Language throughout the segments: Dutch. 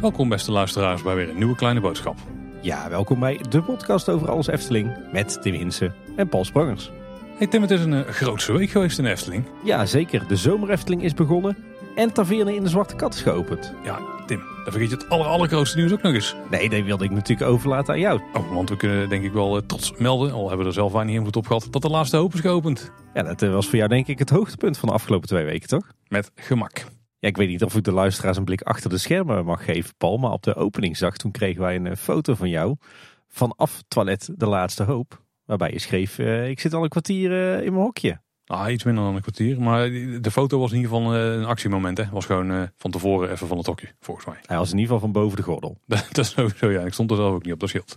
Welkom beste luisteraars bij weer een nieuwe kleine boodschap. Ja, welkom bij de podcast over alles Efteling met Tim Hinsen en Paul Sprangers. Hey Tim, het is een uh, grootse week geweest in Efteling. Ja, zeker. De zomer Efteling is begonnen en Taverne in de Zwarte Kat is geopend. Ja, Tim, dan vergeet je het aller, allergrootste nieuws ook nog eens. Nee, dat wilde ik natuurlijk overlaten aan jou. Oh, want we kunnen denk ik wel uh, trots melden, al hebben we er zelf weinig invloed op gehad, dat de laatste hoop is geopend. Ja, dat uh, was voor jou denk ik het hoogtepunt van de afgelopen twee weken, toch? Met gemak. Ja, ik weet niet of ik de luisteraars een blik achter de schermen mag geven, Paul. Maar op de openingsdag toen kregen wij een eh, foto van jou vanaf toilet De Laatste Hoop. Waarbij je schreef, uh, ik zit al een kwartier uh, in mijn hokje. Ah, iets minder dan een kwartier. Maar de foto was in ieder geval een actiemoment. Het was gewoon van tevoren even van het hokje, volgens mij. Hij was in ieder geval van boven de gordel. dat is sowieso, ja. Ik stond er zelf ook niet op dat schild.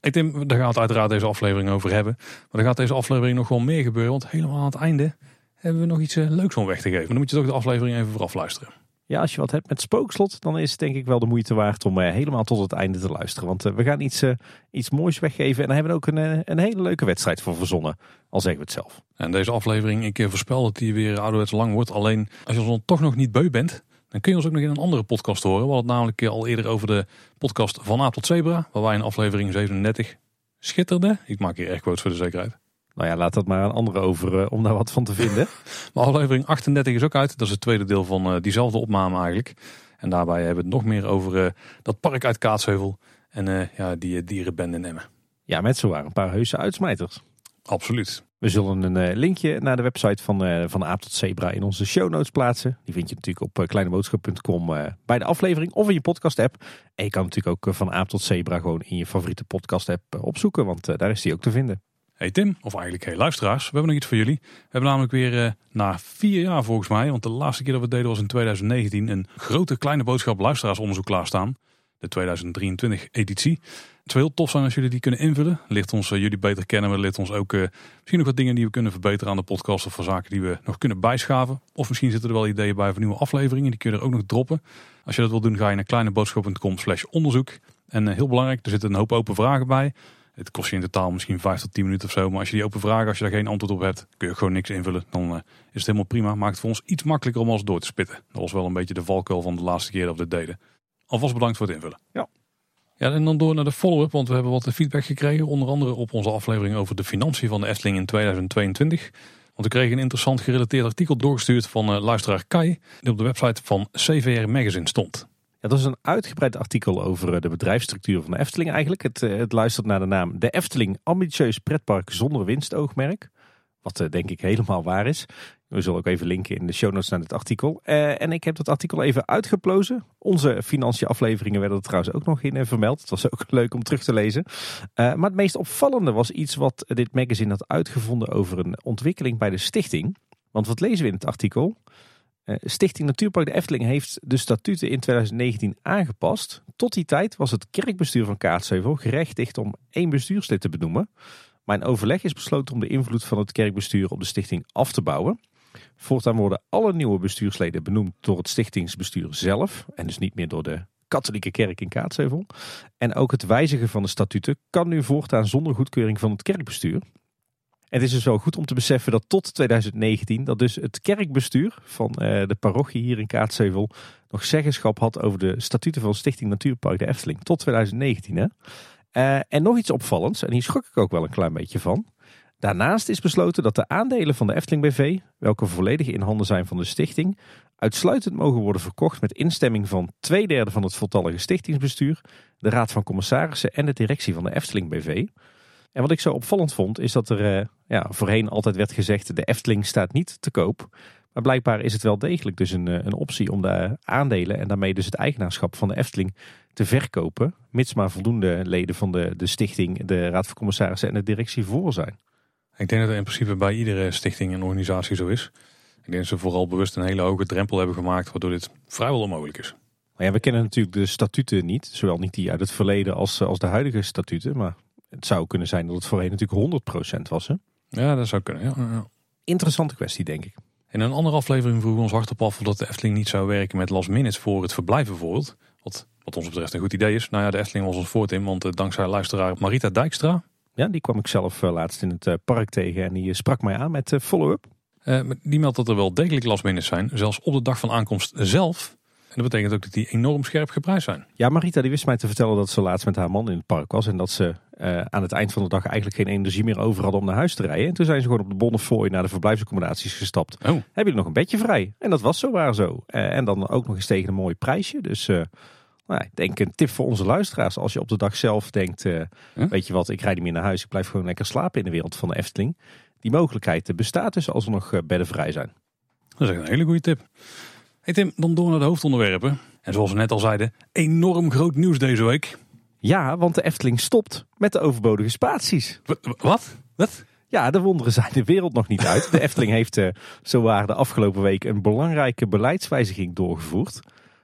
Ik denk, daar gaat het uiteraard deze aflevering over hebben. Maar er gaat deze aflevering nog wel meer gebeuren. Want helemaal aan het einde hebben we nog iets leuks om weg te geven. Maar dan moet je toch de aflevering even vooraf luisteren. Ja, als je wat hebt met spookslot, dan is het denk ik wel de moeite waard om uh, helemaal tot het einde te luisteren. Want uh, we gaan iets, uh, iets moois weggeven en daar hebben we ook een, een hele leuke wedstrijd voor verzonnen. Al zeggen we het zelf. En deze aflevering, ik voorspel dat die weer ouderwets lang wordt. Alleen als je ons toch nog niet beu bent, dan kun je ons ook nog in een andere podcast horen. We hadden namelijk al eerder over de podcast Van A tot Zebra. Waar wij in aflevering 37 schitterde. Ik maak hier echt quotes voor de zekerheid. Nou ja, laat dat maar aan anderen over uh, om daar wat van te vinden. maar aflevering 38 is ook uit. Dat is het tweede deel van uh, diezelfde opname eigenlijk. En daarbij hebben we het nog meer over uh, dat park uit Kaatsheuvel. En ja, die dierenbende in Emmen. Ja, met zo waren een paar heuse uitsmijters. Absoluut. We zullen een linkje naar de website van, van Aap tot Zebra in onze show notes plaatsen. Die vind je natuurlijk op kleineboodschap.com bij de aflevering of in je podcast app. En je kan natuurlijk ook van Aap tot Zebra gewoon in je favoriete podcast app opzoeken, want daar is die ook te vinden. Hey Tim, of eigenlijk hey luisteraars, we hebben nog iets voor jullie. We hebben namelijk weer uh, na vier jaar volgens mij, want de laatste keer dat we het deden was in 2019, een grote kleine boodschap luisteraarsonderzoek klaarstaan. De 2023 editie. Het zou heel tof zijn als jullie die kunnen invullen. Ligt ons uh, jullie beter kennen, maar ligt ons ook uh, misschien nog wat dingen die we kunnen verbeteren aan de podcast of voor zaken die we nog kunnen bijschaven. Of misschien zitten er wel ideeën bij voor nieuwe afleveringen, die kun je er ook nog droppen. Als je dat wil doen, ga je naar kleineboodschap.com slash onderzoek. En heel belangrijk, er zitten een hoop open vragen bij. Het kost je in totaal misschien 5 tot 10 minuten of zo. Maar als je die open vragen, als je daar geen antwoord op hebt, kun je gewoon niks invullen. Dan uh, is het helemaal prima. Maakt het voor ons iets makkelijker om alles door te spitten. Dat was wel een beetje de valkuil van de laatste keer dat we dit deden. Alvast bedankt voor het invullen. Ja. Ja, en dan door naar de follow-up, want we hebben wat feedback gekregen. Onder andere op onze aflevering over de financiën van de Efteling in 2022. Want we kregen een interessant gerelateerd artikel doorgestuurd van uh, luisteraar Kai. Die op de website van CVR Magazine stond. Dat is een uitgebreid artikel over eh, de bedrijfsstructuur van de Efteling eigenlijk. Het, eh, het luistert naar de naam De Efteling, ambitieus pretpark zonder winstoogmerk. Wat uh, denk ik helemaal waar is. We zullen ook even linken in de show notes naar dit artikel. En ik heb dat artikel even uitgeplozen. Onze financiële afleveringen werden er trouwens ook nog in vermeld. Het was ook leuk om terug te lezen. Maar het meest opvallende was iets wat dit magazine had uitgevonden over een ontwikkeling bij de stichting. Want wat lezen we in het artikel? Eh, Stichting Natuurpark de Efteling heeft de statuten in 2019 aangepast. Tot die tijd was het kerkbestuur van Kaatsheuvel gerechtigd om één bestuurslid te benoemen. Maar in overleg is besloten om de invloed van het kerkbestuur op de stichting af te bouwen. Voortaan worden alle nieuwe bestuursleden benoemd door het stichtingsbestuur zelf. En dus niet meer door de katholieke kerk in Kaatsheuvel. En ook het wijzigen van de statuten kan nu voortaan zonder goedkeuring van het kerkbestuur. Het is dus wel goed om te beseffen dat tot 2019 dat dus het kerkbestuur van uh, de parochie hier in Kaatsheuvel nog zeggenschap had over de statuten van Stichting Natuurpark de Efteling. Tot 2019 hè. Uh, en nog iets opvallends, en hier schrok ik ook wel een klein beetje van. Daarnaast is besloten dat de aandelen van de Efteling BV, welke volledig in handen zijn van de stichting, uitsluitend mogen worden verkocht met instemming van twee derde van het voltallige stichtingsbestuur, de raad van commissarissen en de directie van de Efteling BV. En wat ik zo opvallend vond, is dat er uh, ja, voorheen altijd werd gezegd: de Efteling staat niet te koop. Maar blijkbaar is het wel degelijk dus een, een optie om de aandelen en daarmee dus het eigenaarschap van de Efteling te verkopen. Mits maar voldoende leden van de, de stichting, de raad van commissarissen en de directie voor zijn. Ik denk dat het in principe bij iedere stichting en organisatie zo is. Ik denk dat ze vooral bewust een hele hoge drempel hebben gemaakt, waardoor dit vrijwel onmogelijk is. Ja, we kennen natuurlijk de statuten niet, zowel niet die uit het verleden als, als de huidige statuten. Maar het zou kunnen zijn dat het voorheen natuurlijk 100% was. Hè? Ja, dat zou kunnen. Ja, ja. Interessante kwestie, denk ik. In een andere aflevering vroegen we ons hardop af dat de Efteling niet zou werken met last minutes voor het verblijf bijvoorbeeld. Wat, wat ons betreft een goed idee is. Nou ja, de Efteling was ons voort in, want uh, dankzij luisteraar Marita Dijkstra, Ja, die kwam ik zelf eh, laatst in het eh, park tegen en die sprak mij aan met follow-up. die meldt dat er wel degelijk lastminutes zijn, zelfs op de dag van aankomst zelf. En dat betekent ook dat die enorm scherp geprijsd zijn. Ja, Marita die wist mij te vertellen dat ze laatst met haar man in het park was. En dat ze aan het eind van de dag eigenlijk geen energie meer over hadden om naar huis te rijden. En toen zijn ze gewoon op de Bonnefoy naar de verblijfsaccommodaties gestapt. Oh. Hebben jullie nog een bedje vrij? En dat was zo waar zo. en dan ook nog eens tegen een mooi prijsje. Dus nou, ik denk een tip voor onze luisteraars. Als je op de dag zelf denkt, weet je wat, ik rijd niet meer naar huis. Ik blijf gewoon lekker slapen in de wereld van de Efteling. Die mogelijkheid bestaat dus als er nog eh, bedden vrij zijn. Dat is een hele goede tip. Hey Tim, dan door naar de hoofdonderwerpen. En zoals we net al zeiden, enorm groot nieuws deze week. Ja, want de Efteling stopt met de overbodige spaties. Wat? Wat? Ja, de wonderen zijn de wereld nog niet uit. De Efteling heeft uh, zowaar de afgelopen week een belangrijke beleidswijziging doorgevoerd.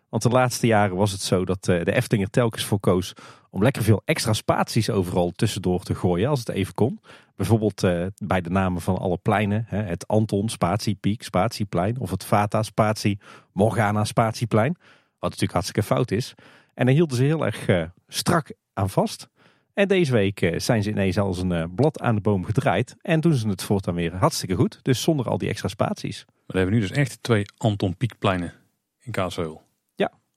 Want de laatste jaren was het zo dat eh, de Efteling er telkens voor koos om lekker veel extra spaties overal tussendoor te gooien als het even kon. Bijvoorbeeld eh, bij de namen van alle pleinen. Het Anton Spatiepiek Spatieplein of het Vata Spatie Morgana Spatieplein. Wat natuurlijk hartstikke fout is. En daar hielden ze heel erg eh, strak aan vast. En deze week zijn ze ineens als een blad aan de boom gedraaid. En doen ze het voortaan weer hartstikke goed. Dus zonder al die extra spaties. We hebben nu dus echt twee Anton Pieckpleinen in Kaatsheuvel.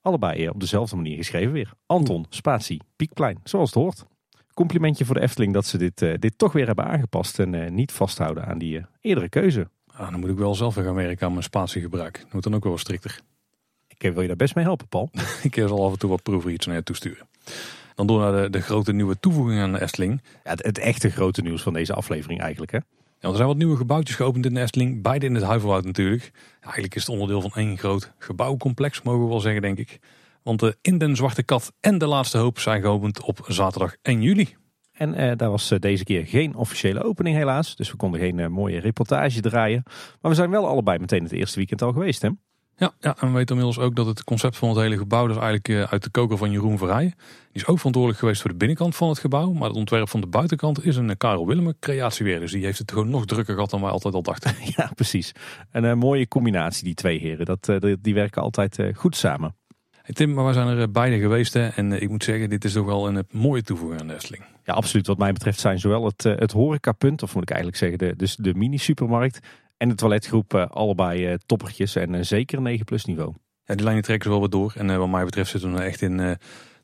Allebei op dezelfde manier geschreven weer. Anton, spatie, Piekplein, zoals het hoort. Complimentje voor de Efteling dat ze dit, uh, dit toch weer hebben aangepast en uh, niet vasthouden aan die uh, eerdere keuze. Ah, dan moet ik wel zelf weer gaan werken aan mijn spatiegebruik. moet dan ook wel strikter. Ik wil je daar best mee helpen, Paul. ik zal af en toe wat proeven iets naar je toesturen. Dan door naar de, de grote nieuwe toevoeging aan de Efteling. Ja, het, het, echte grote nieuws van deze aflevering eigenlijk, hè? Ja, er zijn wat nieuwe gebouwtjes geopend in de Efteling. Beide in het Huiverwoud natuurlijk. eigenlijk is het onderdeel van één groot gebouwcomplex, mogen we wel zeggen, denk ik. Want de In den Zwarte Kat en De Laatste Hoop zijn geopend op zaterdag 1 juli. En eh, daar was eh, deze keer geen officiële opening helaas. Dus we konden geen eh, mooie reportage draaien. Maar we zijn wel allebei meteen het eerste weekend al geweest hè? Ja, ja, en we weten inmiddels ook dat het concept van het hele gebouw... dus eigenlijk uh, uit de koker van Jeroen Verrijen. Die is ook verantwoordelijk geweest voor de binnenkant van het gebouw. Maar het ontwerp van de buitenkant is een Karel Willemer creatie weer. Dus die heeft het gewoon nog drukker gehad dan wij altijd al dachten. Ja, precies. En een mooie combinatie die twee heren. Dat, die werken altijd goed samen. Tim, maar we zijn er beide geweest hè? en ik moet zeggen, dit is toch wel een mooie toevoeging aan de Efteling. Ja, absoluut. Wat mij betreft zijn zowel het, het horecapunt, of moet ik eigenlijk zeggen, de, dus de mini-supermarkt en de toiletgroep allebei toppertjes en zeker 9 plus niveau. Ja, die lijnen trekken ze wel wat door. En wat mij betreft zitten we echt in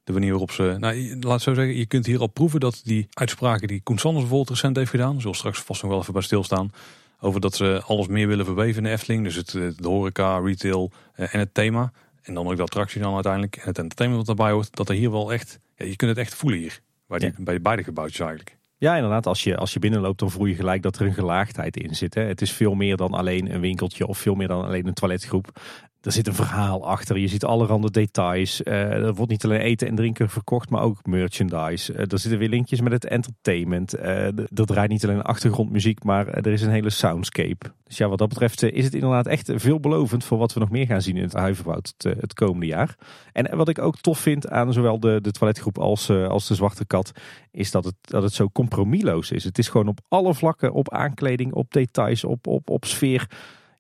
de manier waarop ze... Nou, laat zo zeggen, je kunt hier al proeven dat die uitspraken die Koen Sanders bijvoorbeeld recent heeft gedaan, zullen straks vast nog wel even bij stilstaan, over dat ze alles meer willen verweven in de Efteling. Dus het, de horeca, retail en het thema. En dan ook de attractie dan uiteindelijk. En het entertainment wat daarbij hoort. Dat er hier wel echt, ja, je kunt het echt voelen hier. Bij, die, bij beide gebouwtjes eigenlijk. Ja, inderdaad. Als je, als je binnenloopt, dan voel je gelijk dat er een gelaagdheid in zit. Hè. Het is veel meer dan alleen een winkeltje of veel meer dan alleen een toiletgroep. Er zit een verhaal achter. Je ziet allerhande details. Uh, er wordt niet alleen eten en drinken verkocht, maar ook merchandise. Uh, er zitten weer linkjes met het entertainment. Uh, er draait niet alleen achtergrondmuziek, maar er is een hele soundscape. Dus ja, wat dat betreft is het inderdaad echt veelbelovend voor wat we nog meer gaan zien in het Huiverwoud het, het komende jaar. En wat ik ook tof vind aan zowel de, de toiletgroep als, als de Zwarte Kat, is dat het, dat het zo compromisloos is. Het is gewoon op alle vlakken, op aankleding, op details, op, op, op sfeer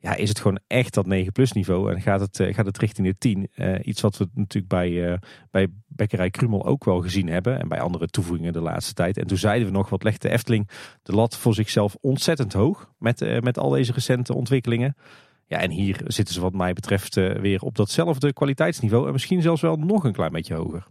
ja, is het gewoon echt dat 9 plus niveau en gaat het, uh, gaat het richting de 10. Uh, eh, iets wat we natuurlijk bij, uh, bij Bekkerij Krumel ook wel gezien hebben en bij andere toevoegingen de laatste tijd. En toen zeiden we nog, wat legt de Efteling de lat voor zichzelf ontzettend hoog met, met al deze recente ontwikkelingen. Ja, en hier zitten ze wat mij betreft weer op datzelfde kwaliteitsniveau en misschien zelfs wel nog een klein beetje hoger.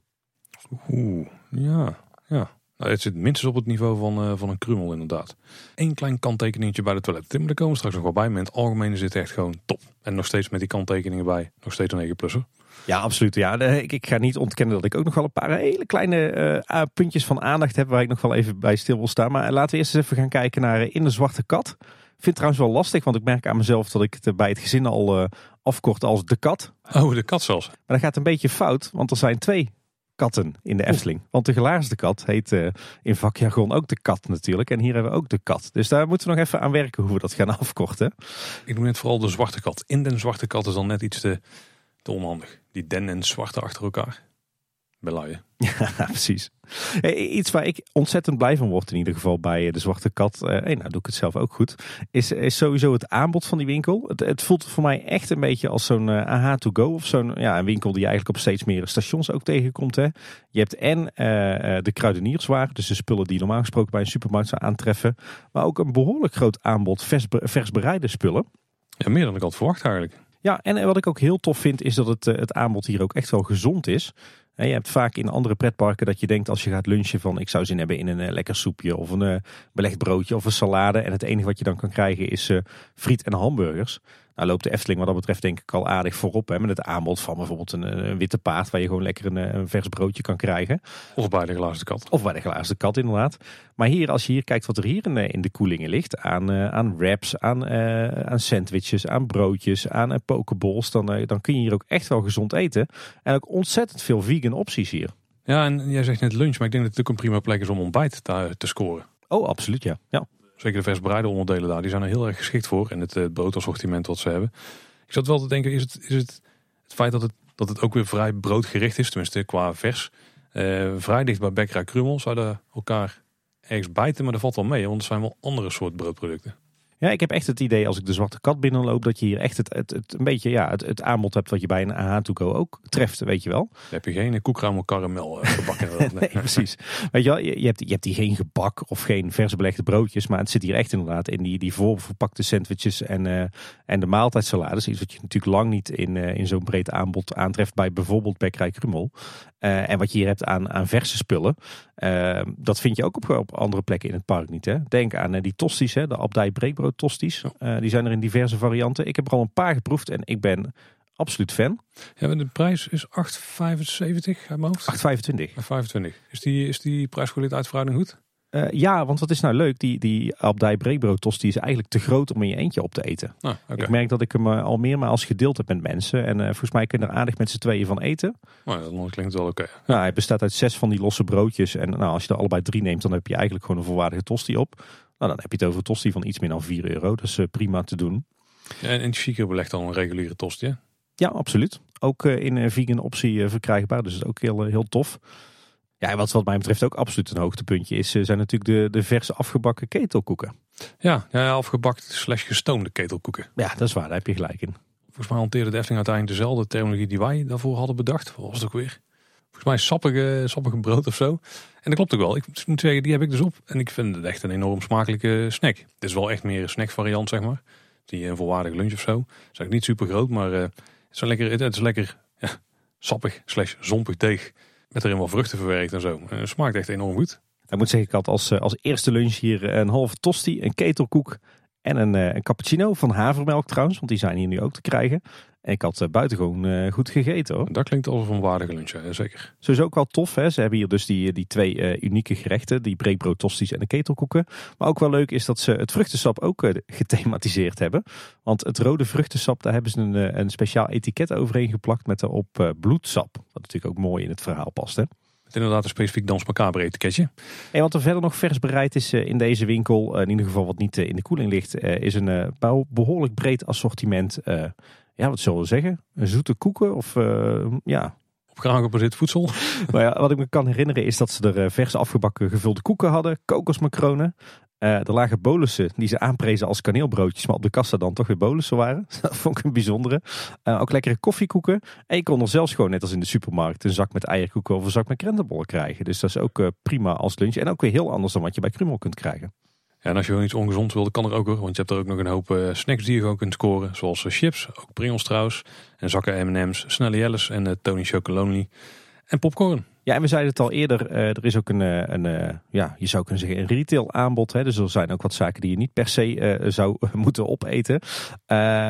Oeh, ja, ja. Nou, het zit minstens op het niveau van, uh, van een krummel inderdaad. Eén klein kanttekeningetje bij de toilet. Maar daar komen we straks nog wel bij. Maar in het algemeen is het echt gewoon top. En nog steeds met die kanttekeningen bij. Nog steeds een 9 plusser. Ja, absoluut. Ja, ik, ik, ga niet ontkennen dat ik ook nog wel een paar hele kleine uh, puntjes van aandacht heb. Waar ik nog wel even bij stil wil staan. Maar laten we eerst eens even gaan kijken naar In de Zwarte Kat. Ik vind het trouwens wel lastig, want ik merk aan mezelf dat ik het bij het gezin al uh, afkort als de kat. Oh, de kat zelfs. Maar dat gaat een beetje fout, want er zijn twee katten in de Efteling. Want de gelaarsde kat heet uh, in vakjargon ook de kat natuurlijk. En hier hebben we ook de kat. Dus daar moeten we nog even aan werken hoe we dat gaan afkorten. Ik noem net vooral de zwarte kat. In den zwarte kat is dan net iets te, te onhandig. Die den en zwarte achter elkaar. Bij Luien. Ja, precies. Iets waar ik ontzettend blij van word in ieder geval bij de Zwarte Kat. Hey, nou doe ik het zelf ook goed. Is, is sowieso het aanbod van die winkel. Het, het voelt voor mij echt een beetje als zo'n AH to go. Of zo'n ja, een winkel die je eigenlijk op steeds meer stations ook tegenkomt. Hè. Je hebt en uh, de kruidenierswaar. Dus de spullen die normaal gesproken bij een supermarkt zou aantreffen. Maar ook een behoorlijk groot aanbod vers, vers bereide spullen. Ja, meer dan ik had verwacht eigenlijk. Ja, en wat ik ook heel tof vind is dat het, het aanbod hier ook echt wel gezond is. Je hebt vaak in andere pretparken dat je denkt als je gaat lunchen van ik zou zin hebben in een eh, lekker soepje of een eh, belegd broodje of een salade. En het enige wat je dan kan krijgen is uh, friet en hamburgers. Nou loopt de Efteling wat dat betreft denk ik al aardig voorop. Hè, met het aanbod van bijvoorbeeld een, een witte paard waar je gewoon lekker een, een, vers broodje kan krijgen. Of bij de glazen kat. Of bij de glazen kat inderdaad. Maar hier, als je hier kijkt wat er hier in, in de koelingen ligt. Aan, aan wraps, aan, aan sandwiches, aan broodjes, aan pokeballs. Dan, dan kun je hier ook echt wel gezond eten. En ook ontzettend veel vegan opties hier. Ja, en jij zegt net lunch, maar ik denk dat het ook een prima plek is om ontbijt te, te scoren. Oh, absoluut ja. ja. Zeker de versbereide onderdelen daar, die zijn er heel erg geschikt voor. En het, het broodassortiment wat ze hebben. Ik zat wel te denken, is het, is het, het feit dat het, dat het ook weer vrij broodgericht is, tenminste qua vers. Uh, vrij dicht bij Bekkerij Krummel zouden elkaar ergens bijten, maar dat valt wel mee. Want er zijn wel andere soort broodproducten. Ja, ik heb echt het idee als ik de Zwarte Kat binnenloop dat je hier echt het, het, het een beetje ja, het, het aanbod hebt wat je bij een AH to go ook treft, weet je wel. Dan heb je geen koekruimel karamel uh, gebakken. nee, precies. Weet je wel, je, je, hebt, je hebt hier geen gebak of geen verse belegde broodjes, maar het zit hier echt inderdaad in die, die voorverpakte sandwiches en, uh, en de maaltijdsalades. Iets wat je natuurlijk lang niet in, uh, in zo'n breed aanbod aantreft bij bijvoorbeeld Bekkerij Krummel. Uh, en wat je hier hebt aan, aan verse spullen, uh, dat vind je ook op, op andere plekken in het park niet. Hè? Denk aan uh, die tosties, hè? de Abdij breekbrood tosties. die zijn er in diverse varianten. Ik heb er al een paar geproefd en ik ben absoluut fan. Ja, de prijs is 8,75 uit mijn hoofd. 8,25. 25. Is die, is die prijskwaliteit verhouding goed? Uh, ja, want wat is nou leuk? Die, die Abdij breekbrood tosti is eigenlijk te groot om in je eentje op te eten. Ah, okay. Ik merk dat ik hem uh, al meermaals gedeeld heb met mensen. En uh, volgens mij kunnen er aardig met z'n tweeën van eten. Nou, dat klinkt wel oké. Okay. Ja, hij bestaat uit zes van die losse broodjes. En nou, als je er allebei drie neemt, dan heb je eigenlijk gewoon een volwaardige tosti op. Nou, dan heb je het over een tosti van iets meer dan 4 euro. Dat is prima te doen. Ja, en in Chico belegt dan een reguliere tosti, hè? Ja, absoluut. Ook in een vegan optie verkrijgbaar. Dus dat is ook heel, heel tof. Ja, wat wat mij betreft ook absoluut een hoogtepuntje is, zijn natuurlijk de, de verse afgebakken ketelkoeken. Ja, ja, afgebakt slash gestoomde ketelkoeken. Ja, dat is waar, daar heb je gelijk in. Volgens mij hanteerde de Efteling uiteindelijk dezelfde terminologie die wij daarvoor hadden bedacht. Wat was het ook weer? Volgens mij sappige, sappige brood of zo. En dat klopt ook wel. Ik moet zeggen, die heb ik dus op. En ik vind het echt een enorm smakelijke snack. Het is wel echt meer een snackvariant, zeg maar. Die een volwaardige lunch of zo. Het is eigenlijk niet super groot, maar uh, het, is lekker, het is lekker ja, sappig slash zompig deeg. Met erin wel vruchten verwerkt en zo. En het smaakt echt enorm goed. Ik moet zeggen, ik had als, als eerste lunch hier een halve tosti, een ketelkoek en een, een cappuccino van havermelk trouwens. Want die zijn hier nu ook te krijgen. En ik had buitengewoon uh, goed gegeten hoor. Dat klinkt als een waardige lunch, hè? zeker. Sowieso ook wel tof. Hè? Ze hebben hier dus die, die twee uh, unieke gerechten. Die breekbrood tosties en de ketelkoeken. Maar ook wel leuk is dat ze het vruchtensap ook uh, gethematiseerd hebben. Want het rode vruchtensap, daar hebben ze een, een speciaal etiket overheen geplakt met erop bloedsap. Wat natuurlijk ook mooi in het verhaal past hè. Inderdaad een specifiek Dans Macabre etiketje. En wat er verder nog vers bereid is in deze winkel, in ieder geval wat niet in de koeling ligt, is een behoorlijk breed assortiment ja, wat zullen we zeggen? Een zoete koeken of uh, ja. Op gebaseerd voedsel. maar ja, wat ik me kan herinneren is dat ze er vers afgebakken gevulde koeken hadden, kokosmacronen. Uh, er lagen bolussen die ze aanprezen als kaneelbroodjes, maar op de kassa dan toch weer bolussen waren. Dat vond ik een bijzondere. Uh, ook lekkere koffiekoeken. En je kon er zelfs gewoon, net als in de supermarkt, een zak met eierkoeken of een zak met krentenbollen krijgen. Dus dat is ook prima als lunch. En ook weer heel anders dan wat je bij Krummel kunt krijgen. Ja, en als je wel iets ongezond wilde, kan er ook hoor. Want je hebt er ook nog een hoop uh, snacks die je gewoon kunt scoren. Zoals uh, chips, ook Pringles trouwens. En zakken M&M's, Snelle Jelles en uh, Tony Chocolonely. En popcorn. Ja, en we zeiden het al eerder. er is ook een, een ja, je zou kunnen zeggen een retail aanbod. Hè. Dus er zijn ook wat zaken die je niet per se zou moeten opeten.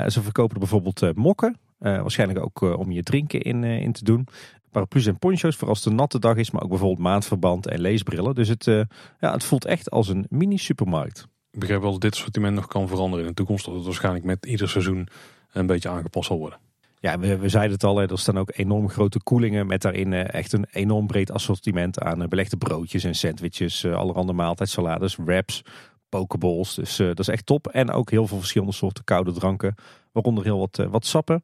ze verkopen er bijvoorbeeld mokken. waarschijnlijk ook om je drinken in, in te doen paraplu's en poncho's voor als het een natte dag is, maar ook bijvoorbeeld maandverband en leesbrillen. Dus het, uh, ja, het voelt echt als een mini supermarkt. Ik begrijp wel dat dit assortiment nog kan veranderen in de toekomst. Dat het waarschijnlijk met ieder seizoen een beetje aangepast zal worden. Ja, we, we zeiden het al, er staan ook enorm grote koelingen met daarin uh, echt een enorm breed assortiment aan uh, belegde broodjes en sandwiches, allerhande maaltijdsalades, wraps, pokeballs. Dus dat is echt top. En ook heel veel verschillende soorten koude dranken, waaronder heel wat, wat sappen.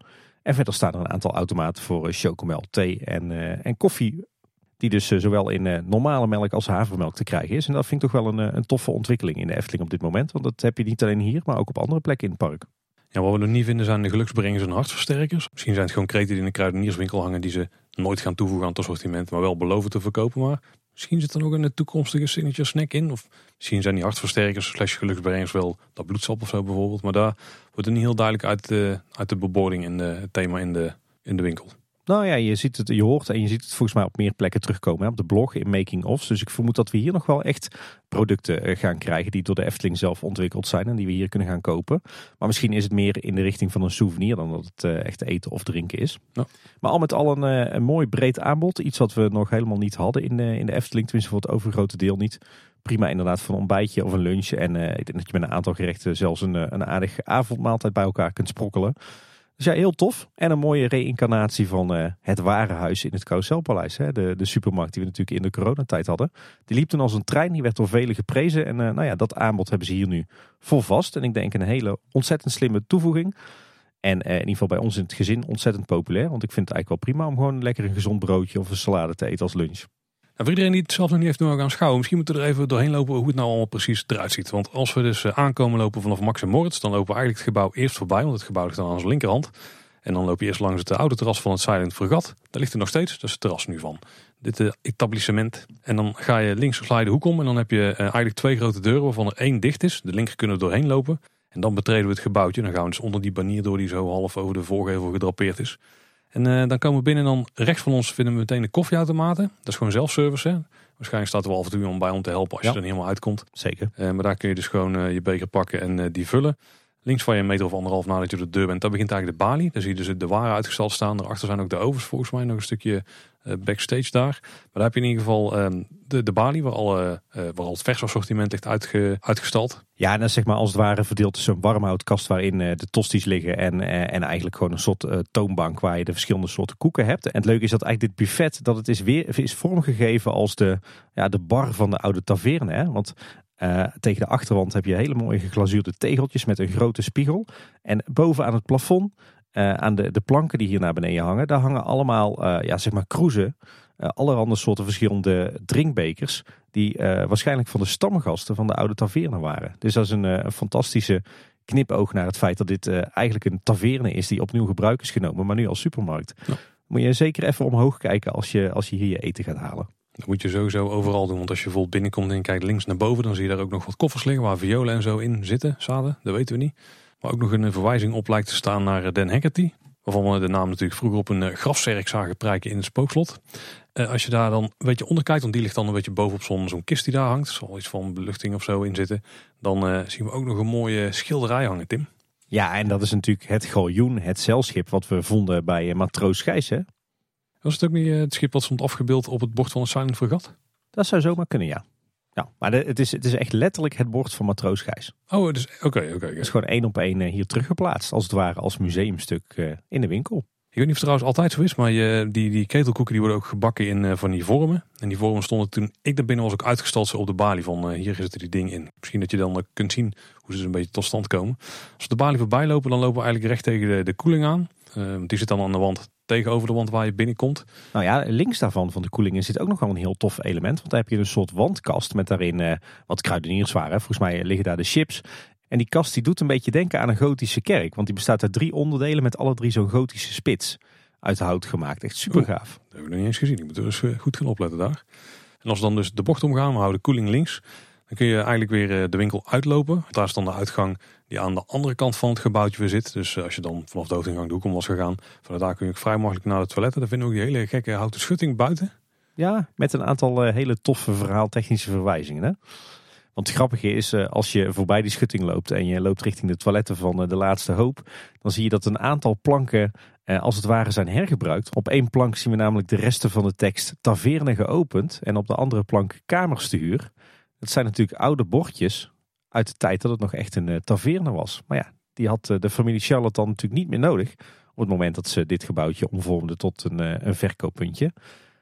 En verder staan er een aantal automaten voor chocomel, thee en, en koffie. Die dus zowel in normale melk als havermelk te krijgen is. En dat vind ik toch wel een, een toffe ontwikkeling in de Efteling op dit moment. Want dat heb je niet alleen hier, maar ook op andere plekken in het park. Ja, wat we nog niet vinden zijn de geluksbrengers en hartversterkers. Misschien zijn het gewoon kreten die in de kruidenierswinkel hangen die ze nooit gaan toevoegen aan het assortiment, maar wel beloven te verkopen. Maar misschien zit er nog een toekomstige signature snack in. Of misschien zijn die hartversterkers slash geluksbrengers wel dat bloedsap of zo bijvoorbeeld. Maar daar wordt het niet heel duidelijk uit de, uit de en het thema in de, in de winkel. Nou ja, je, ziet het, je hoort en je ziet het volgens mij op meer plekken terugkomen. Hè, op de blog, in making-ofs. Dus ik vermoed dat we hier nog wel echt producten eh, gaan krijgen die door de Efteling zelf ontwikkeld zijn. En die we hier kunnen gaan kopen. Maar misschien is het meer in de richting van een souvenir dan dat het eh, echt eten of drinken is. Ja. Maar al met al een, eh, een mooi breed aanbod. Iets wat we nog helemaal niet hadden in de, in de Efteling. Tenminste voor het overgrote deel niet. Prima inderdaad voor een ontbijtje of een lunch. En ik denk dat je met een aantal gerechten zelfs een, een aardige avondmaaltijd bij elkaar kunt sprokkelen. Dus ja, heel tof. En een mooie reïncarnatie van uh, het ware huis in het Carouselpaleis. Hè? De, de supermarkt die we natuurlijk in de coronatijd hadden. Die liep toen als een trein. Die werd door velen geprezen. En uh, nou ja, dat aanbod hebben ze hier nu vol vast. En ik denk een hele ontzettend slimme toevoeging. En uh, in ieder geval bij ons in het gezin ontzettend populair. Want ik vind het eigenlijk wel prima om gewoon lekker een gezond broodje of een salade te eten als lunch. Nou, voor iedereen die het zelf nog niet heeft gaan schouwen, misschien moeten we er even doorheen lopen hoe het nou allemaal precies eruit ziet. Want als we dus eh, aankomen lopen vanaf Max en Moritz, dan lopen we eigenlijk het gebouw eerst voorbij, want het gebouw ligt aan onze linkerhand. En dan loop je eerst langs het oude terras van het Silent Fregat. Daar ligt er nog steeds, dat is het terras nu van. Dit uh, etablissement. En dan ga je links de hoek om en dan heb je eigenlijk twee grote deuren waarvan er één dicht is. De linker kunnen we doorheen lopen. En dan betreden we het gebouwtje. Dan gaan we dus onder die banier door die zo half over de voorgevel gedrapeerd is. En uh, dan komen we binnen en dan rechts van ons vinden we meteen de koffieautomaten. Dat is gewoon zelfservice. Hè? Waarschijnlijk staat er wel af en toe om bij om te helpen als je er niet helemaal uitkomt. Zeker. Uh, maar daar kun je dus gewoon uh, je beker pakken en die vullen. Links van je een meter of anderhalf nadat je de deur bent, daar begint eigenlijk de balie. Daar zie je dus de waren uitgestald staan. Daarachter zijn ook de ovens volgens mij nog een stukje backstage daar. Maar daar heb je in ieder geval um, de, de balie waar, alle, waar al het vers assortiment ligt uitge, uitgestald. Ja, en dat zeg maar als het ware verdeeld tussen een warmhoutkast waarin de tosties liggen en, en eigenlijk gewoon een soort toonbank waar je de verschillende soorten koeken hebt. En het leuke is dat eigenlijk dit buffet, dat het is weer is vormgegeven als de, ja, de bar van de oude taverne. Hè? Want uh, tegen de achterwand heb je hele mooie geglazuurde tegeltjes met een grote spiegel. En boven aan het plafond, uh, aan de, de planken die hier naar beneden hangen, daar hangen allemaal uh, ja, zeg maar kroezen. allerhande soorten verschillende drinkbekers. Die waarschijnlijk van de stamgasten van de oude taverne waren. Dus dat is een, een fantastische knipoog naar het feit dat dit eigenlijk een taverne is die opnieuw gebruik is genomen, maar nu als supermarkt. Ja. Moet je zeker even omhoog kijken als je, als je hier je eten gaat halen. Dat moet je sowieso overal doen. Want als je bijvoorbeeld binnenkomt en kijkt links naar boven, dan zie je daar ook nog wat koffers liggen waar violen en zo in zitten, zaden. Dat weten we niet. Maar ook nog een verwijzing op lijkt te staan naar eh, Den Heckerty. Waarvan we de naam natuurlijk vroeger op een eh, grafzerk zagen prijken in het spookslot. Uh, als je daar dan een beetje onder kijkt, want die ligt dan een beetje bovenop zo'n zo'n kist die daar hangt. Zal iets van beluchting of zo in zitten. Dan zien we ook nog een mooie schilderij hangen, Tim. Ja, en dat is natuurlijk het galjoen, het zeilschip wat we vonden bij Matroos Gijs. Hè? Was het ook niet het schip wat stond afgebeeld op het bord van een Silent Fregat? Dat zou zomaar kunnen, ja. Ja, maar het, is, het is echt letterlijk het bord van Matroos Gijs. Oh, dus oké, oké. Het is gewoon één op één hier teruggeplaatst, als het ware als museumstuk in de winkel. Ik weet niet of het trouwens altijd zo is, maar je, die, die ketelkoeken die worden ook gebakken in uh, van die vormen. En die vormen stonden toen ik daar binnen was ook uitgestald op de balie van uh, hier zitten die ding in. Misschien dat je dan uh, kunt zien hoe ze een beetje tot stand komen. Als we de balie voorbij lopen, dan lopen we eigenlijk recht tegen de, de koeling aan. die zit dan aan de wand tegenover de wand waar je binnenkomt. Nou ja, links daarvan van de koelingen zit ook nog wel een heel tof element. Want daar heb je een soort wandkast met daarin wat kruideniers waren. Volgens mij liggen daar de chips. En die kast die doet een beetje denken aan een gotische kerk. Want die bestaat uit drie onderdelen met alle drie zo'n gotische spits. Uit hout gemaakt. Echt super gaaf. dat heb ik nog niet eens gezien. Ik moet er eens goed gaan opletten daar. En als we dan dus de bocht omgaan, we houden de koeling links. Dan kun je eigenlijk weer de winkel uitlopen. Daar is dan de uitgang die aan de andere kant van het gebouwtje weer zit. Dus als je dan vanaf de hoofdingang de hoek om was gegaan. Vanuit daar kun je vrij makkelijk naar de toiletten. Daar vinden we ook die hele gekke houten schutting buiten. Ja, met een aantal hele toffe verhaaltechnische verwijzingen. Hè? Want het grappige is, eh, als je voorbij die schutting loopt en je loopt richting de toiletten van eh, de laatste hoop, dan zie je dat een aantal planken eh, als het ware zijn hergebruikt. Op één plank zien we namelijk de resten van de tekst taverne geopend en op de andere plank kamers te huur. Dat zijn natuurlijk oude bordjes uit de tijd dat het nog echt een taverne was. Maar ja, die had de familie Charlotte dan natuurlijk niet meer nodig op het moment dat ze dit gebouwtje omvormden tot een, een verkooppuntje.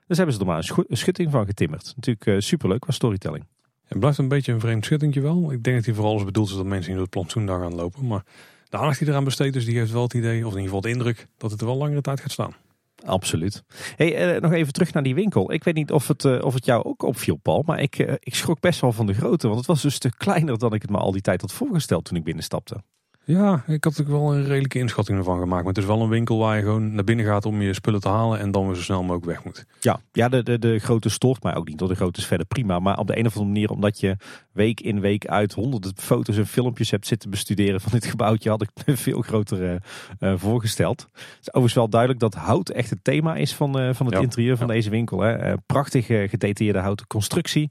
Dus hebben ze er maar een schutting van getimmerd. Natuurlijk superleuk qua storytelling. Het blijft een beetje een vreemd schuttingje wel. Ik denk dat hij vooral is bedoeld is dat mensen in het plantsoen daar gaan lopen. Maar de aandacht die eraan besteed is, die heeft wel het idee, of in ieder geval de indruk, dat het er wel langere tijd gaat staan. Absoluut. Hey, nog even terug naar die winkel. Ik weet niet of het, of het jou ook opviel, Paul. Maar ik, ik schrok best wel van de grootte. Want het was dus een stuk kleiner dan ik het me al die tijd had voorgesteld toen ik binnenstapte. Ja, ik had er wel een redelijke inschatting ervan gemaakt. Maar het is wel een winkel waar je gewoon naar binnen gaat om je spullen te halen en dan weer zo snel mogelijk weg moet. Ja, ja de, de, de grote stoort mij ook niet. Door de grote is verder prima. Maar op de een of andere manier, omdat je week in week uit honderden foto's en filmpjes hebt zitten bestuderen van dit gebouwtje, had ik me veel groter uh, voorgesteld. Het is overigens wel duidelijk dat hout echt het thema is van, uh, van het interieur van deze winkel. Hè. Uh, prachtig gedetailleerde houten constructie.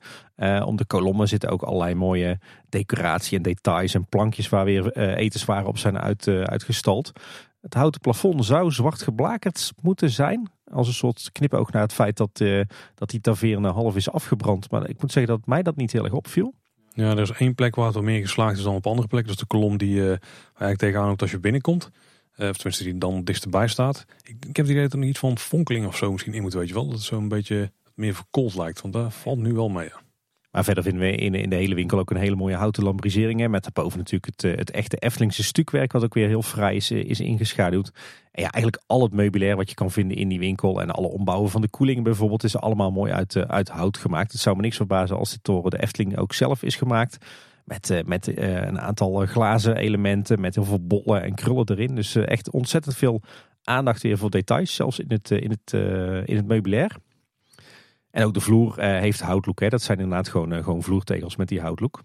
Om de kolommen zitten ook allerlei mooie decoratie en details en plankjes waar weer etenswaren op zijn uit, uitgestald. Het houten plafond zou zwart geblakerd moeten zijn. Als een soort knipoog naar het feit dat, uh, dat die taverne half is afgebrand. Maar ik moet zeggen dat mij dat niet heel erg opviel. Ja, er is één plek waar het wel meer geslaagd is dan op andere plekken. Dat is de kolom die uh, eigenlijk tegenaan loopt als je binnenkomt. Uh, of tenminste die dan dichterbij staat. Ik, ik heb het idee dat er nog iets van fonkeling of zo misschien in moet, weet je wel. Dat het zo een beetje meer verkoold lijkt. Want daar valt nu wel mee. Maar verder vinden we in, in de hele winkel ook een hele mooie houten lambrisering. Met daarboven natuurlijk het, eh, het echte Eftelingse stukwerk. Wat ook weer heel vrij is, is ingeschaduwd. En ja, eigenlijk al het meubilair wat je kan vinden in die winkel. En alle ombouwen van de koelingen bijvoorbeeld is allemaal mooi uit, uit hout gemaakt. Het zou me niks verbazen als dit door de Efteling ook zelf is gemaakt. Met, met een aantal glazen elementen, met heel veel bollen en krullen erin. Dus echt ontzettend veel aandacht weer voor details, zelfs in het, in het, in het meubilair. En ook de vloer heeft houtlook. Hè. Dat zijn inderdaad gewoon, gewoon vloertegels met die houtlook.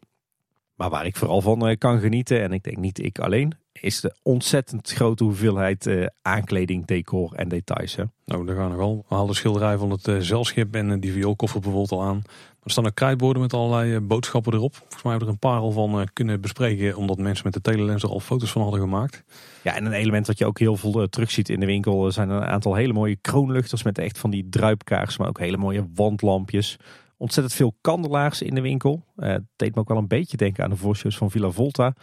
Maar waar ik vooral van kan genieten, en ik denk niet ik alleen, is de ontzettend grote hoeveelheid uh, aankleding, decor en details. Hè? Nou, daar gaan nogal. We halen de schilderij van het uh, zeilschip en die vioolkoffer bijvoorbeeld al aan. Er staan ook krijtborden met allerlei eh, boodschappen erop. Volgens mij hebben we er een paar al van kunnen bespreken, omdat mensen met de telelens er al foto's van hadden gemaakt. Ja, en een element wat je ook heel veel terugziet in de winkel zijn een aantal hele mooie kroonluchters met echt van die druipkaars, maar ook hele mooie wandlampjes. Ontzettend veel kandelaars in de winkel. het deed me ook wel een beetje denken aan de voorshows van Villa Volta.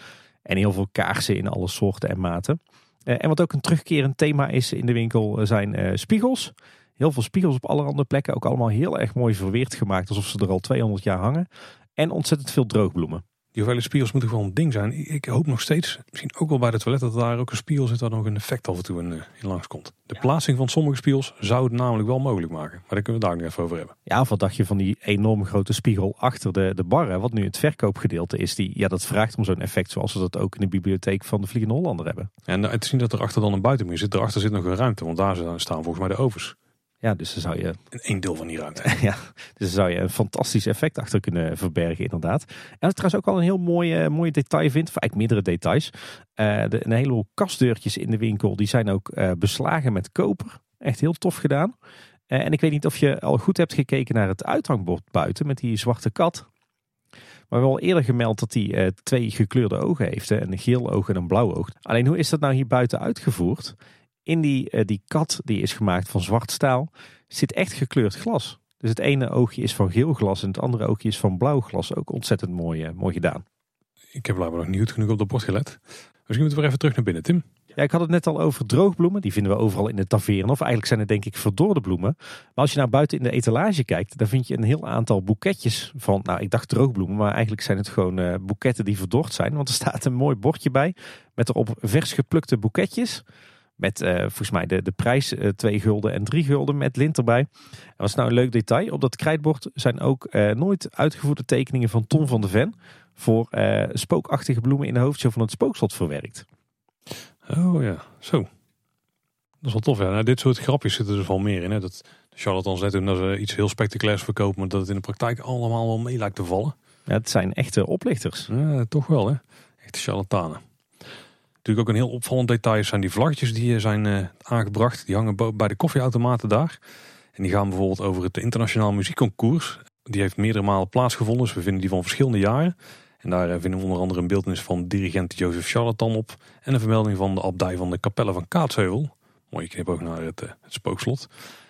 En heel veel kaarsen in alle soorten en maten. en wat ook een terugkerend thema is in de winkel zijn spiegels. Heel veel spiegels op allerhande plekken. Ook allemaal heel erg mooi verweerd gemaakt. Alsof ze er al 200 jaar hangen. En ontzettend veel droogbloemen. Die hoeveelheid spiegels moeten gewoon een ding zijn. Ik hoop nog steeds, misschien ook wel bij de toilet, dat daar ook een spiegel zit waar nog een effect af en toe in, eh, in langs komt. De plaatsing van sommige spiegels zou het namelijk wel mogelijk maken. Maar daar kunnen we daar nog even over hebben. Ja, wat dacht je van die enorm grote spiegel achter de, de bar, wat nu het verkoopgedeelte is. Die, ja, dat vraagt om zo'n effect zoals we dat ook in de bibliotheek van de Vliegende Hollander hebben. En het zien dat er achter dan een buitenmuur zit. Daarachter zit nog een ruimte, want daar staan volgens mij de ovens. Ja, dus dan zou je. Een deel van die ruimte. ja, dus dan zou je een fantastisch effect achter kunnen verbergen, inderdaad. En wat ik trouwens ook al een heel mooi, mooi detail vind, of eigenlijk meerdere details. Uh, de, een heleboel kastdeurtjes in de winkel, die zijn ook uh, beslagen met koper. Echt heel tof gedaan. en ik weet niet of je al goed hebt gekeken naar het uithangbord buiten met die zwarte kat. Maar wel eerder gemeld dat hij twee gekleurde ogen heeft. Hè, een geel oog en een blauw oog. Alleen hoe is dat nou hier buiten uitgevoerd? In die, uh, die kat, die is gemaakt van zwart staal, zit echt gekleurd glas. Dus het ene oogje is van geel glas en het andere oogje is van blauw glas. Ook ontzettend mooi, uh, mooi gedaan. Ik heb blijkbaar nog niet goed genoeg op de bord gelet. Misschien moeten we even terug naar binnen, Tim. Ja, ik had het net al over droogbloemen. Die vinden we overal in de taverne. Of eigenlijk zijn het denk ik verdorde bloemen. Maar als je naar buiten in de etalage kijkt, dan vind je een heel aantal boeketjes van, nou ik dacht droogbloemen, maar eigenlijk zijn het gewoon uh, boeketten die verdord zijn. Want er staat een mooi bordje bij met erop vers geplukte boeketjes. Met uh, volgens mij de, de prijs uh, 2 gulden en 3 gulden met lint erbij. En wat is nou een leuk detail? Op dat krijtbord zijn ook uh, nooit uitgevoerde tekeningen van Tom van de Ven. Voor spookachtige bloemen in de hoofdshow van het spookslot verwerkt. Oh ja, zo. Dat is wel tof. Ja. Nou, dit soort grapjes zitten er wel meer in. Hè? Dat de charlatans net doen dat ze iets heel spectaculairs verkopen. Maar dat het in de praktijk allemaal wel mee lijkt te vallen. Ja, het zijn echte oplichters. Ja, toch wel hè. Echte charlatanen. Natuurlijk ook een heel opvallend detail zijn die vlaggetjes die eh, zijn uh, aangebracht. Die hangen bij de koffieautomaten daar. En die gaan bijvoorbeeld over het internationaal muziekconcours. Die heeft meerdere malen plaatsgevonden. Dus we vinden die van verschillende jaren. En daar eh, vinden we onder andere een beeldnis van dirigent Jozef Charlatan op. En een vermelding van de abdij van de kapellen van Kaatsheuvel. Mooie knip ook naar het, het spookslot.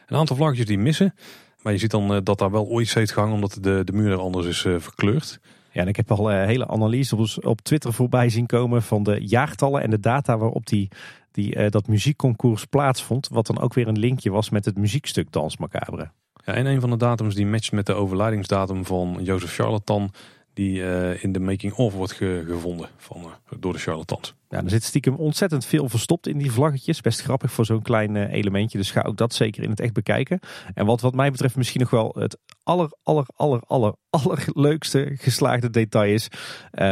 Een aantal vlaggetjes die missen. Maar je ziet dan dat daar wel ooit steeds gehangen omdat de, de muur er anders is verkleurd. Ja, en ik heb al uh, hele analyses op, Twitter voorbij zien komen van de jaartallen en de data waarop die, die, uh, dat muziekconcours plaatsvond. Wat dan ook weer een linkje was met het muziekstuk Dans Macabre. Ja, en een van de datums die matcht met de overlijdingsdatum van Jozef Charlatan. Die uh, in de making-of wordt ge gevonden van, door door de charlatans. Ja, er zit stiekem ontzettend veel verstopt in die vlaggetjes. Best grappig voor zo'n klein eh, elementje. Dus ga ook dat zeker in het echt bekijken. En wat wat mij betreft misschien nog wel het aller, aller, aller, aller, allerleukste geslaagde detail is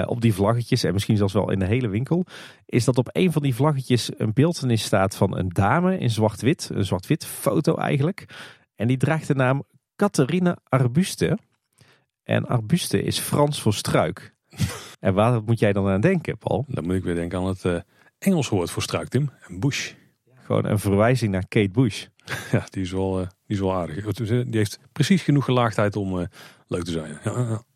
op die vlaggetjes. En misschien zelfs wel in de hele winkel. Is dat op een van die vlaggetjes een beeldenis staat van een dame in zwart-wit. Een zwart-wit foto eigenlijk. En die draagt de naam Catharine Arbuste. En arbuste is Frans voor struik. en waar moet jij dan aan denken, Paul? Dan moet ik weer denken aan het uh, Engels woord voor struik, Tim. Bush. Gewoon een verwijzing naar Kate Bush. Ja, die is wel, uh, die is wel aardig. Die heeft precies genoeg gelaagdheid om uh, leuk te zijn.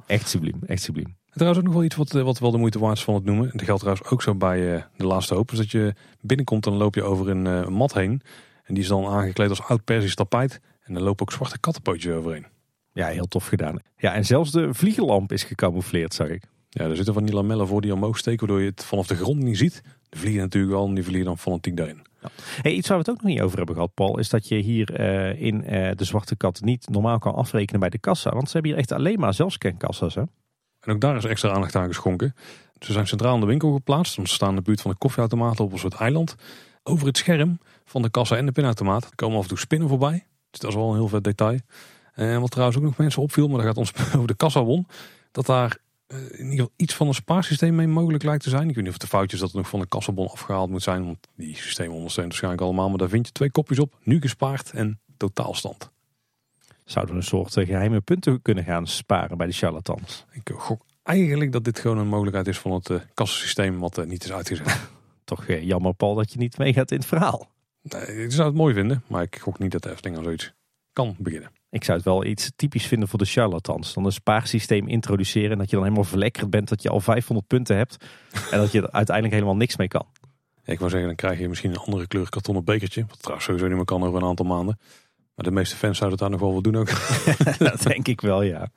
Echt subliem, echt subliem. Trouwens ook nog wel iets wat, wat wel de moeite waard is van het noemen. Dat geldt trouwens ook zo bij de laatste hoop. Is dat je binnenkomt en dan loop je over een mat heen. En die is dan aangekleed als oud Persisch tapijt. En dan lopen ook zwarte kattenpootjes overheen. Ja, heel tof gedaan. Ja, en zelfs de vliegenlamp is gecamoufleerd, zag ik. Ja, er zitten van die lamellen voor die omhoog steken, waardoor je het vanaf de grond niet ziet. De vliegen natuurlijk wel, en die vliegen dan fanatiek daarin. Ja. Hey, iets waar we het ook nog niet over hebben gehad, Paul, is dat je hier uh, in uh, de Zwarte Kat niet normaal kan afrekenen bij de kassa. Want ze hebben hier echt alleen maar zelfscankassa's. Hè? En ook daar is extra aandacht aan geschonken. Ze zijn centraal in de winkel geplaatst, want ze staan in de buurt van de koffieautomaten op een soort eiland. Over het scherm van de kassa en de pinautomaat komen af en toe spinnen voorbij. Dus dat is wel een heel vet detail. En wat trouwens ook nog mensen opviel, maar dat gaat ons over de kassa won. Dat daar in ieder geval iets van een spaarsysteem mee mogelijk lijkt te zijn. Ik weet niet of de foutjes dat er nog van de kassabon afgehaald moet zijn. Want die systemen ondersteunen waarschijnlijk allemaal. Maar daar vind je twee kopjes op. Nu gespaard en totaalstand. Zouden we een soort geheime punten kunnen gaan sparen bij de charlatans? Ik gok eigenlijk dat dit gewoon een mogelijkheid is van het uh, kassasysteem wat uh, niet is uitgezet. Toch uh, jammer Paul dat je niet meegaat in het verhaal. Nee, ik zou het mooi vinden. Maar ik gok niet dat de Efteling aan zoiets kan beginnen. Ik zou het wel iets typisch vinden voor de charlatans. Dan een spaarsysteem introduceren en dat je dan helemaal verlekkerd bent dat je al 500 punten hebt. en dat je er uiteindelijk helemaal niks mee kan. Ja, ik wou zeggen, dan krijg je misschien een andere kleur kartonnen bekertje. Wat trouwens sowieso niet meer kan over een aantal maanden. Maar de meeste fans zouden het daar nog wel wat doen ook. dat denk ik wel, ja. En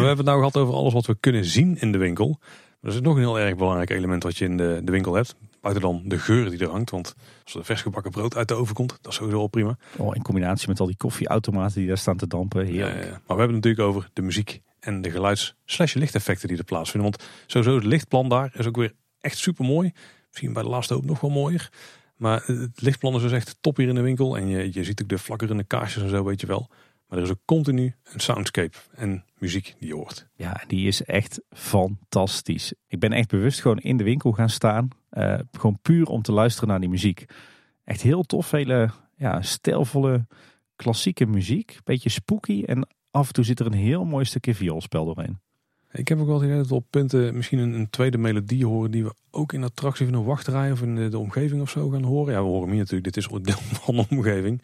we hebben het nou gehad over alles wat we kunnen zien in de winkel. Dat is nog een heel erg belangrijk element wat je in de, de winkel hebt. Buiten dan de geur die er hangt. Want als er vers gebakken brood uit de oven komt, dat is sowieso al prima. Oh, in combinatie met al die koffieautomaten die daar staan te dampen. Ja, ja, Maar we hebben het natuurlijk over de muziek en de geluids- slash lichteffecten die er plaatsvinden. Want sowieso het lichtplan daar is ook weer echt super mooi. Misschien bij de laatste hoop nog wel mooier. Maar het lichtplan is dus echt top hier in de winkel. En je, je ziet ook de flakkerende kaarsjes en zo, weet je wel. Maar er is ook continu een soundscape en muziek die je hoort. Ja, die is echt fantastisch. Ik ben echt bewust gewoon in de winkel gaan staan. Uh, gewoon puur om te luisteren naar die muziek. Echt heel tof. Hele ja, stijlvolle klassieke muziek. Beetje spooky. En af en toe zit er een heel mooi stukje vioolspel doorheen. Ik heb ook wel het op punten misschien een, een, tweede melodie horen die we ook in attractie van een wachtrij of in de, de, omgeving of zo gaan horen. Ja, we horen hier natuurlijk, dit is deel van de omgeving.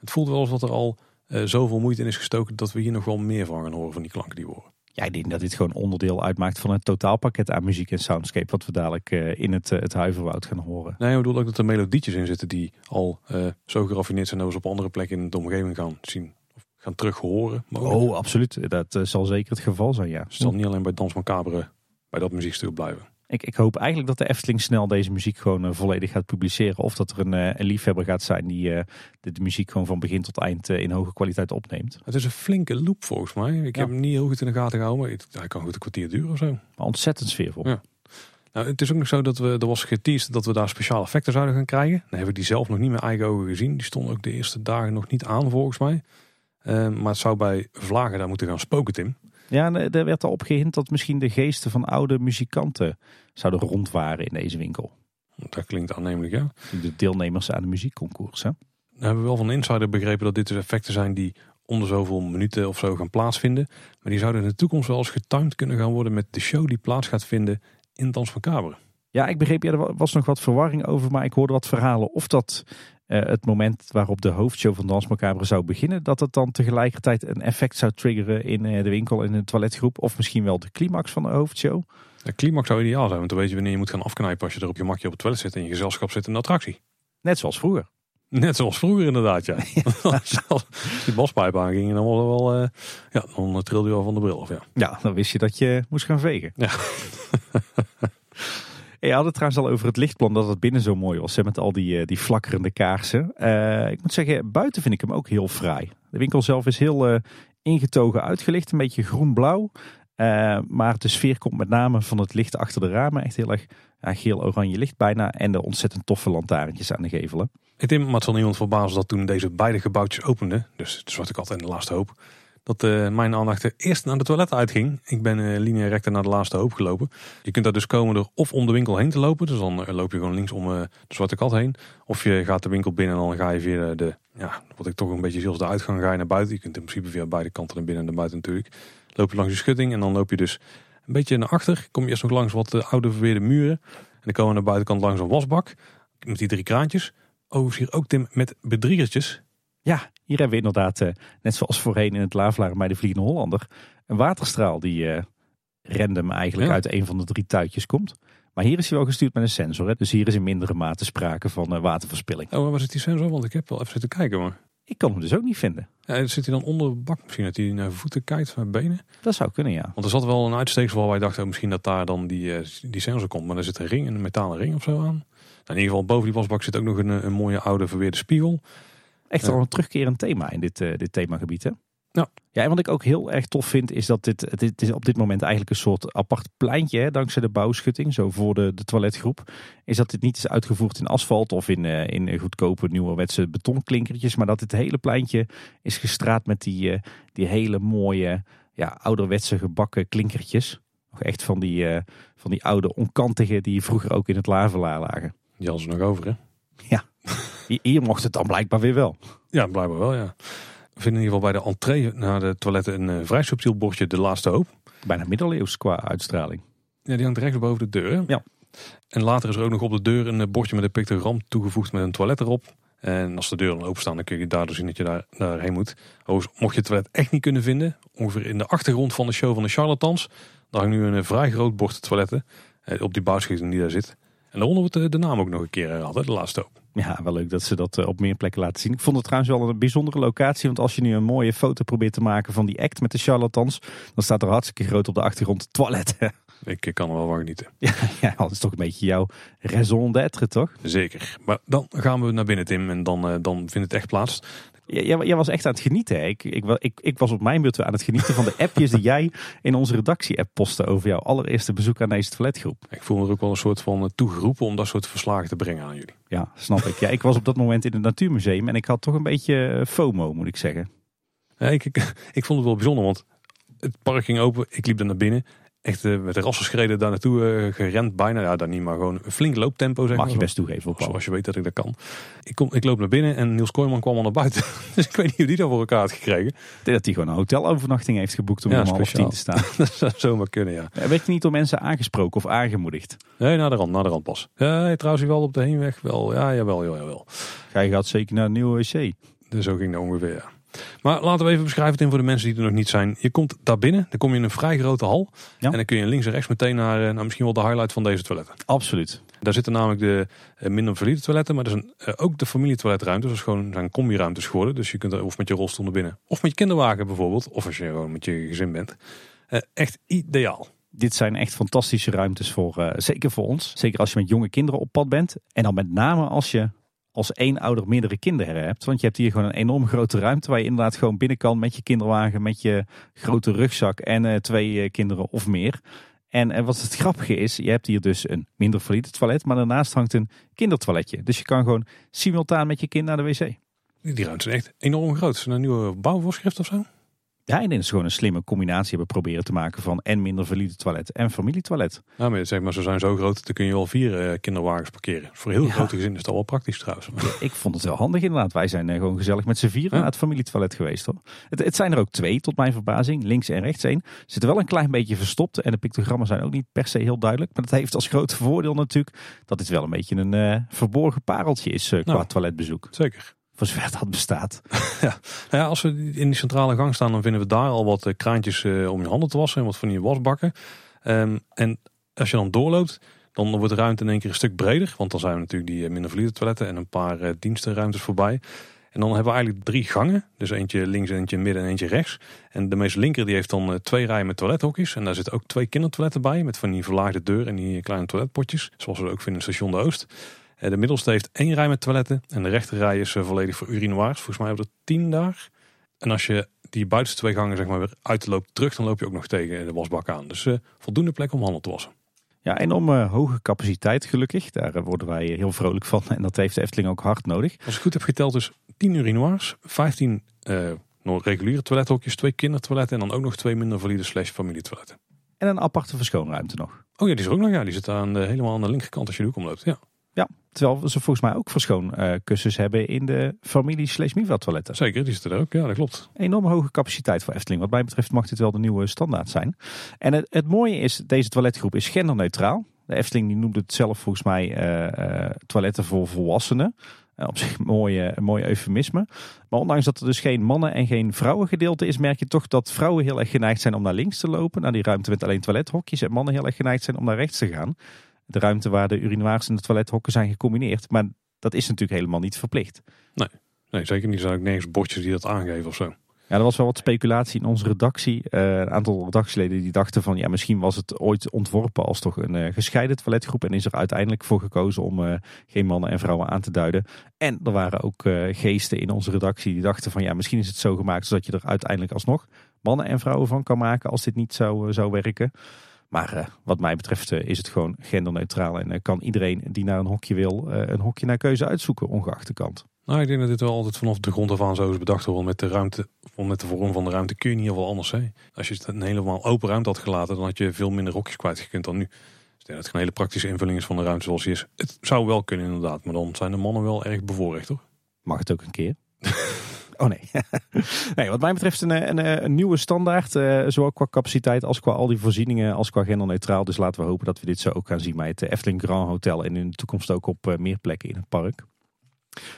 Het voelt wel alsof er al uh, zoveel moeite in is gestoken dat we hier nog wel meer van gaan horen van die klanken die we horen. Ja, ik denk dat dit gewoon onderdeel uitmaakt van het totaalpakket aan muziek en soundscape. Wat we dadelijk uh, in het, uh, het Huiverwoud gaan horen. Nee, ik bedoel ook dat er melodietjes in zitten die al uh, zo geraffineerd zijn dat we ze op andere plekken in de omgeving gaan zien. Of gaan terug horen. Oh, absoluut. Dat zal zeker het geval zijn, ja. Dus het zal niet alleen bij Dans Macabre bij dat muziekstuk blijven. Ik, ik, hoop eigenlijk dat de Efteling snel deze muziek gewoon uh, volledig gaat publiceren. Of dat er een, uh, een liefhebber gaat zijn die uh, de, de, muziek gewoon van begin tot eind in hoge kwaliteit opneemt. Het is een flinke loop volgens mij. Ik ja. heb hem niet heel goed in de gaten gehouden. Maar hij kan goed een kwartier duren of zo. Maar ontzettend sfeervol. Ja. Nou, het is ook nog zo dat we, er was geteased dat we daar speciale effecten zouden gaan krijgen. Dan heb ik die zelf nog niet met eigen ogen gezien. Die stonden ook de eerste dagen nog niet aan volgens mij. maar het zou bij Vlagen daar moeten gaan spoken, Tim. Ja, er werd al op gehind dat misschien de geesten van oude muzikanten zouden rondwaren in deze winkel. Dat klinkt aannemelijk, ja. De deelnemers aan de muziekconcours, hè? We hebben wel van insider begrepen dat dit dus effecten zijn die onder zoveel minuten of zo gaan plaatsvinden. Maar die zouden in de toekomst wel eens getimed kunnen gaan worden met de show die plaats gaat vinden in Dans Macabre. Ja, ik begreep, ja, er was nog wat verwarring over, maar ik hoorde wat verhalen of dat het moment waarop de hoofdshow van Dans Macabre zou beginnen, dat het dan tegelijkertijd een effect zou triggeren in uh, de winkel, in de toiletgroep, of misschien wel de climax van de hoofdshow. De climax zou ideaal zijn, want dan weet je wanneer je moet gaan afknijpen als je er op je makje op het toilet zit en je gezelschap zit in de attractie. Net zoals vroeger. Net zoals vroeger inderdaad, ja. Als die baspijp aanging, dan was er wel, uh, ja, dan trilde je al van de bril af, ja. Ja, dan wist je dat je moest gaan vegen. Ja. Je had het trouwens al over het lichtplan, dat het binnen zo mooi was. Met al die, die flakkerende kaarsen. Uh, ik moet zeggen, buiten vind ik hem ook heel fraai. De winkel zelf is heel uh, ingetogen uitgelicht. Een beetje groen-blauw. Maar de sfeer komt met name van het licht achter de ramen. Echt heel erg ja, geel-oranje licht bijna. En de ontzettend toffe lantaarntjes aan de gevelen. Ik denk, maar het zal niemand verbazen dat toen deze beide gebouwtjes openden. Dus het Zwarte Kat en de Laatste Hoop. Dat uh, mijn aandacht eerst naar de toilet uitging. Ik ben uh, linea recta naar de Laatste Hoop gelopen. Je kunt daar dus komen door of om de winkel heen te lopen. Dus dan loop je gewoon links om de Zwarte Kat heen. Of je gaat de winkel binnen en dan ga je via de, ja, wat ik toch een beetje zie als de uitgang, ga je naar buiten. Je kunt in principe via beide kanten naar binnen en naar buiten natuurlijk. Loop je langs de schutting en dan loop je dus een beetje naar achter. Kom je eerst nog langs wat oude verweerde muren. En dan komen we naar de buitenkant langs een wasbak. Met die drie kraantjes. Overigens hier ook Tim met bedriegertjes. Ja, hier hebben we inderdaad, uh, net zoals voorheen in het Lavelaar bij de Vliegende Hollander, een waterstraal die uh, random eigenlijk uit een van de drie tuitjes komt. Maar hier is hij wel gestuurd met een sensor. Hè? Dus hier is in mindere mate sprake van uh, waterverspilling. Oh, waar was het die sensor? Want ik heb wel even zitten kijken. Maar... Ik kan hem dus ook niet vinden. Ja, zit hij dan onder de bak misschien? Dat hij naar voeten kijkt van benen? Dat zou kunnen, ja. Want er zat wel een uitsteeksel waar wij dachten misschien dat daar dan die, die sensor komt. Maar er zit een ring, een metalen ring of zo aan. Nou, in ieder geval boven die wasbak zit ook nog een, een mooie oude verweerde spiegel. Echt wel een terugkerend thema in dit, uh, dit themagebied. Hè? Ja. ja, en wat ik ook heel erg tof vind, is dat dit, dit is op dit moment eigenlijk een soort apart pleintje, hè, dankzij de bouwschutting, zo voor de, de toiletgroep. Is dat dit niet is uitgevoerd in asfalt of in, uh, in goedkope nieuwerwetse betonklinkertjes, maar dat dit hele pleintje is gestraat met die, uh, die hele mooie, ja, ouderwetse gebakken klinkertjes. Nog echt van die, uh, van die oude onkantige die vroeger ook in het lavelaar lagen. Die hadden ze nog over, hè? Ja. Hier mocht het dan blijkbaar weer wel. Ja, blijkbaar wel, ja. We vinden in ieder geval bij de entree naar de toiletten een uh, vrij subtiel bordje De Laatste Hoop. Bijna middeleeuws qua uitstraling. Ja, die hangt rechts boven de deur. Ja. En later is er ook nog op de deur een eh, bordje met een pictogram toegevoegd met een toilet erop. En als de deuren dan openstaan, dan kun je daardoor zien dat je daar, daarheen moet. Overigens, mocht je het toilet echt niet kunnen vinden, ongeveer in de achtergrond van de show van de charlatans, daar hangt nu een eh, vrij groot bord toiletten op die bouwschieting die daar zit. En daaronder wordt de naam ook nog een keer gehad, de laatste hoop. Ja, wel leuk dat ze dat eh, op meer plekken laten zien. Ik vond het trouwens wel een bijzondere locatie. Want als je nu een mooie foto probeert te maken van die act met de charlatans. Dan staat er hartstikke groot op de achtergrond toiletten. Ik kan er wel van genieten. Ja, ja, dat is toch een beetje jouw raison d'être, toch? Zeker. Maar dan gaan we naar binnen, Tim. En dan, uh, dan vindt het echt plaats. Jij, jij was echt aan het genieten. Ik, ik, ik, ik, was op mijn beurt aan het genieten van de appjes die jij in onze redactie-app postte over jouw allereerste bezoek aan deze toiletgroep. Ik voel me er ook wel een soort van eh, toegeroepen om dat soort verslagen te brengen aan jullie. Ja, snap ik. Ja, ik was op dat moment in het Natuurmuseum en ik had toch een beetje eh, FOMO, moet ik zeggen. Ja, ik, ik, ik vond het wel bijzonder, want het park ging open. Ik liep er naar binnen echt uh, met de rassenschreden daar naartoe uh, gerend. Bijna, ja, dan niet, maar gewoon een flink looptempo. Zeg Mag je best toegeven. Op Zoals je weet dat ik dat kan. Ik, kom, ik loop naar binnen en Niels Kooijman kwam al naar buiten. dus ik weet niet hoe die dat voor elkaar had gekregen. Ik denk dat hij gewoon een hotelovernachting heeft geboekt om ja, om half tien te staan. dat zou zomaar kunnen, ja. Werd je niet door mensen aangesproken of aangemoedigd? Nee, naar de rand, naar de rand pas. Ja, trouwens wel op de heenweg wel. Ja, jawel, jawel, jawel. Jij gaat zeker naar een nieuwe wc. Dus zo ging dat ongeveer, ja. Maar laten we even beschrijven Tim, voor de mensen die er nog niet zijn. Je komt daar binnen, dan kom je in een vrij grote hal. En dan kun je links en rechts meteen naar, eh, naar misschien wel de highlight van deze toiletten. Absoluut. Daar zitten namelijk de uh, minder valide toiletten, maar er zijn uh, ook de familietoiletruimtes. Dat is gewoon zijn combi-ruimtes geworden. Dus je kunt er of met je rolstoel naar binnen, of met je kinderwagen bijvoorbeeld. Of als je gewoon met je gezin bent. echt ideaal. Dit zijn echt fantastische ruimtes voor, zeker voor ons. Zeker als je met jonge kinderen op pad bent. En dan met name als je als één ouder meerdere kinderen hebt. Want je hebt hier gewoon een enorm grote ruimte waar je inderdaad gewoon binnen kan met je kinderwagen, met je grote rugzak en uh, twee uh, kinderen of meer. En, en wat het grappige is, je hebt hier dus een minder valide toilet, maar daarnaast hangt een kindertoiletje. Dus je kan gewoon simultaan met je kind naar de wc. Die ruimte is echt enorm groot. Is een nieuwe bouwvoorschrift of zo? Ja, en is gewoon een slimme combinatie hebben proberen te maken van en minder valide toilet en familietoilet. Ja, maar zeg maar, ze zijn zo groot, dan kun je al vier uh, kinderwagens parkeren. Voor heel grote gezinnen is dat wel praktisch trouwens. ik vond het wel handig inderdaad. Wij zijn uh, gewoon gezellig met z'n vieren naar het familietoilet geweest hoor. Het, het, zijn er ook twee, tot mijn verbazing. Links en rechts één. Zitten wel een klein beetje verstopt en de pictogrammen zijn ook niet per se heel duidelijk. Maar dat heeft als grote voordeel natuurlijk dat dit wel een beetje een uh, verborgen pareltje is qua nou, toiletbezoek. Zeker. Voor zover dat bestaat. Ja. Nou ja, als we in die centrale gang staan, dan vinden we daar al wat kraantjes om je handen te wassen en wat van die wasbakken. En als je dan doorloopt, dan wordt de ruimte in één keer een stuk breder. Want dan zijn we natuurlijk die minder toiletten en een paar dienstenruimtes voorbij. En dan hebben we eigenlijk drie gangen. Dus eentje links, eentje midden en eentje rechts. En de meest linker die heeft dan twee rijen met toilethokjes. En daar zitten ook twee kindertoiletten bij. Met van die verlaagde deur en die kleine toiletpotjes. Zoals we ook vinden in station De Oost. Eh, de middelste heeft één rij met toiletten. En de rechterrij is eh, volledig voor urinoirs. Volgens mij hebben we er tien daar. En als je die buitenste twee gangen zeg maar, weer uitloopt terug, dan loop je ook nog tegen de wasbak aan. Dus uh, voldoende plek om handen te wassen. Ja, enorm uh, hoge capaciteit gelukkig. Daar worden wij heel vrolijk van. En dat heeft de Efteling ook hard nodig. Als ik goed heb geteld, dus 10 urinoirs, 15 nog reguliere toilethokjes, twee kindertoiletten en dan ook nog twee minder valide slash familietoiletten. En een aparte verschoonruimte nog. Oh ja, die is er ook nog. Ja, die zit aan de, helemaal aan de linkerkant als je de hoek omloopt. Ja. Terwijl ze volgens mij ook verschoonkussens uh, hebben in de familie slash Miva toiletten. Zeker, die zitten er ook. Ja, dat klopt. Enorm hoge capaciteit voor Efteling. Wat mij betreft mag dit wel de nieuwe standaard zijn. En het, het mooie is, deze toiletgroep is genderneutraal. De Efteling die noemt het zelf volgens mij uh, uh, toiletten voor volwassenen. Uh, op zich een mooie, een mooi eufemisme. Maar ondanks dat er dus geen mannen- en geen vrouwengedeelte is, merk je toch dat vrouwen heel erg geneigd zijn om naar links te lopen. Naar die ruimte met alleen toilethokjes. En mannen heel erg geneigd zijn om naar rechts te gaan de ruimte waar de urinoirs en de toilethokken zijn gecombineerd. Maar dat is natuurlijk helemaal niet verplicht. Nee, nee zeker niet. Er zijn ook nergens bordjes die dat aangeven of zo. Ja, er was wel wat speculatie in onze redactie. Uh, een aantal redactieleden die dachten van ja, misschien was het ooit ontworpen als toch een uh, gescheiden toiletgroep. En is er uiteindelijk voor gekozen om uh, geen mannen en vrouwen aan te duiden. En er waren ook geesten in onze redactie die dachten van ja, misschien is het zo gemaakt zodat je er uiteindelijk alsnog mannen en vrouwen van kan maken als dit niet zou, zou werken. Maar uh, wat mij betreft uh, is het gewoon genderneutraal en uh, kan iedereen die naar een hokje wil, een hokje naar keuze uitzoeken, ongeacht de kant. Nou, ik denk dat dit wel altijd vanaf de grond af aan zo is bedacht worden. Met de ruimte, met de vorm van de ruimte kun je niet heel veel anders. Hè? Als je het een helemaal open ruimte had gelaten, dan had je veel minder hokjes kwijtgekund dan nu. Dus ik denk dat het een hele praktische invulling is van de ruimte zoals die is. Het zou wel kunnen inderdaad, maar dan zijn de mannen wel erg bevoorrecht hoor. Mag het ook een keer? Oh nee. nee. Wat mij betreft een, een, een nieuwe standaard. Uh, zowel qua capaciteit als qua al die voorzieningen als qua genderneutraal. Dus laten we hopen dat we dit zo ook gaan zien bij het Efteling Grand Hotel. En in de toekomst ook op uh, meer plekken in het park.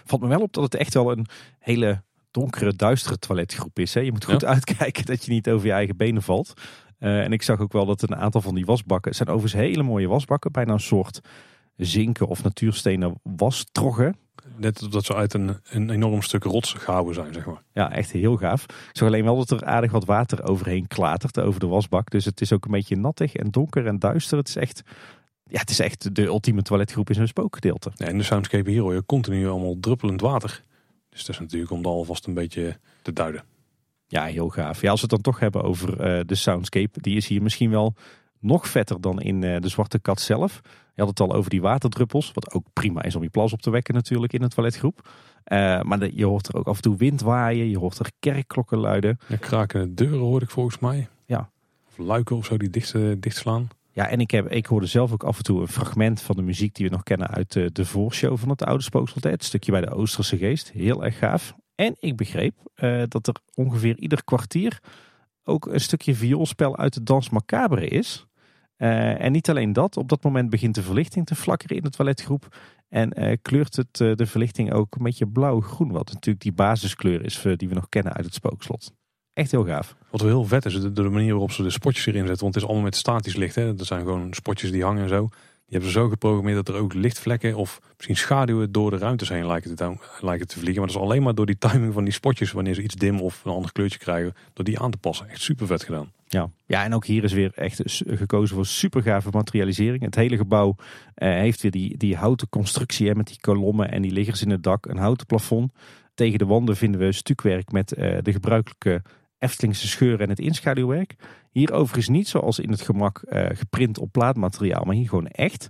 Valt me wel op dat het echt wel een hele donkere, duistere toiletgroep is. Hè? Je moet goed ja. uitkijken dat je niet over je eigen benen valt. Uh, en ik zag ook wel dat een aantal van die wasbakken... Het zijn overigens hele mooie wasbakken. Bijna een soort zinken of natuurstenen wastroggen. Net dat ze uit een, een enorm stuk rots gehouden zijn, zeg maar. Ja, echt heel gaaf. Ik zag alleen wel dat er aardig wat water overheen klatert over de wasbak. Dus het is ook een beetje nattig en donker en duister. Het is echt, ja, het is echt de ultieme toiletgroep in zo'n spookgedeelte. Ja, in de soundscape hier hoor je continu allemaal druppelend water. Dus dat is natuurlijk om dat alvast een beetje te duiden. Ja, heel gaaf. Ja, als we het dan toch hebben over uh, de soundscape. Die is hier misschien wel nog vetter dan in uh, de Zwarte Kat zelf. Je had het al over die waterdruppels. Wat ook prima is om je plas op te wekken natuurlijk in het toiletgroep. Uh, maar de, je hoort er ook af en toe wind waaien. Je hoort er kerkklokken luiden. Ja, krakende deuren hoorde ik volgens mij. Ja. Of luiken of zo die dicht, uh, dichtslaan. Ja, en ik, heb, ik hoorde zelf ook af en toe een fragment van de muziek die we nog kennen uit de, de voorshow van het oude spookslot. Het stukje bij de Oosterse Geest. Heel erg gaaf. En ik begreep uh, dat er ongeveer ieder kwartier ook een stukje vioolspel uit de Dans Macabre is. Uh, en niet alleen dat, op dat moment begint de verlichting te flakkeren in de toiletgroep. En uh, kleurt het uh, de verlichting ook een beetje blauw-groen. Wat natuurlijk die basiskleur is die we nog kennen uit het spookslot. Echt heel gaaf. Wat wel heel vet is, de, de manier waarop ze de spotjes erin zetten. Want het is allemaal met statisch licht. Hè? Dat zijn gewoon spotjes die hangen en zo. Die hebben ze zo geprogrammeerd dat er ook lichtvlekken of misschien schaduwen door de ruimtes heen lijken te, lijken te vliegen. Maar dat is alleen maar door die timing van die spotjes, wanneer ze iets dim of een ander kleurtje krijgen, door die aan te passen. Echt super vet gedaan. Ja. ja, en ook hier is weer echt gekozen voor super gave materialisering. Het hele gebouw eh, heeft weer die, die houten constructie hè, met die kolommen en die liggers in het dak. Een houten plafond. Tegen de wanden vinden we stukwerk met eh, de gebruikelijke Eftelingse scheuren en het inschaduwwerk. Hier overigens niet zoals in het gemak uh, geprint op plaatmateriaal, maar hier gewoon echt.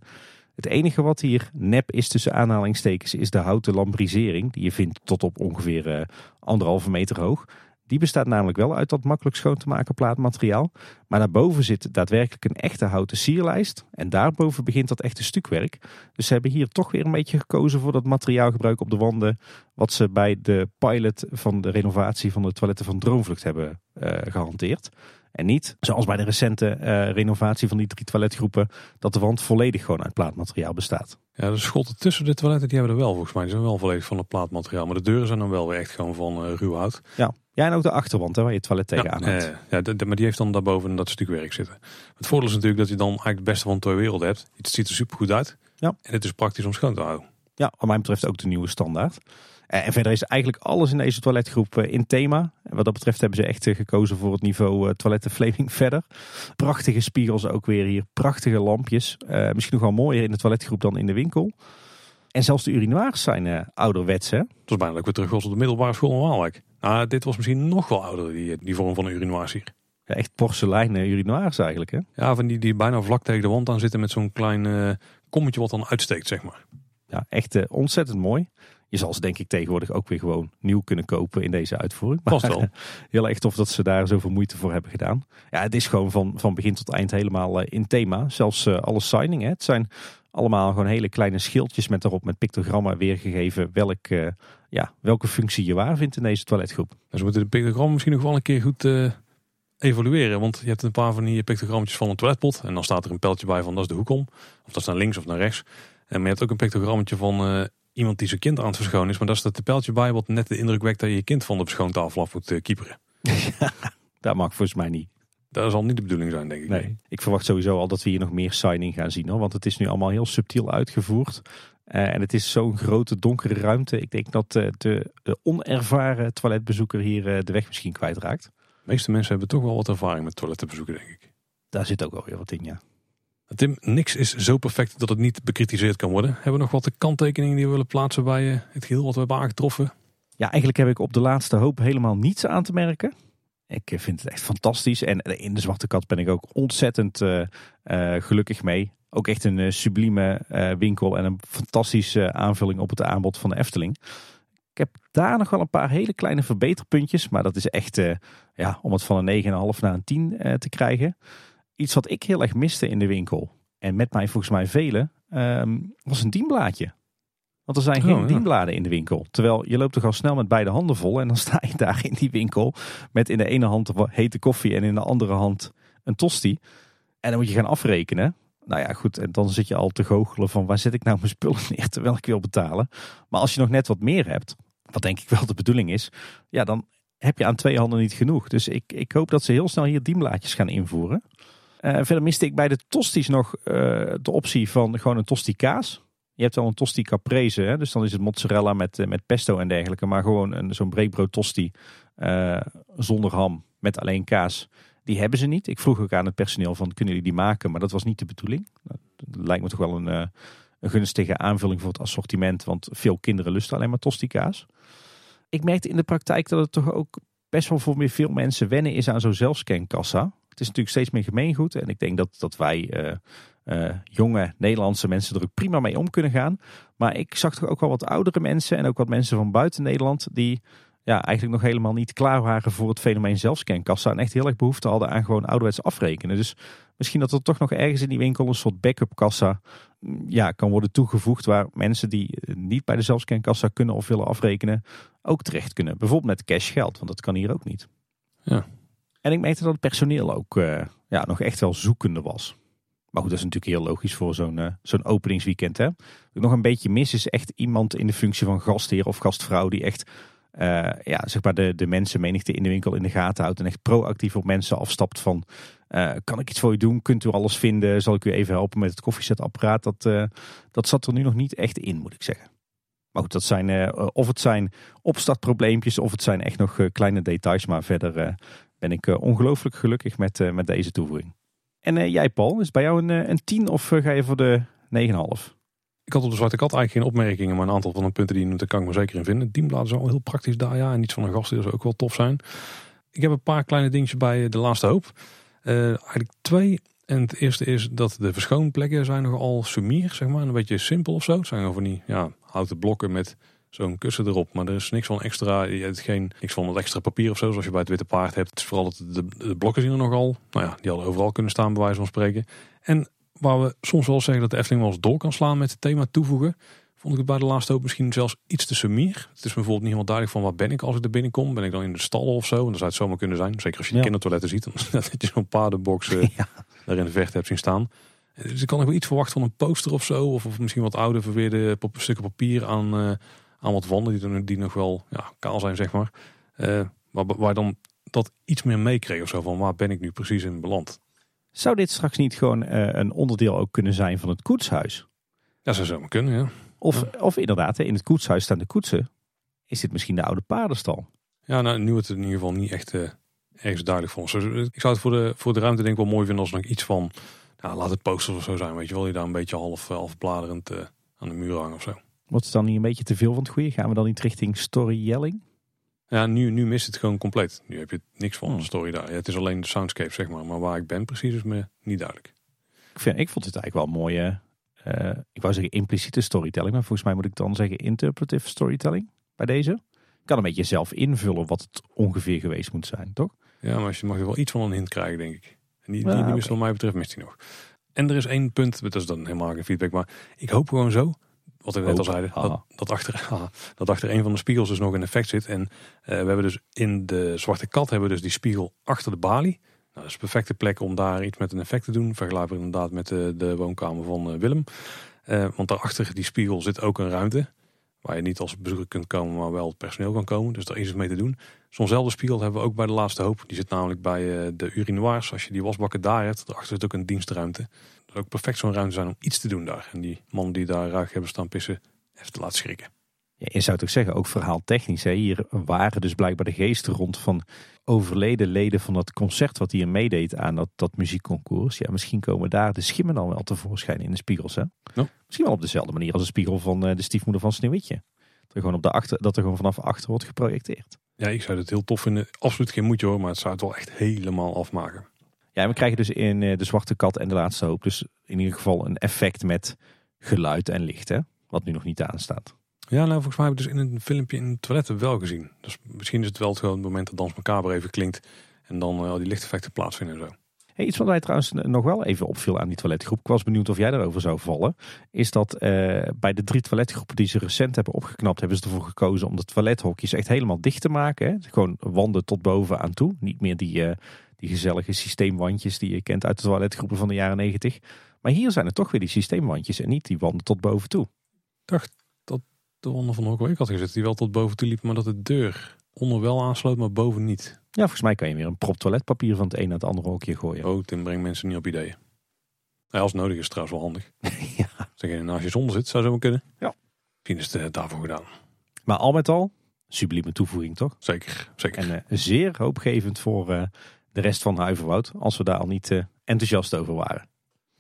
Het enige wat hier nep is tussen aanhalingstekens is de houten lambrisering. Die je vindt tot op ongeveer anderhalve meter hoog. Die bestaat namelijk wel uit dat makkelijk schoon te maken plaatmateriaal. Maar daarboven zit daadwerkelijk een echte houten sierlijst. En daarboven begint dat echte stukwerk. Dus ze hebben hier toch weer een beetje gekozen voor dat materiaalgebruik op de wanden. Wat ze bij de pilot van de renovatie van de toiletten van Droomvlucht hebben uh, gehanteerd. En niet, zoals bij de recente uh, renovatie van die drie toiletgroepen, dat de wand volledig gewoon uit plaatmateriaal bestaat. Ja, de schotten tussen de toiletten die hebben er wel volgens mij. Die zijn wel volledig van het plaatmateriaal. Maar de deuren zijn dan wel weer echt gewoon van uh, ruw hout. Ja. Ja, en ook de achterwand hè, waar je het toilet tegenaan ja, hebt. Ja, de, de, maar die heeft dan daarboven dat stukwerk zitten. Het voordeel is natuurlijk dat je dan eigenlijk het beste van twee werelden hebt. Het ziet er super goed uit. Ja. En het is praktisch om schoon te houden. Ja, wat mij betreft ook de nieuwe standaard. En verder is eigenlijk alles in deze toiletgroep in thema. En wat dat betreft hebben ze echt gekozen voor het niveau toiletten Flaming verder. Prachtige spiegels ook weer hier. Prachtige lampjes. Uh, misschien nog wel mooier in de toiletgroep dan in de winkel. En zelfs de urinoirs zijn uh, ouderwets, hè? Het was bijna dat ik weer terug was op de middelbare school in Waalwijk. Nou, dit was misschien nog wel ouder, die, die vorm van urinoirs hier. Ja, echt porseleinen urinoirs eigenlijk, hè? Ja, van die die bijna vlak tegen de wand aan zitten met zo'n klein uh, kommetje wat dan uitsteekt, zeg maar. Ja, echt uh, ontzettend mooi. Je zal ze denk ik tegenwoordig ook weer gewoon nieuw kunnen kopen in deze uitvoering. Maar wel. heel erg tof dat ze daar zoveel moeite voor hebben gedaan. Ja, het is gewoon van, van begin tot eind helemaal in thema. Zelfs alle signingen. Het zijn allemaal gewoon hele kleine schildjes met daarop met pictogrammen weergegeven welk, uh, ja, welke functie je waar vindt in deze toiletgroep. Dus we moeten de pictogrammen misschien nog wel een keer goed uh, evalueren. Want je hebt een paar van die pictogrammetjes van een toiletpot. En dan staat er een pijltje bij van dat is de hoek om. Of dat is naar links of naar rechts. En maar je hebt ook een pictogrammetje van uh, iemand die zijn kind aan het verschonen is. Maar daar staat een pijltje bij wat net de indruk wekt dat je je kind van de verschoontafel af moet kieperen. Ja, dat mag volgens mij niet. Dat zal niet de bedoeling zijn, denk ik. Nee, ik verwacht sowieso al dat we hier nog meer signing gaan zien. Hoor, want het is nu allemaal heel subtiel uitgevoerd. Uh, en het is zo'n grote donkere ruimte. Ik denk dat uh, de, de, onervaren toiletbezoeker hier uh, de weg misschien kwijtraakt. De meeste mensen hebben toch wel wat ervaring met toiletbezoeken, denk ik. Daar zit ook wel weer wat in, ja. Tim, niks is zo perfect dat het niet bekritiseerd kan worden. Hebben we nog wat de kanttekeningen die we willen plaatsen bij het geheel wat we hebben aangetroffen? Ja, eigenlijk heb ik op de laatste hoop helemaal niets aan te merken. Ik vind het echt fantastisch. En in de Zwarte Kat ben ik ook ontzettend uh, gelukkig mee. Ook echt een uh, sublieme winkel en een fantastische aanvulling op het aanbod van de Efteling. Ik heb daar nog wel een paar hele kleine verbeterpuntjes. Maar dat is echt ja, om het van een 9,5 naar een 10 te krijgen. Iets wat ik heel erg miste in de winkel. En met mij volgens mij velen. Ehm, was een dienblaadje. Want er zijn geen oh, dienbladen in de winkel. Terwijl je loopt toch al snel met beide handen vol. En dan sta je daar in die winkel met in de ene hand hete koffie en in de andere hand een tosti. En dan moet je gaan afrekenen. Nou ja, goed. En dan zit je al te goochelen van waar zet ik nou mijn spullen neer terwijl ik wil betalen. Maar als je nog net wat meer hebt, wat denk ik wel de bedoeling is. Ja, dan heb je aan twee handen niet genoeg. Dus ik, ik hoop dat ze heel snel hier dienblaadjes gaan invoeren. Uh, verder miste ik bij de tosties nog uh, de optie van gewoon een tosti kaas. Je hebt wel een tosti caprese, hè? dus dan is het mozzarella met, eh, met pesto en dergelijke. Maar gewoon zo'n breekbrood tosti uh, zonder ham met alleen kaas. Die hebben ze niet. Ik vroeg ook aan het personeel van kunnen jullie die maken, maar dat was niet de bedoeling. Dat lijkt me toch wel een, uh, een gunstige aanvulling voor het assortiment, want veel kinderen lusten alleen maar tosti kaas. Ik merkte in de praktijk dat het toch ook best wel voor meer veel mensen wennen is aan zo'n zelfscankassa. Het is natuurlijk steeds meer gemeengoed en ik denk dat, dat wij jonge Nederlandse mensen er ook prima mee om kunnen gaan. Maar ik zag toch ook wel wat oudere mensen en ook wat mensen van buiten Nederland die ja, eigenlijk nog helemaal niet klaar waren voor het fenomeen zelfscankassa. En echt heel erg behoefte hadden aan gewoon ouderwets afrekenen. Dus misschien dat er toch nog ergens in die winkel een soort backup kassa mm, ja, kan worden toegevoegd. Waar mensen die niet bij de zelfscankassa kunnen of willen afrekenen ook terecht kunnen. Bijvoorbeeld met cashgeld, want dat kan hier ook niet. Ja. En ik merkte dat het personeel ook uh, ja, nog echt wel zoekende was. Maar goed, dat is natuurlijk heel logisch voor zo'n uh, zo'n openingsweekend. Hè? Wat ik nog een beetje mis is echt iemand in de functie van gastheer of gastvrouw die echt uh, ja, zeg maar de, de mensenmenigte in de winkel in de gaten houdt en echt proactief op mensen afstapt van uh, kan ik iets voor u doen? Kunt u alles vinden? Zal ik u even helpen met het koffiezetapparaat? Dat, dat zat er nu nog niet echt in, moet ik zeggen. Maar goed, dat zijn, of het zijn opstartprobleempjes of het zijn echt nog kleine details. Maar verder ben ik ongelooflijk gelukkig met, met deze toevoeging. En uh, jij Paul, is bij jou een, eh, een 10 of uh, ga je voor de 9,5? Ik had op de Zwarte Kat eigenlijk geen opmerkingen, maar een aantal van de punten die je noemt, kan ik me zeker in vinden. Dienbladen is al heel praktisch daar, ja. En iets van een gast, zou ook wel tof zijn. Ik heb een paar kleine dingetjes bij de laatste hoop. eigenlijk twee. En het eerste is dat de verschoonplekken zijn nogal sumier, zeg maar. Een beetje simpel of zo. Het zijn gewoon die ja, houten blokken met zo'n kussen erop. Maar er is niks van extra, je hebt geen, niks van wat extra papier of zo, zoals je bij het Witte Paard hebt. Het is vooral dat de, de blokken zien er nogal, nou ja, die hadden overal kunnen staan bij wijze van spreken. En waar we soms wel zeggen dat de Efteling wel eens door kan slaan met het thema toevoegen, vond ik het bij de laatste hoop misschien zelfs iets te sumier. Het is bijvoorbeeld niet helemaal duidelijk van waar ben ik als ik er binnenkom. Ben ik dan in de stallen of zo? En dan zou het zomaar kunnen zijn. Zeker als je de kindertoiletten ziet, dat je zo'n paardenbox uh, ja. daar in de vecht hebt zien staan. Dus ik kan nog wel iets verwachten van een poster of zo. Of, of misschien wat oude verweerde stukken papier aan... Uh, aan wat wanden die, die nog wel ja, kaal zijn, zeg maar. Uh, waar, waar dan dat iets meer meekreeg of zo van waar ben ik nu precies in beland. Zou dit straks niet gewoon uh, een onderdeel ook kunnen zijn van het koetshuis? Ja, zou zomaar kunnen, ja. Of, of inderdaad, in het koetshuis staan de koetsen. Is dit misschien de oude paardenstal? Ja, nou, nu wordt het in ieder geval niet echt uh, ergens duidelijk voor ons. Ik zou het voor de, voor de ruimte denk ik wel mooi vinden als er nog iets van... Nou, laat het posters of zo zijn, weet je wel. Je daar een beetje half, half bladerend aan de muur hangen of zo. Wordt het dan niet een beetje te veel van het goede? Gaan we dan niet richting storytelling? Ja, nu, nu mist het gewoon compleet. Nu heb je niks van Hmm. de story daar. Ja, het is alleen de soundscape, zeg maar. Maar waar ik ben precies is me niet duidelijk. Ik, vind, ik vond het eigenlijk wel een mooie, eh, ik wou zeggen impliciete storytelling, maar volgens mij moet ik dan zeggen interpretive storytelling bij deze. Je kan een beetje zelf invullen wat het ongeveer geweest moet zijn, toch? Ja, maar je mag er wel iets van een hint krijgen, denk ik. En die, die, mist wat mij betreft mist hij nog. En er is één punt, dat is dan helemaal geen feedback, maar ik hoop gewoon zo, wat we net al haha. dat, dat, achter, dat achter een van de spiegels dus nog een effect zit. En eh, we hebben dus in de zwarte kat hebben we dus die spiegel achter de balie. Nou, dat is een perfecte plek om daar iets met een effect te doen. Vergelijkbaar inderdaad met de, de woonkamer van eh, Willem. Eh, want daarachter die spiegel zit ook een ruimte. Waar je niet als bezoeker kunt komen, maar wel het personeel kan komen. Dus daar is het mee te doen. Zo'nzelfde spiegel hebben we ook bij de laatste hoop. Die zit namelijk bij eh, de urinoirs. Als je die wasbakken daar hebt, daarachter zit ook een dienstruimte. Ook perfect zo'n ruimte zijn om iets te doen daar. En die man die daar ruig hebben staan pissen, even te laten schrikken. Ja, je zou toch zeggen, ook verhaaltechnisch. Hè? Hier waren dus blijkbaar de geesten rond van overleden leden van dat concert wat hier meedeed aan dat, dat muziekconcours. Ja, misschien komen daar de schimmen dan wel tevoorschijn in de spiegels. Hè? Misschien wel op dezelfde manier als de spiegel van eh, de stiefmoeder van Sneeuwwitje. Dat er gewoon, op de achter, dat er gewoon vanaf achter wordt geprojecteerd. Ja, ik zou het heel tof vinden. Absoluut geen moedje hoor, maar het zou het wel echt helemaal afmaken. Ja, en we krijgen dus in eh, de Zwarte Kat en de Laatste Hoop dus in ieder geval een effect met geluid en licht. Hè? Wat nu nog niet aanstaat. Ja, nou volgens mij heb ik dus in een filmpje in het toilet wel gezien. Dus misschien is het wel het moment dat Dans Macabre even klinkt. En dan eh, al die lichteffecten plaatsvinden en zo. Hey, iets wat mij trouwens nog wel even opviel aan die toiletgroep. Ik was benieuwd of jij daarover zou vallen. Is dat eh, bij de drie toiletgroepen die ze recent hebben opgeknapt, hebben ze ervoor gekozen om de toilethokjes echt helemaal dicht te maken. Hè? Gewoon wanden tot boven aan toe. Niet meer die, die gezellige systeemwandjes die je kent uit de toiletgroepen van de jaren negentig. Maar hier zijn het toch weer die systeemwandjes en niet die wanden tot boven toe. De wonder van Hockweek had gezet die wel tot boven toe liep, maar dat de deur onder wel aansloot, maar boven niet. Ja, volgens mij kan je weer een prop toiletpapier van het een naar het andere hokje gooien. Oh, Tim brengt mensen niet op ideeën. Ja, als nodig is, trouwens wel handig. Ja. Als degene naast je zonder zit, zou zo maar kunnen. Ja. Misschien is het eh, daarvoor gedaan. Maar al met al, sublieme toevoeging toch? Zeker, zeker. En eh, zeer hoopgevend voor eh, de rest van Huiverwoud, als we daar al niet eh, enthousiast over waren.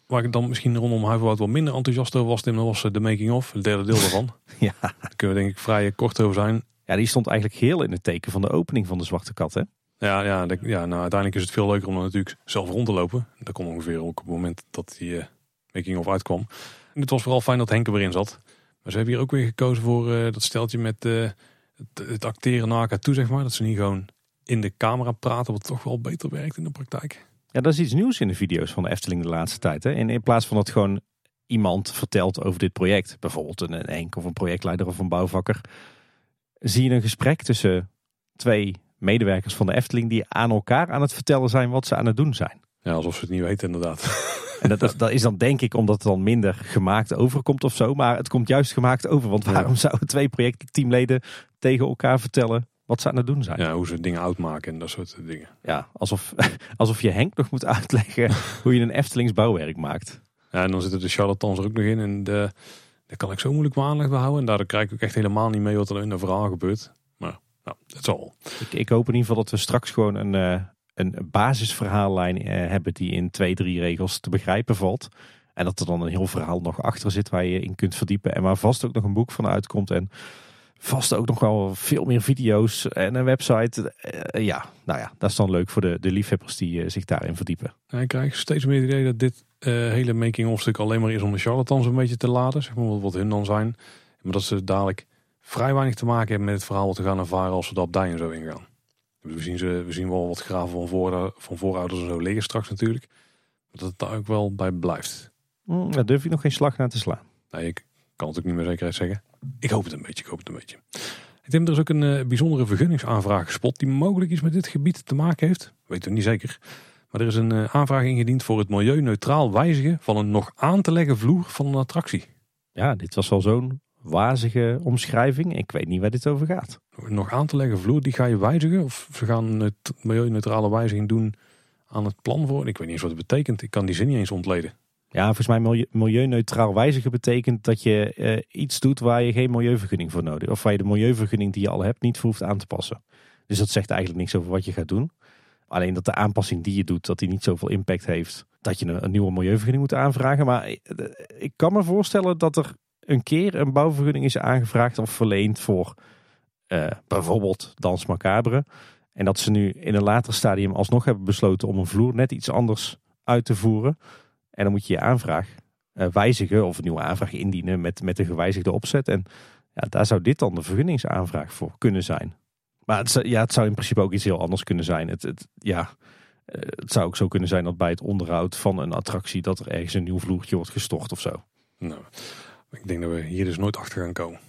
Waar ik dan misschien rondom Huiverwoud wat minder enthousiast over was, Tim, dat was eh, de making-of, het derde deel daarvan. Ja. Daar kunnen we denk ik vrij kort over zijn. ja, die stond eigenlijk heel in het teken van de opening van de Zwarte Kat. Hè? Ja, ja, ja nou, uiteindelijk is het veel leuker om natuurlijk zelf rond te lopen. Dat kon ongeveer ook op het moment dat die eh, making-of uitkwam. En het was vooral fijn dat Henk erin zat. Maar ze hebben hier ook weer gekozen voor dat steltje met het, het acteren naar elkaar toe, zeg maar. Dat ze niet gewoon in de camera praten, wat toch wel beter werkt in de praktijk. Ja, dat is iets nieuws in de video's van de Efteling de laatste tijd. Hè? En in plaats van dat gewoon iemand vertelt over dit project, bijvoorbeeld een Henk of een projectleider of een bouwvakker, zie je een gesprek tussen twee medewerkers van de Efteling die aan elkaar aan het vertellen zijn wat ze aan het doen zijn. Ja, alsof ze het niet weten inderdaad. En dat, dat, dat is dan denk ik omdat het dan minder gemaakt overkomt of zo. Maar het komt juist gemaakt over. Want waarom zouden twee projectteamleden tegen elkaar vertellen wat ze aan het doen zijn? Ja, hoe ze dingen uitmaken en dat soort dingen. Ja, alsof, alsof je Henk nog moet uitleggen hoe je een Eftelings bouwwerk maakt. Ja, en dan zitten de charlatans er ook nog in. En de, daar kan ik zo moeilijk mijn aandacht bij houden. En daardoor krijg ik ook echt helemaal niet mee wat er in een verhaal gebeurt. Maar nou, zal wel. Ik, ik hoop in ieder geval dat we straks gewoon een, eh, een basisverhaallijn eh, hebben die in twee, drie regels te begrijpen valt. En dat er dan een heel verhaal nog achter zit waar je in kunt verdiepen. En waar vast ook nog een boek van uitkomt. En vast ook nog wel veel meer video's en een website. Eh, ja, nou ja, dat is dan leuk voor de, de liefhebbers die eh, zich daarin verdiepen. Ja, ik krijg steeds meer het idee dat dit eh, hele making-of stuk alleen maar is om de charlatans een beetje te laden. Zeg maar wat, hun dan zijn. Maar dat ze dadelijk vrij weinig te maken hebben met het verhaal wat we gaan ervaren als we de abdij en zo ingaan. We zien, ze, we zien wel wat graven van, voor, van voorouders en zo liggen straks natuurlijk. Maar dat het daar ook wel bij blijft. Hm, daar durf ik nog geen slag naar te slaan. Nee, ik kan het ook niet meer zekerheid zeggen. Ik hoop het een beetje, ik hoop het een beetje. Ik denk, er is ook een eh, bijzondere vergunningsaanvraag gespot die mogelijk iets met dit gebied te maken heeft. Weten we niet zeker. Maar er is een eh, aanvraag ingediend voor het milieuneutraal wijzigen van een nog aan te leggen vloer van een attractie. Ja, dit was wel zo'n wazige omschrijving. Ik weet niet waar dit over gaat. Nog aan te leggen vloer, die ga je wijzigen? Of ze gaan een neut- milieuneutrale wijziging doen aan het plan voor? Ik weet niet eens wat het betekent. Ik kan die zin niet eens ontleden. Ja, volgens mij milieu- milieuneutraal wijzigen betekent dat je eh, iets doet waar je geen milieuvergunning voor nodig. Of waar je de milieuvergunning die je al hebt niet hoeft aan te passen. Dus dat zegt eigenlijk niks over wat je gaat doen. Alleen dat de aanpassing die je doet, dat die niet zoveel impact heeft. Dat je een, nieuwe milieuvergunning moet aanvragen. Maar eh, ik kan me voorstellen dat er een keer een bouwvergunning is aangevraagd of verleend voor uh, bijvoorbeeld Dans Macabre. En dat ze nu in een later stadium alsnog hebben besloten om een vloer net iets anders uit te voeren. En dan moet je je aanvraag uh, wijzigen of een nieuwe aanvraag indienen met, met een gewijzigde opzet. En ja, daar zou dit dan de vergunningsaanvraag voor kunnen zijn. Maar het, ja, het zou in principe ook iets heel anders kunnen zijn. Het, het, ja, eh, het zou ook zo kunnen zijn dat bij het onderhoud van een attractie dat er ergens een nieuw vloertje wordt gestort of zo. Nou, ik denk dat we hier dus nooit achter gaan komen.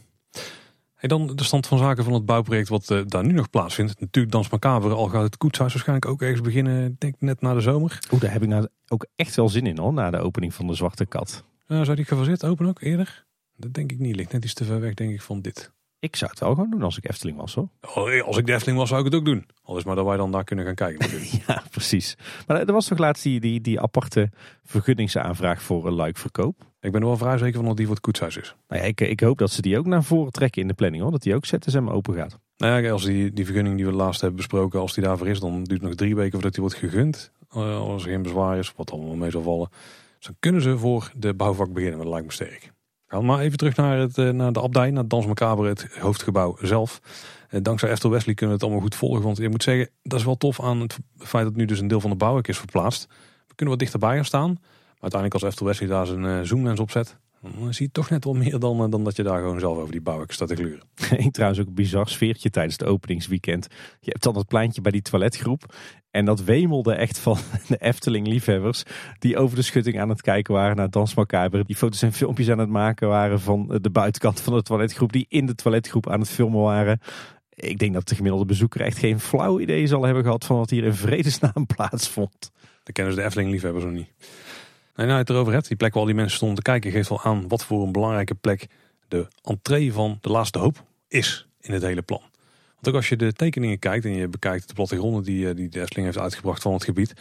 En dan de stand van zaken van het bouwproject wat uh, daar nu nog plaatsvindt. Natuurlijk Dans Macabre, al gaat het koetshuis waarschijnlijk ook ergens beginnen, denk net na de zomer. Oeh, daar heb ik nou ook echt wel zin in hoor, na de opening van de Zwarte Kat. Uh, zou die gefaseerd open ook eerder? Dat denk ik niet, ligt net iets te ver weg denk ik van dit. Ik zou het wel gewoon doen als ik Efteling was hoor. Oh, als ik de Efteling was zou ik het ook doen. Al is maar dat wij dan daar kunnen gaan kijken ja, precies. Maar er was toch laatst die, die, die aparte vergunningsaanvraag voor een luikverkoop. Ik ben er wel vrij zeker van dat die voor het koetshuis is. Nou ja, ik, ik hoop dat ze die ook naar voren trekken in de planning hoor. Dat die ook ZSM open gaat. Nou ja, als die, die vergunning die we laatst hebben besproken, als die daarvoor is, dan duurt het nog drie weken voordat die wordt gegund. Uh, als er geen bezwaar is, wat allemaal mee zal vallen. Dus dan kunnen ze voor de bouwvak beginnen, dat lijkt me sterk. Gaan maar even terug naar, het, eh, naar de abdij, naar het Dans Macabre, het hoofdgebouw zelf. Eh, dankzij Eftel Wesley kunnen we het allemaal goed volgen. Want je moet zeggen, dat is wel tof aan het feit dat nu dus een deel van de bouwwerk is verplaatst. We kunnen wat dichterbij gaan staan. Uiteindelijk als Eftel Wesley daar zijn uh, zoomlens opzet, dan zie je toch net wel meer dan, dan dat je daar gewoon zelf over die bouwwerk staat te gluren. Ik trouwens ook een bizar sfeertje tijdens het openingsweekend. Je hebt dan dat pleintje bij die toiletgroep. En dat wemelde echt van de Efteling-liefhebbers. Die over de schutting aan het kijken waren naar Dans Macabre. Die foto's en filmpjes aan het maken waren van de buitenkant van de toiletgroep. Die in de toiletgroep aan het filmen waren. Ik denk dat de gemiddelde bezoeker echt geen flauw idee zal hebben gehad van wat hier in vredesnaam plaatsvond. Dat kennen ze de Efteling-liefhebbers nog niet. En nou, het erover hebt, die plek waar al die mensen stonden te kijken, geeft wel aan wat voor een belangrijke plek de entree van de laatste hoop is in het hele plan. Want ook als je de tekeningen kijkt en je bekijkt de plattegronden die, eh, die de Efteling heeft uitgebracht van het gebied.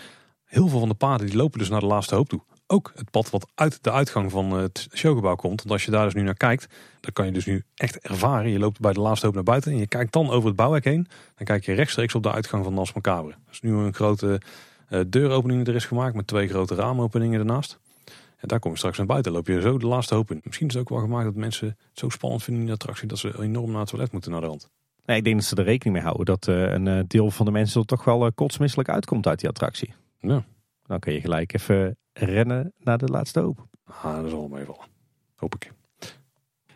Heel veel van de paden die lopen dus naar de laatste hoop toe. Ook het pad wat uit de uitgang van het showgebouw komt. Want als je daar dus nu naar kijkt, dan kan je dus nu echt ervaren. Je loopt bij de laatste hoop naar buiten en je kijkt dan over het bouwwerk heen. Dan kijk je rechtstreeks op de uitgang van Nas Macabre. Dat is nu een grote uh, deuropening er is gemaakt met twee grote raamopeningen ernaast. En daar kom je straks naar buiten. loop je zo de laatste hoop in. Misschien is het ook wel gemaakt dat mensen het zo spannend vinden in de attractie dat ze enorm naar het toilet moeten naar de rand. Nee, ik denk dat ze er rekening mee houden dat uh, een uh, deel van de mensen er toch wel uh, kotsmisselijk uitkomt uit die attractie. Ja. Dan kun je gelijk even rennen naar de laatste hoop. Ah, dat zal meevallen. Hoop ik.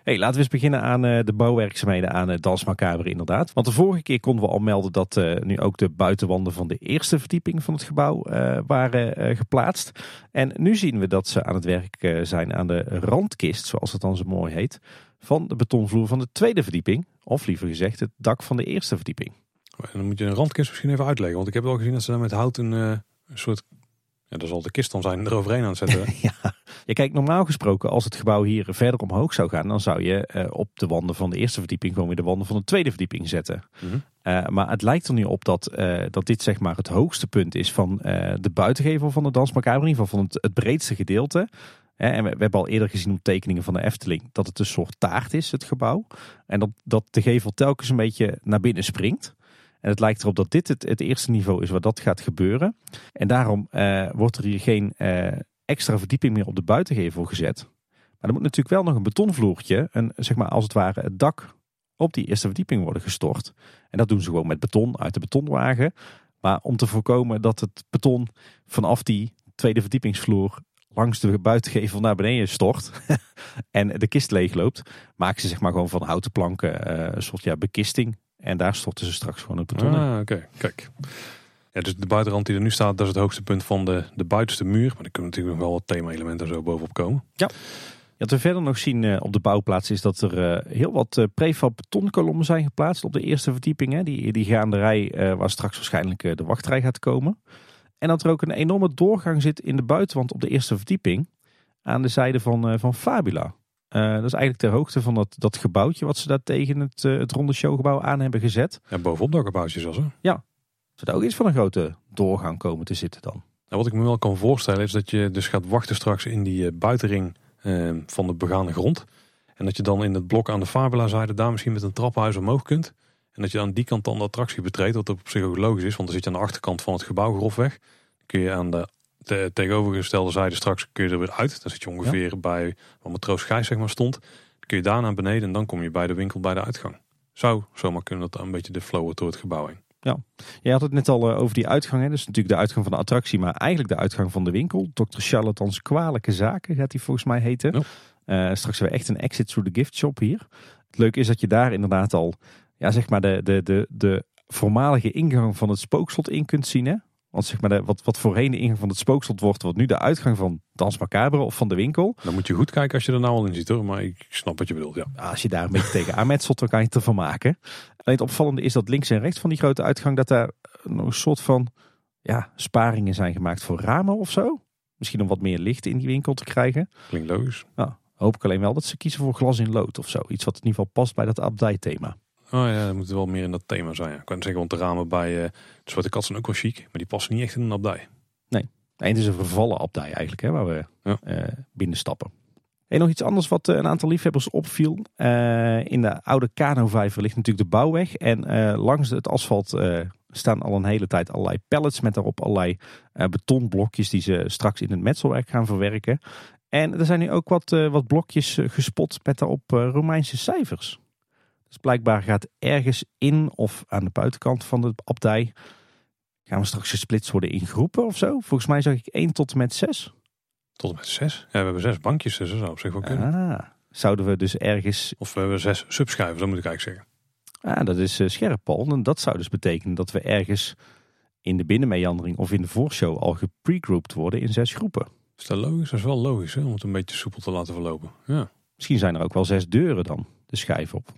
Hey, laten we eens beginnen aan de bouwwerkzaamheden aan het Dans Macabre inderdaad. Want de vorige keer konden we al melden dat nu ook de buitenwanden van de eerste verdieping van het gebouw waren geplaatst. En nu zien we dat ze aan het werk zijn aan de randkist, zoals het dan zo mooi heet, van de betonvloer van de tweede verdieping. Of liever gezegd het dak van de eerste verdieping. En dan moet je een randkist misschien even uitleggen. Want ik heb wel gezien dat ze daar met hout een, een soort ja, dat zal de kist dan zijn eroverheen aan het zetten. ja. ja, kijk, normaal gesproken, als het gebouw hier verder omhoog zou gaan, dan zou je uh, op de wanden van de eerste verdieping gewoon weer de wanden van de tweede verdieping zetten. Mm -hmm. uh, maar het lijkt er nu op dat, uh, dat dit zeg maar het hoogste punt is van de buitengevel van de Dans Macabre, in ieder geval van het, het breedste gedeelte. En we, we, hebben al eerder gezien op tekeningen van de Efteling dat het een soort taart is, het gebouw. En dat, dat de gevel telkens een beetje naar binnen springt. En het lijkt erop dat dit het, eerste niveau is waar dat gaat gebeuren. En daarom uh, wordt er hier geen uh, extra verdieping meer op de buitengevel gezet. Maar er moet natuurlijk wel nog een betonvloertje, een, zeg maar als het ware het dak, op die eerste verdieping worden gestort. En dat doen ze gewoon met beton uit de betonwagen. Maar om te voorkomen dat het beton vanaf die tweede verdiepingsvloer langs de buitengevel naar beneden stort en de kist leegloopt, maken ze zeg maar gewoon van houten planken uh, een soort ja, bekisting en daar storten ze straks gewoon het beton ah, oké. Okay. Kijk. Ja, dus de buitenrand die er nu staat, dat is het hoogste punt van de, de buitenste muur. Maar er kunnen natuurlijk nog wel wat thema-elementen zo bovenop komen. Ja. Wat we verder nog zien uh, op de bouwplaats is dat er uh, heel wat uh, prefab betonkolommen zijn geplaatst op de eerste verdieping. Hè. Die, die gaande rij waar straks waarschijnlijk de wachtrij gaat komen. En dat er ook een enorme doorgang zit in de buitenwand op de eerste verdieping. Aan de zijde van, van Fabula. Uh, dat is eigenlijk ter hoogte van dat, dat gebouwtje wat ze daar tegen het, uh, het ronde showgebouw aan hebben gezet. Ja, bovenop dat gebouwtje hè? Ja. Zou ook iets van een grote doorgang komen te zitten dan? Nou, wat ik me wel kan voorstellen is dat je dus gaat wachten straks in die uh, buitenring van de begane grond. En dat je dan in het blok aan de Fabula-zijde daar misschien met een trappenhuis omhoog kunt. En dat je aan die kant dan de attractie betreedt, wat op zich ook logisch is. Want dan zit je aan de achterkant van het gebouw grofweg. Dan kun je aan de de tegenovergestelde zijde straks kun je er weer uit. Dan zit je ongeveer bij waar Matroos Gijs zeg maar stond. kun je daar naar beneden en dan kom je bij de winkel bij de uitgang. Zou zomaar kunnen dat een beetje de flow wordt door het gebouw heen. Je had het net al eh, over die uitgang. Hè? Dus natuurlijk de uitgang van de attractie, maar eigenlijk de uitgang van de winkel. Dr. Charlatans Kwalijke Zaken gaat die volgens mij heten. Ja. Eh, straks weer echt een exit through the gift shop hier. Het leuke is dat je daar inderdaad al, ja, zeg maar, de, de, de, de voormalige ingang van het spookslot in kunt zien. Hè? Want zeg maar, de, wat, wat voorheen de ingang van het spookslot wordt, wordt nu de uitgang van Dans Macabre of van de winkel. Dan moet je goed kijken als je er nou al in ziet hoor. Maar ik snap wat je bedoelt, ja. Als je daar een beetje tegen aanmetselt, dan kan je het ervan maken. Alleen het opvallende is dat links en rechts van die grote uitgang, dat daar een soort van ja, sparingen zijn gemaakt voor ramen of zo. Misschien om wat meer licht in die winkel te krijgen. Klinkt logisch. Hoop ik alleen wel dat ze kiezen voor glas in lood of zo. Iets wat in ieder geval past bij dat abdij-thema. Oh ja, dat moet wel meer in dat thema zijn. Ja. Ik kan zeggen, want de ramen bij uh, de Zwarte Kat zijn ook wel chic. Maar die passen niet echt in een abdij. Nee, het is een vervallen abdij eigenlijk, hè, waar we Ja. eh, binnenstappen. En nog iets anders wat eh, een aantal liefhebbers opviel. Eh, in de oude kanovijver ligt natuurlijk de bouwweg. En eh, langs het asfalt eh, staan al een hele tijd allerlei pallets met daarop allerlei eh, betonblokjes die ze straks in het metselwerk gaan verwerken. En er zijn nu ook wat, eh, wat blokjes eh, gespot met daarop eh, Romeinse cijfers. Dus blijkbaar gaat ergens in of aan de buitenkant van de abdij gaan we straks gesplitst worden in groepen of zo. Volgens mij zag ik 1 tot en met 6. Tot en met zes. Ja, we hebben zes bankjes, dus dat zou op zich wel kunnen. Ah, zouden we dus ergens... Of we hebben zes subschuiven, dat moet ik eigenlijk zeggen. Ah, dat is eh, scherp, Paul. En dat zou dus betekenen dat we ergens in de binnenmeandering of in de voorshow al gepregrouped worden in zes groepen. Is dat logisch? Dat is wel logisch, hè? om het een beetje soepel te laten verlopen. Ja. Misschien zijn er ook wel zes deuren dan, de schijf op.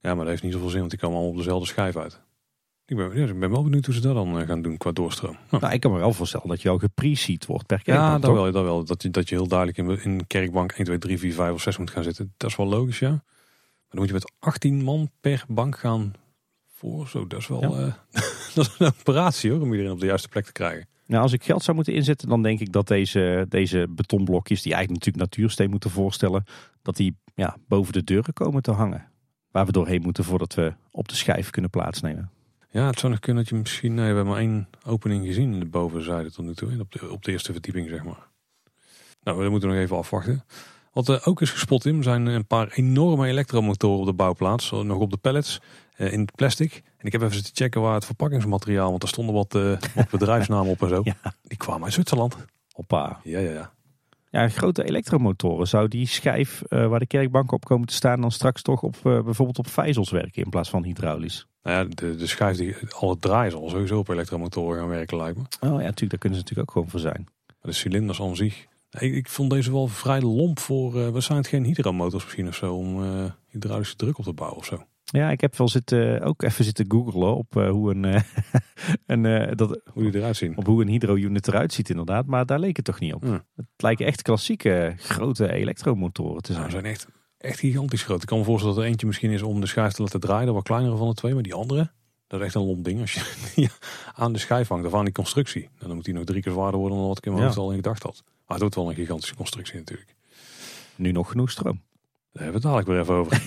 ja, maar dat heeft niet zoveel zin, want die komen allemaal op dezelfde schijf uit. Ik ben, ja, ik ben wel benieuwd hoe ze dat dan eh, gaan doen qua doorstroom. Hm. Nou, ik kan me wel voorstellen dat je al gepreseed wordt per Ja, kerkbank, dat toch? wel, dat wel. Dat je, dat je heel duidelijk in, in kerkbank 1, 2, 3, 4, 5 of 6 moet gaan zitten. Dat is wel logisch, ja. Maar dan moet je met 18 man per bank gaan voor. Zo, dat is wel Ja. eh, dat is een operatie hoor, om iedereen op de juiste plek te krijgen. Nou, als ik geld zou moeten inzetten, dan denk ik dat deze, deze betonblokjes, die eigenlijk natuurlijk natuursteen moeten voorstellen, dat die ja, boven de deuren komen te hangen. Waar we doorheen moeten voordat we op de schijf kunnen plaatsnemen. Ja, het zou nog kunnen dat je misschien... Nee, we hebben maar één opening gezien in de bovenzijde tot nu toe. Op de, op de eerste verdieping, zeg maar. Nou, we moeten nog even afwachten. Wat er ook is gespot in, zijn een paar enorme elektromotoren op de bouwplaats. Zo Nog op de pallets, eh, in het plastic. En ik heb even zitten checken waar het verpakkingsmateriaal... want er stonden wat, eh, wat bedrijfsnamen op en zo. Ja. Die kwamen uit Zwitserland. Hoppa. Ja, ja, ja. Ja, grote elektromotoren. Zou die schijf eh, waar de kerkbanken op komen te staan dan straks toch op, eh, bijvoorbeeld op vijzels werken in plaats van hydraulisch? Nou ja, de, de schijf, die, al het draaien zal sowieso op elektromotoren gaan werken, lijkt me. Oh ja, natuurlijk, daar kunnen ze natuurlijk ook gewoon voor zijn. De cilinders aan zich... Ik, ik vond deze wel vrij lomp voor... wat zijn het geen hydromotors misschien of zo... om hydraulische druk op te bouwen of zo. Ja, ik heb wel zitten, ook even zitten googlen op eh, hoe een, eh, een, eh, dat, Hoe die eruit zien. op hoe een hydro-unit eruit ziet inderdaad. Maar daar leek het toch niet op. Ja. Het lijken echt klassieke grote elektromotoren te Ze zijn. zijn echt, echt gigantisch groot. Ik kan me voorstellen dat er eentje misschien is om de schijf te laten draaien. De wat kleinere van de twee. Maar die andere, dat is echt een lomp ding. Als je die aan de schijf hangt of aan die constructie. Nou, dan moet die nog drie keer zwaarder worden dan wat ik in mijn Ja. hoofd al in gedacht had. Maar het wordt wel een gigantische constructie natuurlijk. Nu nog genoeg stroom. Daar hebben we het dadelijk weer even over.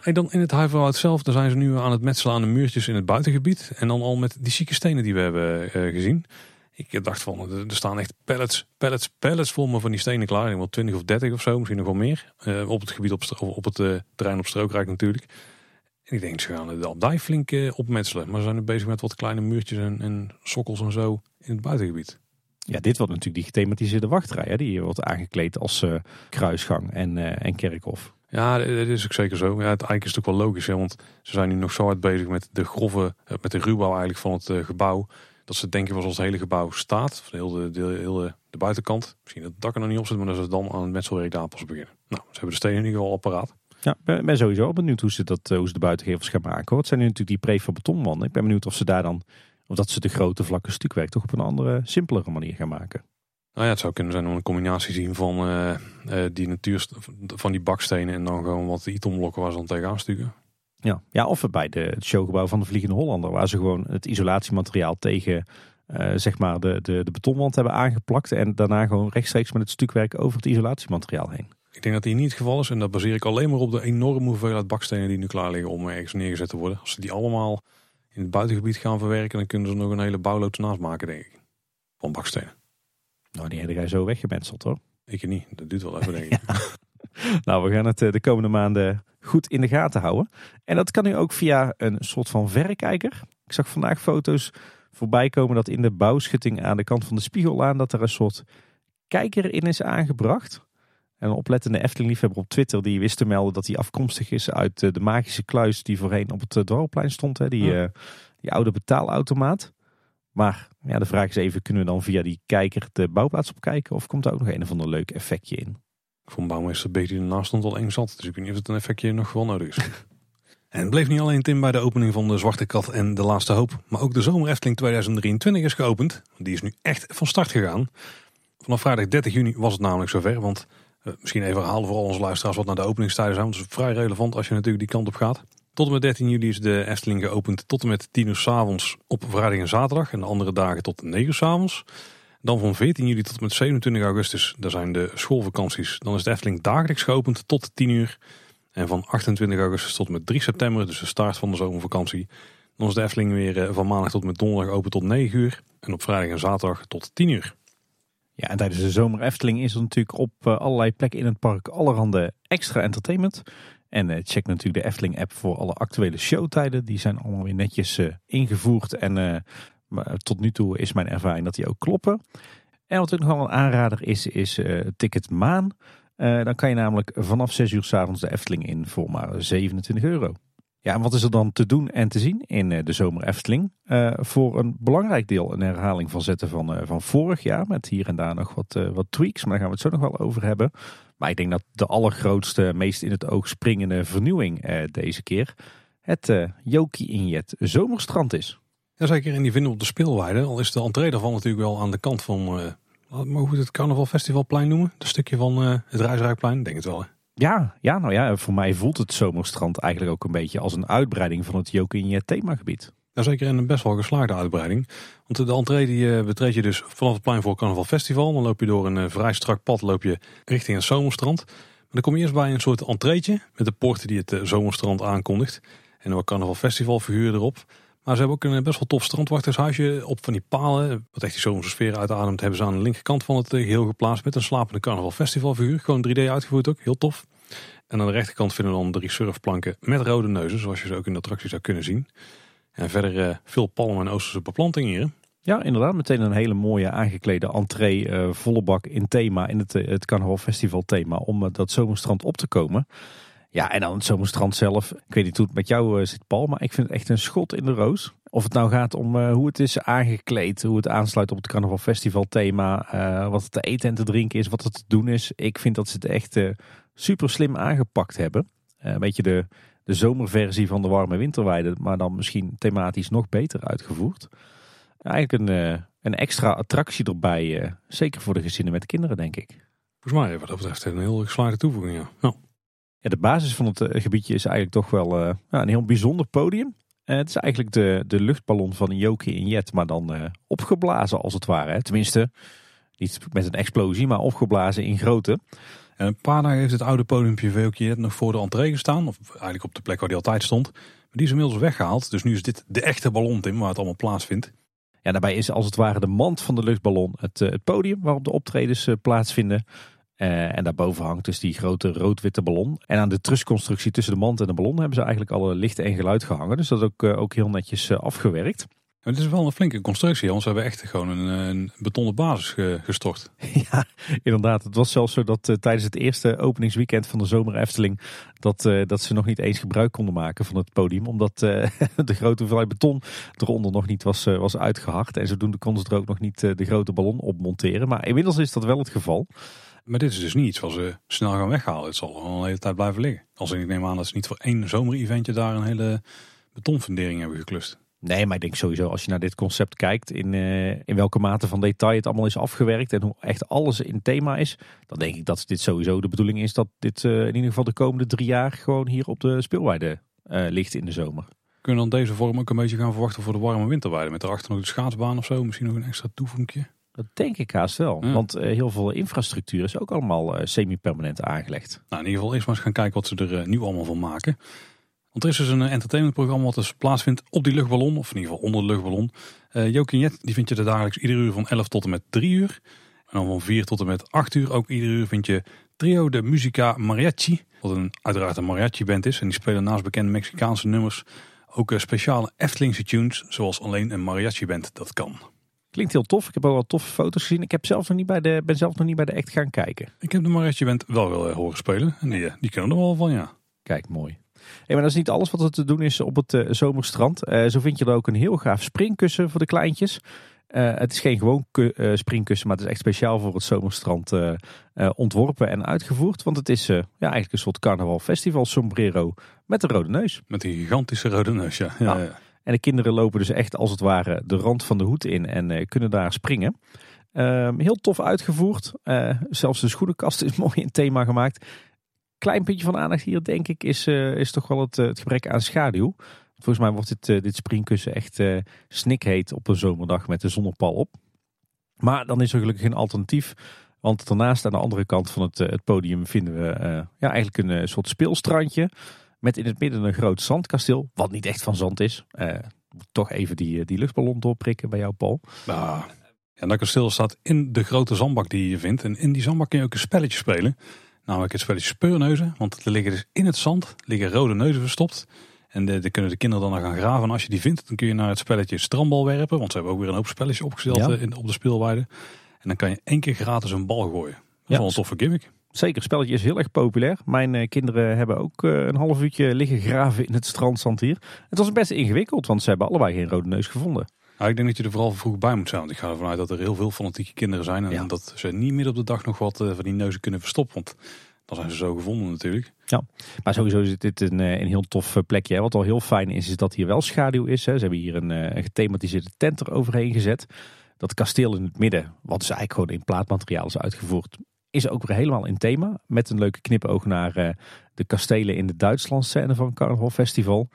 En dan in het Huiverwoud zelf, daar zijn ze nu aan het metselen aan de muurtjes in het buitengebied. En dan al met die zieke stenen die we hebben eh, gezien. Ik dacht van, er staan echt pallets, pallets, pallets vol me van die stenen klaar. Ik wel 20 of 30 of zo, misschien nog wel meer. Eh, op het gebied op, op het eh, terrein op Strookrijk natuurlijk. En ik denk, ze gaan de abdij flink eh, opmetselen. Maar ze zijn nu bezig met wat kleine muurtjes en, en sokkels en zo in het buitengebied. Ja, dit wordt natuurlijk die gethematiseerde wachtrij. Hè, die wordt aangekleed als eh, kruisgang en, eh, en kerkhof. Ja, dat is ook zeker zo. Ja, het eigenlijk is ook wel logisch, hè, want ze zijn nu nog zo hard bezig met de grove, eh, met de ruwbouw eigenlijk van het eh, gebouw. Dat ze denken was als het hele gebouw staat, of de hele, de, hele de buitenkant. Misschien dat het dak er nog niet op zit, maar dat ze dan aan het metselwerk daar pas beginnen. Nou, ze hebben de stenen in ieder geval apparaat. Ja, ben, ben sowieso benieuwd hoe ze, dat, eh, hoe ze de buitengevels gaan maken. Het zijn nu natuurlijk die prefab betonwanden. Ik ben benieuwd of ze daar dan, of dat ze de grote vlakke stukwerk toch op een andere, simpelere manier gaan maken. Nou ja, het zou kunnen zijn om een combinatie zien van eh, eh, die natuur, van die bakstenen en dan gewoon wat itomblokken waar ze dan tegenaan stukken. Ja, ja of bij de, het showgebouw van de Vliegende Hollander, waar ze gewoon het isolatiemateriaal tegen eh, zeg maar de, de, de betonwand hebben aangeplakt. En daarna gewoon rechtstreeks met het stukwerk over het isolatiemateriaal heen. Ik denk dat die niet het geval is en dat baseer ik alleen maar op de enorme hoeveelheid bakstenen die nu klaar liggen om ergens neergezet te worden. Als ze die allemaal in het buitengebied gaan verwerken, dan kunnen ze nog een hele bouwloods naast maken, denk ik. Van bakstenen. Nou, die heb jij zo weggemetseld hoor. Ik niet, dat duurt wel even, denk ik. nou, we gaan het de komende maanden goed in de gaten houden. En dat kan nu ook via een soort van verrekijker. Ik zag vandaag foto's voorbij komen dat in de bouwschutting aan de kant van de Spiegelaan dat er een soort kijker in is aangebracht. En een oplettende Efteling-liefhebber op Twitter die wist te melden dat hij afkomstig is uit de magische kluis die voorheen op het Dwarrelplein stond. Hè? Die, ja. die oude betaalautomaat. Maar ja, de vraag is even, kunnen we dan via die kijker de bouwplaats opkijken? Of komt er ook nog een of ander leuk effectje in? Voor bouwmeester Beek die ernaast stond al eng zat. Dus ik weet niet of het een effectje nog wel nodig is. en het bleef niet alleen Tim bij de opening van de Zwarte Kat en de Laatste Hoop. Maar ook de Zomer Efteling 2023 is geopend. Die is nu echt van start gegaan. Vanaf vrijdag 30 juni was het namelijk zover. Want uh, misschien even herhalen voor al onze luisteraars wat naar de openingstijden zijn. Want dat is vrij relevant als je natuurlijk die kant op gaat. Tot en met 13 juli is de Efteling geopend tot en met 10 uur s avonds op vrijdag en zaterdag. En de andere dagen tot 9 uur s avonds. Dan van 14 juli tot en met 27 augustus, daar zijn de schoolvakanties. Dan is de Efteling dagelijks geopend tot 10 uur. En van 28 augustus tot en met 3 september, dus de start van de zomervakantie. Dan is de Efteling weer eh, van maandag tot en met donderdag open tot 9 uur. En op vrijdag en zaterdag tot 10 uur. Ja, en tijdens de zomer Efteling is er natuurlijk op eh, allerlei plekken in het park allerhande extra entertainment. En eh, check natuurlijk de Efteling app voor alle actuele showtijden. Die zijn allemaal weer netjes ingevoerd en maar tot nu toe is mijn ervaring dat die ook kloppen. En wat ook nog wel een aanrader is, is Ticket Maan. Dan kan je namelijk vanaf 6 uur s avonds de Efteling in voor maar 27 euro. Ja, en wat is er dan te doen en te zien in de zomer Efteling? voor een belangrijk deel een herhaling van zetten van, van vorig jaar. Met hier en daar nog wat, wat tweaks, maar daar gaan we het zo nog wel over hebben. Maar ik denk dat de allergrootste, meest in het oog springende vernieuwing deze keer... het Joki Injet Zomerstrand is. Jazeker, en die vinden op de speelweide. Al is de entree daarvan natuurlijk wel aan de kant van, uh, mogen we het Carnaval Festivalplein noemen? Dat stukje van uh, het Reisrijkplein, denk het wel. Hè? Ja, ja, nou ja, voor mij voelt het Zomerstrand eigenlijk ook een beetje als een uitbreiding van het Jokinje themagebied. Jazeker, en een best wel geslaagde uitbreiding. Want de entree die uh, betreed je dus vanaf het plein voor Carnaval Festival. Dan loop je door een vrij strak pad loop je richting het Zomerstrand. Maar dan kom je eerst bij een soort entreetje met de poorten die het Zomerstrand aankondigt. En een Carnaval Festival figuur erop. Maar ze hebben ook een best wel tof strandwachtershuisje op van die palen. Wat echt die zomerse sfeer uitademt. Hebben ze aan de linkerkant van het eh, geheel geplaatst met een slapende carnaval festivalfiguur. Gewoon 3D uitgevoerd ook, heel tof. En aan de rechterkant vinden we dan drie surfplanken met rode neuzen. Zoals je ze ook in de attractie zou kunnen zien. En verder uh, veel palmen en oosterse beplanting hier. Ja, inderdaad. Meteen een hele mooie aangeklede entree. Uh, volle bak in thema, in het, het carnaval festival thema. Om dat zomerstrand op te komen. Ja, en dan het zomerstrand zelf. Ik weet niet hoe het met jou zit, Paul, maar ik vind het echt een schot in de roos. Of het nou gaat om hoe het is aangekleed, hoe het aansluit op het Carnaval Festival thema, wat het te eten en te drinken is, wat het te doen is. Ik vind dat ze het echt super slim aangepakt hebben. een beetje de, de zomerversie van de warme winterweide, maar dan misschien thematisch nog beter uitgevoerd. Eigenlijk een, een extra attractie erbij, zeker voor de gezinnen met kinderen, denk ik. Volgens mij wat dat betreft een heel geslaagde toevoeging, ja. ja. Ja, de basis van het eh, gebiedje is eigenlijk toch wel uh, een heel bijzonder podium. Uh, het is eigenlijk de, de luchtballon van een Jokie in Jet, maar dan uh, opgeblazen als het ware. Tenminste, niet met een explosie, maar opgeblazen in grootte. En een paar dagen heeft het oude podiumpje Jet nog voor de entree gestaan. Of eigenlijk op de plek waar die altijd stond. Maar die is inmiddels weggehaald. Dus nu is dit de echte ballon, Tim, waar het allemaal plaatsvindt. Ja, daarbij is als het ware de mand van de luchtballon het, het podium waarop de optredens plaatsvinden. Uh, en daarboven hangt dus die grote rood-witte ballon. En aan de trusconstructie tussen de mand en de ballon hebben ze eigenlijk alle licht en geluid gehangen. Dus dat is ook, ook heel netjes afgewerkt. Het is wel een flinke constructie, ze hebben echt gewoon een, een betonnen basis gestort. Ja, inderdaad. Het was zelfs zo dat tijdens het eerste openingsweekend van de Zomer Efteling... Dat, dat ze nog niet eens gebruik konden maken van het podium. Omdat de grote hoeveelheid beton eronder nog niet was, was uitgehard. En zodoende konden ze er ook nog niet de grote ballon op monteren. Maar inmiddels is dat wel het geval. Maar dit is dus niet iets wat ze snel gaan weghalen. Het zal al een hele tijd blijven liggen. Als ik neem aan dat ze niet voor één zomereventje daar een hele betonfundering hebben geklust. Nee, maar ik denk sowieso als je naar dit concept kijkt, in, uh, in welke mate van detail het allemaal is afgewerkt en hoe echt alles in thema is, dan denk ik dat dit sowieso de bedoeling is dat dit uh, in ieder geval de komende drie jaar gewoon hier op de speelweide uh, ligt in de zomer. Kunnen we dan deze vorm ook een beetje gaan verwachten voor de warme winterweide? Met daarachter nog de schaatsbaan of zo, misschien nog een extra toevoeging? Dat denk ik haast wel. Want heel veel infrastructuur is ook allemaal semi-permanent aangelegd. Nou, in ieder geval eerst maar eens gaan kijken wat ze er nu allemaal van maken. Want er is dus een entertainmentprogramma wat dus plaatsvindt op die luchtballon. Of in ieder geval onder de luchtballon. Uh, Jokin die vind je er dagelijks iedere uur van 11 tot en met 3 uur. En dan van 4 tot en met 8 uur ook iedere uur vind je Trio de Musica Mariachi, wat een, uiteraard een mariachi band is. En die spelen naast bekende Mexicaanse nummers ook eh, speciale Eftelingse tunes, zoals alleen een mariachi band dat kan. Klinkt heel tof. Ik heb ook wel toffe foto's gezien. Ik heb zelf nog niet bij de, ben zelf nog niet bij de act gaan kijken. Ik heb de mariachi band wel wel horen spelen. En die, die kunnen er wel van, ja. Kijk, mooi. Hey, maar dat is niet alles wat er te doen is op het uh, zomerstrand. Uh, zo vind je er ook een heel gaaf springkussen voor de kleintjes. Uh, het is geen gewoon springkussen, maar het is echt speciaal voor het zomerstrand ontworpen en uitgevoerd. Want het is ja, eigenlijk een soort carnaval festival sombrero met een rode neus. Met een gigantische rode neus, ja. ja, ja. En de kinderen lopen dus echt als het ware de rand van de hoed in en kunnen daar springen. Ehm, heel tof uitgevoerd. zelfs de schoenenkast is mooi in thema gemaakt klein puntje van aandacht hier, denk ik, is, uh, is toch wel het, het, gebrek aan schaduw. Volgens mij wordt dit, uh, dit springkussen echt snikheet op een zomerdag met de zonnepal op. Maar dan is er gelukkig geen alternatief. Want daarnaast aan de andere kant van het, het podium vinden we ja, eigenlijk een soort speelstrandje. Met in het midden een groot zandkasteel. Wat niet echt van zand is. toch even die, die luchtballon doorprikken bij jou, Paul. Ah. Ja, dat kasteel staat in de grote zandbak die je vindt. En in die zandbak kun je ook een spelletje spelen. Namelijk het spelletje speurneuzen. Want er liggen dus in het zand liggen rode neuzen verstopt. En daar kunnen de kinderen dan gaan graven. En als je die vindt, dan kun je naar het spelletje strandbal werpen. Want ze hebben ook weer een hoop spelletjes opgesteld ja. Eh, in, op de speelweide. En dan kan je één keer gratis een bal gooien. Dat is ja. wel een toffe gimmick. Zeker, het spelletje is heel erg populair. Mijn uh, kinderen hebben ook uh, een half uurtje liggen graven in het strandzand hier. Het was best ingewikkeld, want ze hebben allebei geen rode neus gevonden. Nou, ik denk dat je er vooral vroeg bij moet zijn. Want ik ga ervan uit dat er heel veel fanatieke kinderen zijn. En ja. dat ze niet meer op de dag nog wat van die neuzen kunnen verstoppen. Want dan zijn ze zo gevonden natuurlijk. Ja, maar sowieso is dit een, een heel tof plekje. Wat al heel fijn is, is dat hier wel schaduw is. Hè. Ze hebben hier een, een gethematiseerde tent eroverheen gezet. Dat kasteel in het midden, wat dus eigenlijk gewoon in plaatmateriaal is uitgevoerd, is ook weer helemaal in thema. Met een leuke knipoog naar uh, de kastelen in de Duitsland scène van Carnaval Festival.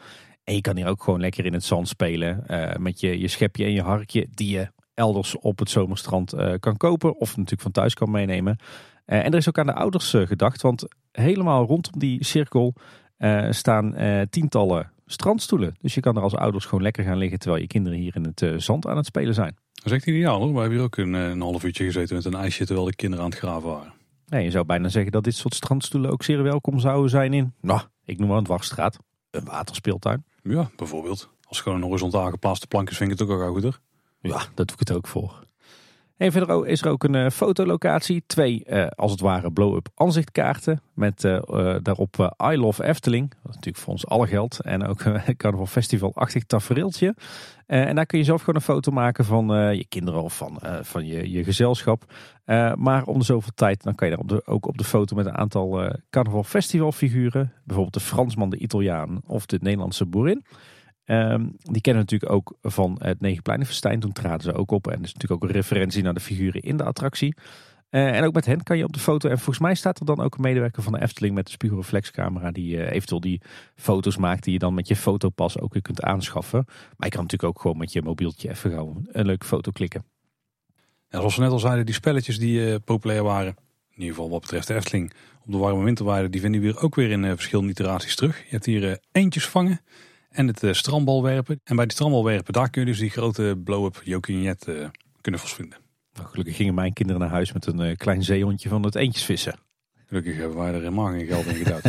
En je kan hier ook gewoon lekker in het zand spelen. Uh, met je, je schepje en je harkje die je elders op het zomerstrand uh, kan kopen. Of natuurlijk van thuis kan meenemen. en er is ook aan de ouders gedacht. Want helemaal rondom die cirkel staan tientallen strandstoelen. Dus je kan er als ouders gewoon lekker gaan liggen. Terwijl je kinderen hier in het zand aan het spelen zijn. Dat is echt ideaal hoor. We hebben hier ook een, een half uurtje gezeten met een ijsje terwijl de kinderen aan het graven waren. Nee, je zou bijna zeggen dat dit soort strandstoelen ook zeer welkom zouden zijn in, nou, ik noem maar een dwarsstraat, een waterspeeltuin. Ja, bijvoorbeeld. Als het gewoon een horizontaal geplaatste plank is, vind ik het ook al goed Ja, daar doe ik het ook voor. En verder is er ook een uh, fotolocatie. Twee, uh, als het ware, blow-up aanzichtkaarten. Met uh, daarop I Love Efteling. Dat natuurlijk voor ons alle geld. En ook een Carnaval Festival-achtig tafereeltje. en daar kun je zelf gewoon een foto maken van je kinderen of van, van je, je gezelschap. maar om de zoveel tijd, dan kan je de, ook op de foto met een aantal Carnaval Festival figuren. Bijvoorbeeld de Fransman, de Italiaan of de Nederlandse boerin. Um, die kennen we natuurlijk ook van het Negenpleinenfestijn. Toen traden ze ook op. En dat is natuurlijk ook een referentie naar de figuren in de attractie. Uh, en ook met hen kan je op de foto. En volgens mij staat er dan ook een medewerker van de Efteling met de spiegelreflexcamera. Die uh, eventueel die foto's maakt die je dan met je fotopas ook weer kunt aanschaffen. Maar je kan natuurlijk ook gewoon met je mobieltje even gauw een leuke foto klikken. Ja, zoals we net al zeiden, die spelletjes die uh, populair waren. In ieder geval wat betreft de Efteling. Op de warme winterweide, die vinden we hier ook weer in verschillende iteraties terug. Je hebt hier eentjes vangen en het uh, strandbalwerpen. En bij die strandbalwerpen, daar kun je dus die grote blow-up Jokinjet uh, kunnen vinden. Nou, gelukkig gingen mijn kinderen naar huis met een uh, klein zeehondje van het eentjesvissen. Gelukkig hebben wij er helemaal geen geld in gedaan.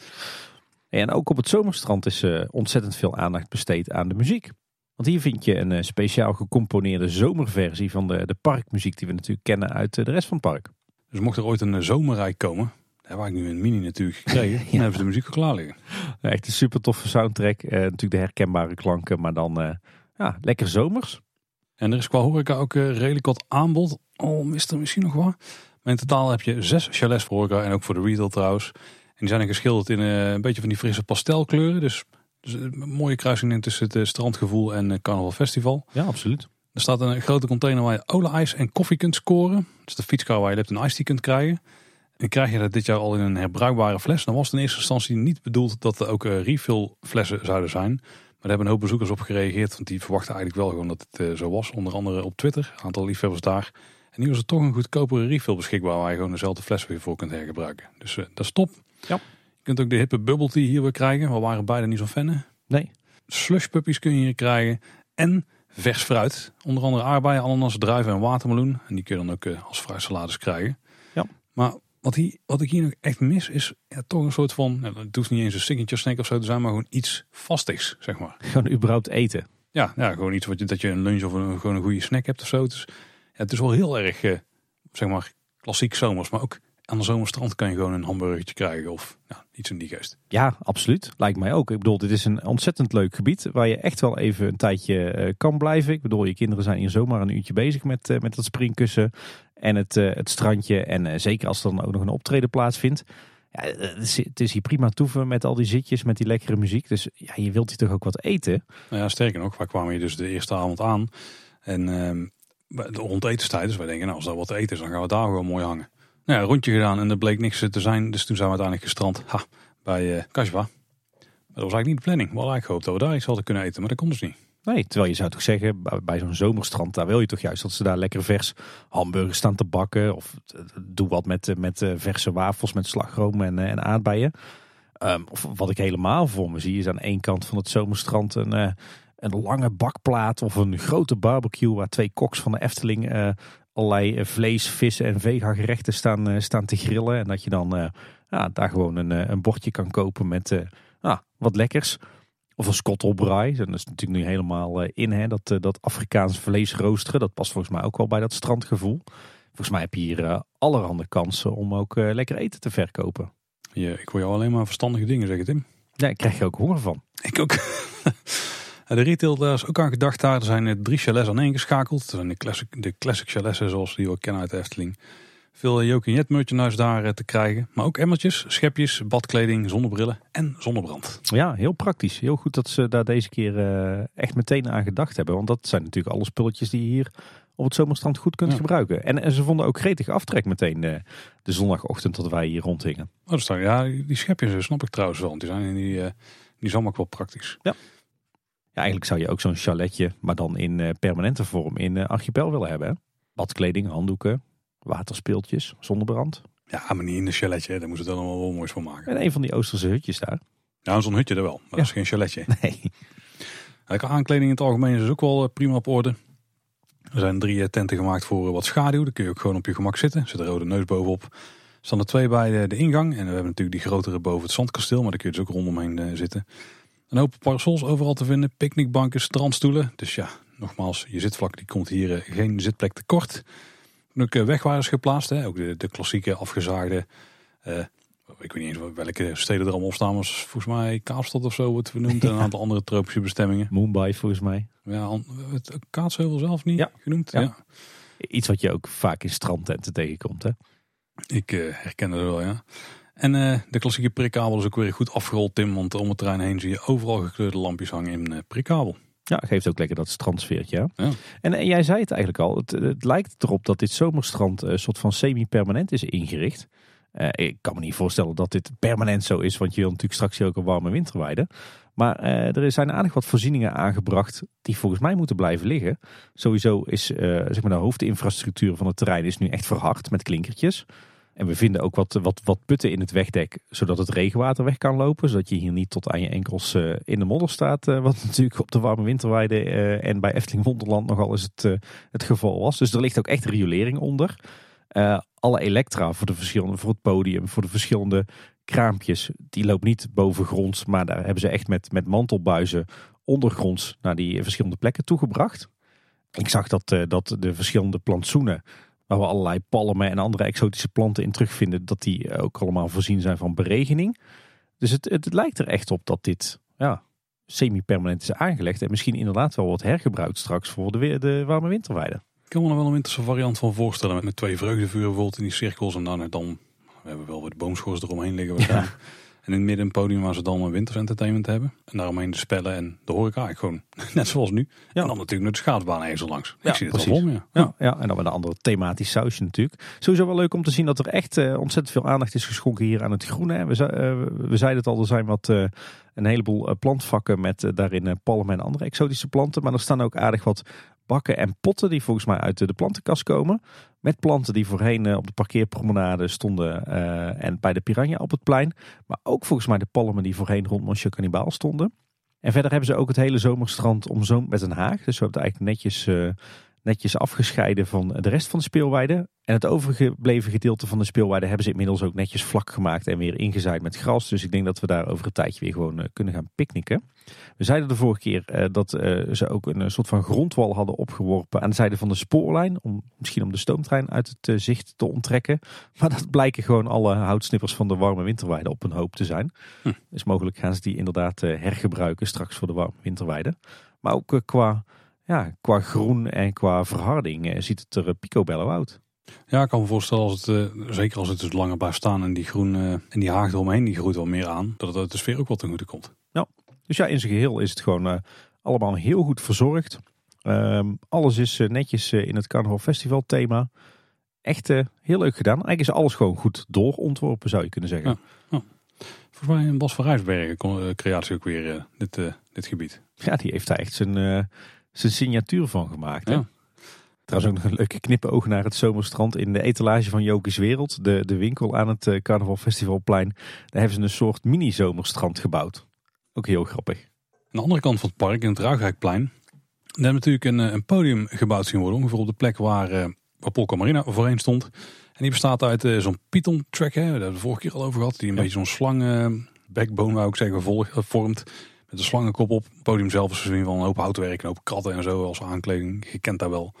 en ook op het zomerstrand is ontzettend veel aandacht besteed aan de muziek. Want hier vind je een speciaal gecomponeerde zomerversie van de, de parkmuziek die we natuurlijk kennen uit de rest van het park. Dus mocht er ooit een zomerrijk komen, waar ik nu een mini natuurlijk gekregen. ja. Dan hebben ze de muziek al klaar liggen. echt een super toffe soundtrack. Uh, natuurlijk de herkenbare klanken, maar dan uh, ja, lekker zomers. En er is qua horeca ook uh, redelijk wat aanbod. Al mist er misschien nog wat. Maar in totaal heb je zes chalets voor horeca en ook voor de retail trouwens. En die zijn geschilderd in een beetje van die frisse pastelkleuren. Dus, dus een mooie kruising tussen het strandgevoel en Carnaval Festival. Ja, absoluut. Er staat een grote container waar je ola ijs en koffie kunt scoren. Dat is de fietskar waar je een ijs kunt krijgen. En krijg je dat dit jaar al in een herbruikbare fles, dan was het in eerste instantie niet bedoeld dat er ook uh, refill flessen zouden zijn. Maar daar hebben een hoop bezoekers op gereageerd, want die verwachten eigenlijk wel gewoon dat het uh, zo was. Onder andere op Twitter, een aantal liefhebbers daar. En nu was er toch een goedkopere refill beschikbaar waar je gewoon dezelfde fles weer voor kunt hergebruiken. Dus uh, dat is top. Ja. Je kunt ook de hippe bubble tea hier weer krijgen. We waren beide niet zo fan. Nee. Slush puppies kun je hier krijgen. En vers fruit. Onder andere aardbeien, ananas, druiven en watermeloen. En die kun je dan ook als fruitsalades krijgen. Ja. Maar Wat, hier, wat ik hier nog echt mis is ja, toch een soort van, ja, het hoeft niet eens een signature snack of zo te zijn, maar gewoon iets vastigs, zeg maar. Gewoon überhaupt eten. Ja, ja gewoon iets wat je, dat je een lunch of een, gewoon een goede snack hebt of zo. Dus, ja, het is wel heel erg, eh, zeg maar, klassiek zomers. Maar ook aan de zomerstrand kan je gewoon een hamburgertje krijgen of ja, iets in die geest. Ja, absoluut. Lijkt mij ook. Ik bedoel, dit is een ontzettend leuk gebied waar je echt wel even een tijdje eh, kan blijven. Ik bedoel, je kinderen zijn hier zomaar een uurtje bezig met, uh, met dat springkussen en het, uh, het strandje. En zeker als er dan ook nog een optreden plaatsvindt. Ja, het is, het is hier prima toeven met al die zitjes, met die lekkere muziek. Dus ja, je wilt hier toch ook wat eten? Nou ja, sterker nog, wij kwamen hier dus de eerste avond aan. En ehm, rond etenstijd, dus wij denken, nou, als dat wat eten is, dan gaan we daar gewoon mooi hangen. Ja, een rondje gedaan en er bleek niks te zijn. Dus toen zijn we uiteindelijk gestrand ha, bij uh, dat was eigenlijk niet de planning. We hadden eigenlijk gehoopt dat we daar iets hadden kunnen eten, maar dat kon dus niet. Nee, terwijl je zou toch zeggen, bij zo'n zomerstrand, daar wil je toch juist dat ze daar lekker vers hamburgers staan te bakken. Of doe wat met, met verse wafels met slagroom en, en aardbeien. Um, of wat ik helemaal voor me zie, is aan één kant van het zomerstrand een, een lange bakplaat of een grote barbecue waar twee koks van de Efteling allerlei eh, vlees, vis en vega gerechten staan, uh, staan te grillen. En dat je dan uh, ja, daar gewoon een, een bordje kan kopen met ah, wat lekkers. Of een skottelbraai. Dat is natuurlijk nu helemaal in, hè, dat, dat Afrikaans vlees roosteren. Dat past volgens mij ook wel bij dat strandgevoel. Volgens mij heb je hier allerhande kansen om ook lekker eten te verkopen. Ja, ik wil jou alleen maar verstandige dingen zeggen, Tim. Ja, ik krijg je ook honger van. Ik ook. De retail, daar is ook aan gedacht daar. Er zijn drie chalets aan één geschakeld. Dat zijn de classic, de classic chalets zoals die we kennen uit de Efteling. Veel Jokin Jet merchandise daar eh, te krijgen. Maar ook emmertjes, schepjes, badkleding, zonnebrillen en zonnebrand. Ja, heel praktisch. Heel goed dat ze daar deze keer eh, echt meteen aan gedacht hebben. Want dat zijn natuurlijk alle spulletjes die je hier op het zomerstrand goed kunt gebruiken. En, en, ze vonden ook gretig aftrek meteen de, eh, de zondagochtend dat wij hier rondhingen. Oh, dat ja, die schepjes snap ik trouwens wel. Want die zijn in die, die wel praktisch. Ja eigenlijk zou je ook zo'n chaletje, maar dan in uh, permanente vorm, in uh, archipel willen hebben. Hè? Badkleding, handdoeken, waterspeeltjes, zonnebrand. Ja, maar niet in een chaletje, daar moeten ze dan allemaal wel moois voor maken. En een van die Oosterse hutjes daar. Ja, zo'n hutje er wel, maar dat is geen chaletje. Nee. aankleding in het algemeen is ook wel eh, prima op orde. Er zijn drie tenten gemaakt voor wat schaduw. Daar kun je ook gewoon op je gemak zitten. Er zit een rode neus bovenop. Er staan er twee bij de, de, ingang. En we hebben natuurlijk die grotere boven het zandkasteel. Maar daar kun je dus ook rondomheen zitten. Een hoop parasols overal te vinden, picknickbanken, strandstoelen. Dus ja, nogmaals, je zitvlak die komt hier uh, geen zitplek tekort. Ook uh, wegwaarders geplaatst, hè? ook de, de klassieke afgezaagde... Uh, ik weet niet eens welke steden er allemaal op staan. Maar volgens mij Kaapstad of zo wordt vernoemd. En een aantal andere tropische bestemmingen. Mumbai volgens mij. Ja, het Kaatsheuvel zelf niet ja. genoemd. Ja. ja. Iets wat je ook vaak in strandtenten tegenkomt hè? Ik herken het wel, ja. En uh, de klassieke prikkabel is ook weer goed afgerold, Tim. Want om het terrein heen zie je overal gekleurde lampjes hangen in uh, prikkabel. Ja, geeft ook lekker dat strandsfeertje. Ja. En, en, jij zei het eigenlijk al. Het, het lijkt erop dat dit zomerstrand een soort van semi-permanent is ingericht. Uh, ik kan me niet voorstellen dat dit permanent zo is. Want je wil natuurlijk straks ook een warme winterweide. Maar er zijn aardig wat voorzieningen aangebracht die volgens mij moeten blijven liggen. Sowieso is zeg maar de hoofdinfrastructuur van het terrein is nu echt verhard met klinkertjes. En we vinden ook wat, wat, wat putten in het wegdek, zodat het regenwater weg kan lopen. Zodat je hier niet tot aan je enkels uh, in de modder staat. Uh, wat natuurlijk op de warme winterweide uh, en bij Efteling Wonderland nogal eens het, het geval was. Dus er ligt ook echt riolering onder. alle elektra voor, de verschillende, voor het podium, voor de verschillende kraampjes, die loopt niet bovengronds. Maar daar hebben ze echt met, met mantelbuizen ondergronds naar die verschillende plekken toegebracht. Ik zag dat, dat de verschillende plantsoenen waar we allerlei palmen en andere exotische planten in terugvinden, dat die ook allemaal voorzien zijn van beregening. Dus het, het lijkt er echt op dat dit ja, semi-permanent is aangelegd en misschien inderdaad wel wordt hergebruikt straks voor de, de warme winterweide. Ik kan me er wel een winterse variant van voorstellen met, met twee vreugdevuren bijvoorbeeld in die cirkels en dan, dan we hebben wel wat boomschors eromheen liggen. Ja. En in het midden een podium waar ze dan een wintersentertainment hebben. En daaromheen de spellen en de horeca. Eigenlijk gewoon net zoals nu. Ja. En dan natuurlijk met de schaatsbaan even zo langs. Ja, ik zie het precies. om, ja. Ja. ja. en dan met een andere thematisch sausje natuurlijk. Sowieso wel leuk om te zien dat er echt uh, ontzettend veel aandacht is geschonken hier aan het groene. We, uh, we zeiden het al, er zijn wat... Uh, een heleboel plantvakken met daarin palmen en andere exotische planten. Maar er staan ook aardig wat bakken en potten die volgens mij uit de plantenkast komen. Met planten die voorheen eh, op de parkeerpromenade stonden uh, en bij de Piranha op het plein. Maar ook volgens mij de palmen die voorheen rond Monsieur Cannibal stonden. En verder hebben ze ook het hele zomerstrand omzoomd met een haag. Dus we hebben het eigenlijk netjes uh, netjes afgescheiden van de rest van de speelweide. En het overgebleven gedeelte van de speelweide hebben ze inmiddels ook netjes vlak gemaakt en weer ingezaaid met gras. Dus ik denk dat we daar over een tijdje weer gewoon kunnen gaan picknicken. We zeiden de vorige keer dat ze ook een soort van grondwal hadden opgeworpen aan de zijde van de spoorlijn. Om, misschien om de stoomtrein uit het zicht te onttrekken. Maar dat blijken gewoon alle houtsnippers van de warme winterweide op een hoop te zijn. Hm. Dus mogelijk gaan ze die inderdaad hergebruiken straks voor de warme winterweide. Maar ook qua ja, qua groen en qua verharding eh, ziet het er eh, picobello uit. Ja, ik kan me voorstellen, als het, uh, zeker als het dus langer blijft staan en die groen uh, en die haag eromheen, die groeit wel meer aan, dat het de sfeer ook wat ten goede komt. Ja, dus ja, in zijn geheel is het gewoon allemaal heel goed verzorgd. Ehm, alles is netjes in het Carnaval Festival thema. Echt heel leuk gedaan. Eigenlijk is alles gewoon goed doorontworpen, zou je kunnen zeggen. Ja, Volgens mij een Bas van Rijsbergen creatie ook weer dit, dit gebied. Ja, die heeft daar echt zijn zijn signatuur van gemaakt. Ja. Trouwens ook nog een leuke knipoog naar het zomerstrand in de etalage van Jokies Wereld. De, de winkel aan het eh, Carnaval Festivalplein. Daar hebben ze een soort mini-zomerstrand gebouwd. Ook heel grappig. Aan de andere kant van het park, in het Ruigrijkplein. Daar hebben natuurlijk een, eh, een podium gebouwd zien worden. Ongeveer op de plek waar, uh, waar Polka Marina voorheen stond. En die bestaat uit uh, zo'n Python track. Hè. Daar hebben we de vorige keer al over gehad. Die een beetje zo'n slang backbone, wou ik zeggen, vormt. Met een slangenkop op. Het podium zelf is voorzien van een hoop houtwerk, een hoop kratten en zo als aankleding. Je kent dat wel.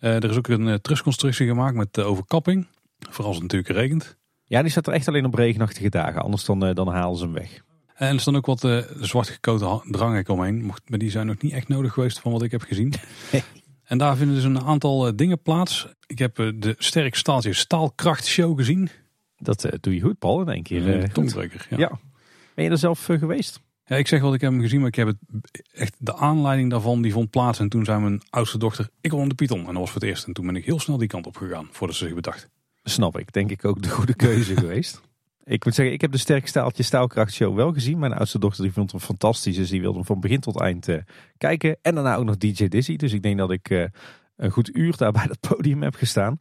Uh, er is ook een uh, trusconstructie gemaakt met uh, overkapping. Vooral als het natuurlijk regent. Ja, die staat er echt alleen op regenachtige dagen. Anders dan, dan halen ze hem weg. En er staan ook wat zwart gekoten dranghek omheen. Maar die zijn nog niet echt nodig geweest van wat ik heb gezien. en daar vinden dus een aantal dingen plaats. Ik heb de Sterk Staaltje Staalkracht Show gezien. Dat doe je goed, Paul, in één keer. Uh, ja. ja. Ben je er zelf geweest? Ja, ik zeg wat ik heb hem gezien, maar ik heb het echt de aanleiding daarvan die vond plaats. En toen zei mijn oudste dochter, ik wil de Python. En dat was voor het eerst. En toen ben ik heel snel die kant op gegaan, voordat ze zich bedacht. Snap ik, denk ik ook de goede keuze geweest. Ik moet zeggen, ik heb de sterk staaltje staalkracht show wel gezien. Mijn oudste dochter die vond hem fantastisch. Dus die wilde hem van begin tot eind uh, kijken. En daarna ook nog DJ Dizzy. Dus ik denk dat ik uh, een goed uur daar bij dat podium heb gestaan.